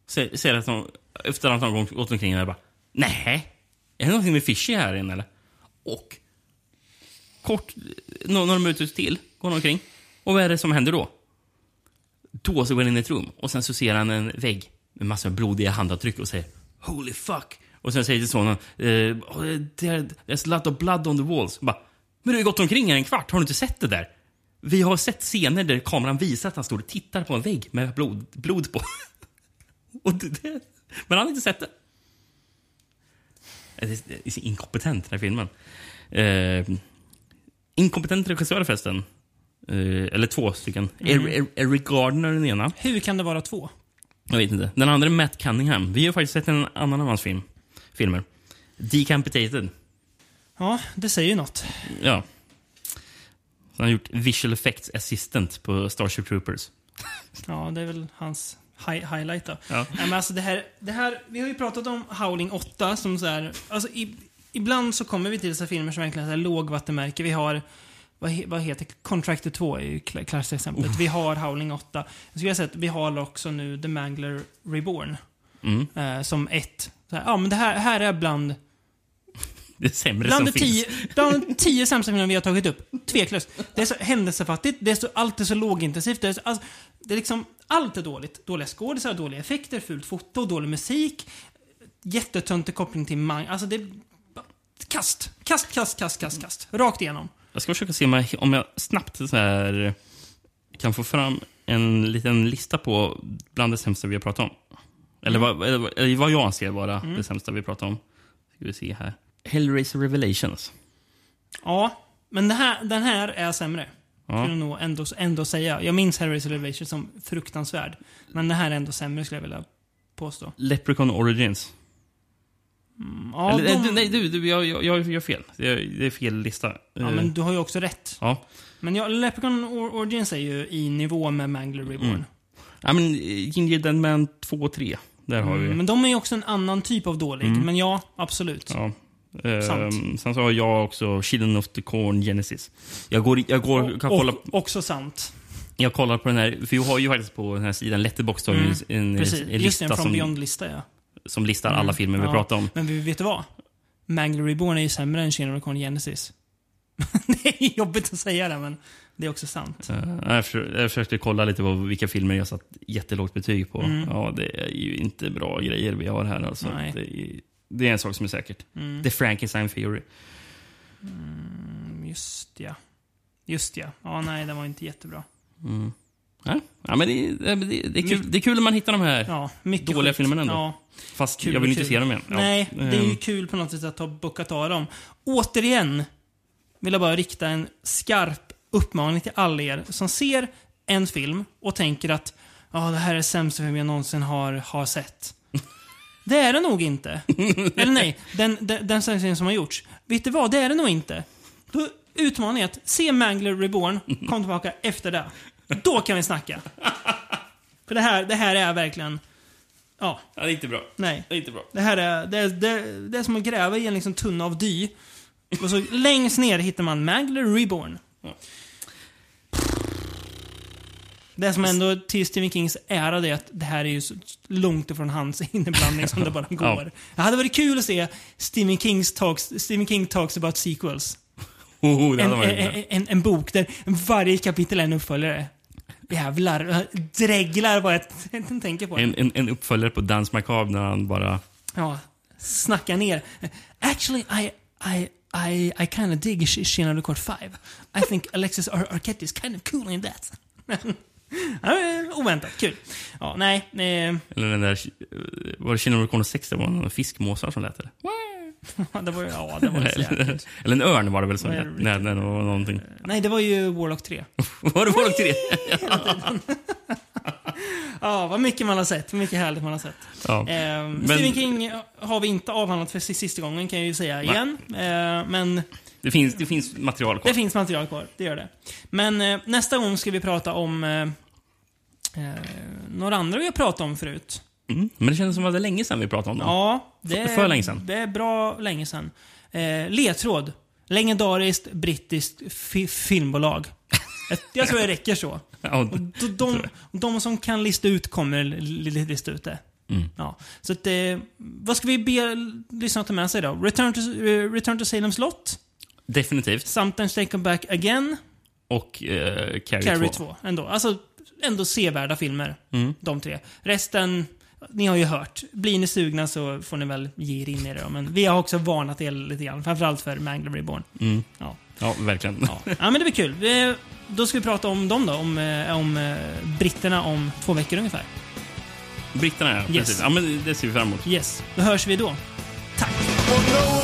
Sä- Säger att de, efter att han har gått omkring där bara, nej, är det någonting med fishy här inne eller? Och kort, några, några minuter till går han omkring. Och vad är det som händer då? Då så går han in i ett rum och sen så ser han en vägg med massor med blodiga handavtryck och säger Holy fuck! Och sen säger till sonen eh, there, There's a lot of blood on the walls. Bara, men du har ju gått omkring här en kvart, har du inte sett det där? Vi har sett scener där kameran visar att han står och tittar på en vägg med blod, blod på. och det, det, men han har inte sett det. Det är, det är så inkompetent den här filmen. Eh, inkompetent regissör förresten. Eh, eller två stycken. Mm. Er, er, Eric Gardner den ena. Hur kan det vara två? Jag vet inte. Den andra är Matt Cunningham. Vi har faktiskt sett en annan av hans film, filmer. Decapitated. Ja, det säger ju något. Ja. Han har gjort visual effects assistant på Starship Troopers. Ja, det är väl hans hi highlight då. Ja. Nej, men alltså det här, det här, vi har ju pratat om Howling 8 som så här, alltså i, ibland så kommer vi till så här filmer som verkligen är lågvattenmärke. Vi har, vad, he, vad heter Contractor 2 är ju kla- klassiska exemplet. Vi har Howling 8. Jag skulle säga att vi har också nu The Mangler Reborn. Mm. Eh, som ett, så här, ja men det här, här är bland Det sämre Bland som tio, finns. bland de tio sämsta filmerna vi har tagit upp. Tveklöst. Det är så händelsefattigt, det är så, allt är så lågintensivt. Det är, så, alltså, det är liksom, allt är dåligt. Dåliga skådisar, dåliga effekter, fult foto, dålig musik. Jättetöntig koppling till mang. Alltså det är kast. Kast, kast, kast, kast, kast. Rakt igenom. Jag ska försöka se om jag, om jag snabbt så här, kan få fram en liten lista på bland det sämsta vi har pratat om. Eller, vad, eller, vad jag anser vara Mm. det sämsta vi pratat om. Ska vi se här. Hellraiser Revelations. Ja, men det här, den här är sämre. Ja. Skulle jag nog ändå, ändå säga. Jag minns Hellraiser Revelation som fruktansvärd. Men det här är ändå sämre skulle jag vilja påstå. Leprechaun Origins. Ja, Eller, de- nej, du, du, jag, jag, jag gör fel. Det är, det är fel lista. Ja, men du har ju också rätt. ja. Men ja, Leprechaun Or- Origins är ju i nivå med Mangler Reborn. Mm. Ja, men Ginger Dead Man 2 och 3. Där har vi. Mm, men de är ju också en annan typ av dålig. Mm. Men ja, absolut. Ja. Ehm, Sant. sen så har jag också Children of the Corn Genesis. Jag går, jag går, Och- kan kolla, och, också sant. jag kollar på den här, för jag har ju faktiskt på den här sidan Letterboxd ju Mm. en, en, Precis. en Just lista det, en From som, Beyond-lista ja. som listar alla Mm. filmer vi Ja. pratar om. Men vi- vet du vad? Mangler Reborn är ju sämre än Children of the Corn Genesis. det är jobbigt att säga det, men det är också sant. Eh, jag, försökte, jag försökte kolla lite på vilka filmer jag satt jättelågt betyg på. Mm. Ja, det är ju inte bra grejer vi har här alltså. Det är, det är en sak som är säkert. Mm. The Frankenstein Theory. Mm, just ja. Just ja. Ja, nej, den var inte jättebra. Mm. Ja, ja, men det, det, det, är kul, det är kul när man hittar de här Ja, dåliga filmerna ändå. Ja. Fast Kul jag vill inte se dem igen. Ja. Nej, det är ju Ehm, kul på något sätt att ha bockat av dem. Återigen vill jag bara rikta en skarp uppmaning till alla er som ser en film och tänker att ja, det här är sämsta film jag någonsin har, har sett. Det är det nog inte. Eller nej, den, den, den sämsta som har gjorts. Vet du vad? Det är det nog inte. Då utmanar jag att se Mangler Reborn, kom tillbaka efter det. Då kan vi snacka. För det här, det här är verkligen... Ja. Ja, det är inte bra. Nej. Det är inte bra. Det här är, det är, det, det är som att gräva i en liksom tunna av dy. Och så längst ner hittar man Mangler Reborn. Det som ändå till Stephen Kings ära det är att det här är ju så långt ifrån hans inblandning som det bara går. Det hade varit kul att se Stephen, Kings talks, Stephen King talks about sequels. Oh, en, en, en, en bok där varje kapitel är en uppföljare. Jävlar, dreglar bara jag tänker på. En, en, uppföljare på Dance Macabre när han bara... Ja, snacka ner. Actually, I, I, I, I kind of dig Sh- Shina Record 5. I think Alexis Ar Arquette is kind of cool in that. eh, oväntat, kul. Ja, nej. Eh, Eller den där... Var det Kingdom Recon 6? Det var någon fiskmåsar som lät eller? det var ja, det var eller, eller en örn var det väl som lät det när det var någonting. Nej, det var ju Warlock 3. var det Warlock 3? Ja, vad mycket man har sett. Mycket härligt man har sett. Ja. Eh, Men- Stephen King har vi inte avhandlat för sista gången kan jag ju säga Nej. igen. Eh, men Det finns, det finns material kvar. det finns material kvar, det gör det. Men eh, nästa gång ska vi prata om eh, eh, några andra vi har pratat om förut. Mm. Men det känns som att det är länge sedan vi pratade om dem. Ja, det är, För länge sedan. Det är bra länge sedan. Eh, ledtråd. Legendariskt brittiskt fi filmbolag. Jag, tror det räcker så. Ja, Och de, de, de som kan lista ut kommer li- li- lista ut det. Mm. Ja. Så att, eh, vad ska vi be lyssnarna ta med sig då? Return to, eh, Return to Salem slott. Definitivt. Sometimes Take Come Back Again. Och eh, Carrie, Carrie 2. 2. Ändå. Alltså, ändå sevärda filmer. Mm. De tre. Resten, ni har ju hört. Blir ni sugna så får ni väl ge er in i det. Men vi har också varnat er lite grann. Framförallt för Mangler Reborn. Mm. Ja. Ja, verkligen. Ja, men det blir kul. Vi, då ska vi prata om dem då. Om, eh, om eh, britterna om två veckor ungefär. Britterna, ja. Yes. Precis. Ja, men det ser vi fram emot. Yes. Då hörs vi då. Everybody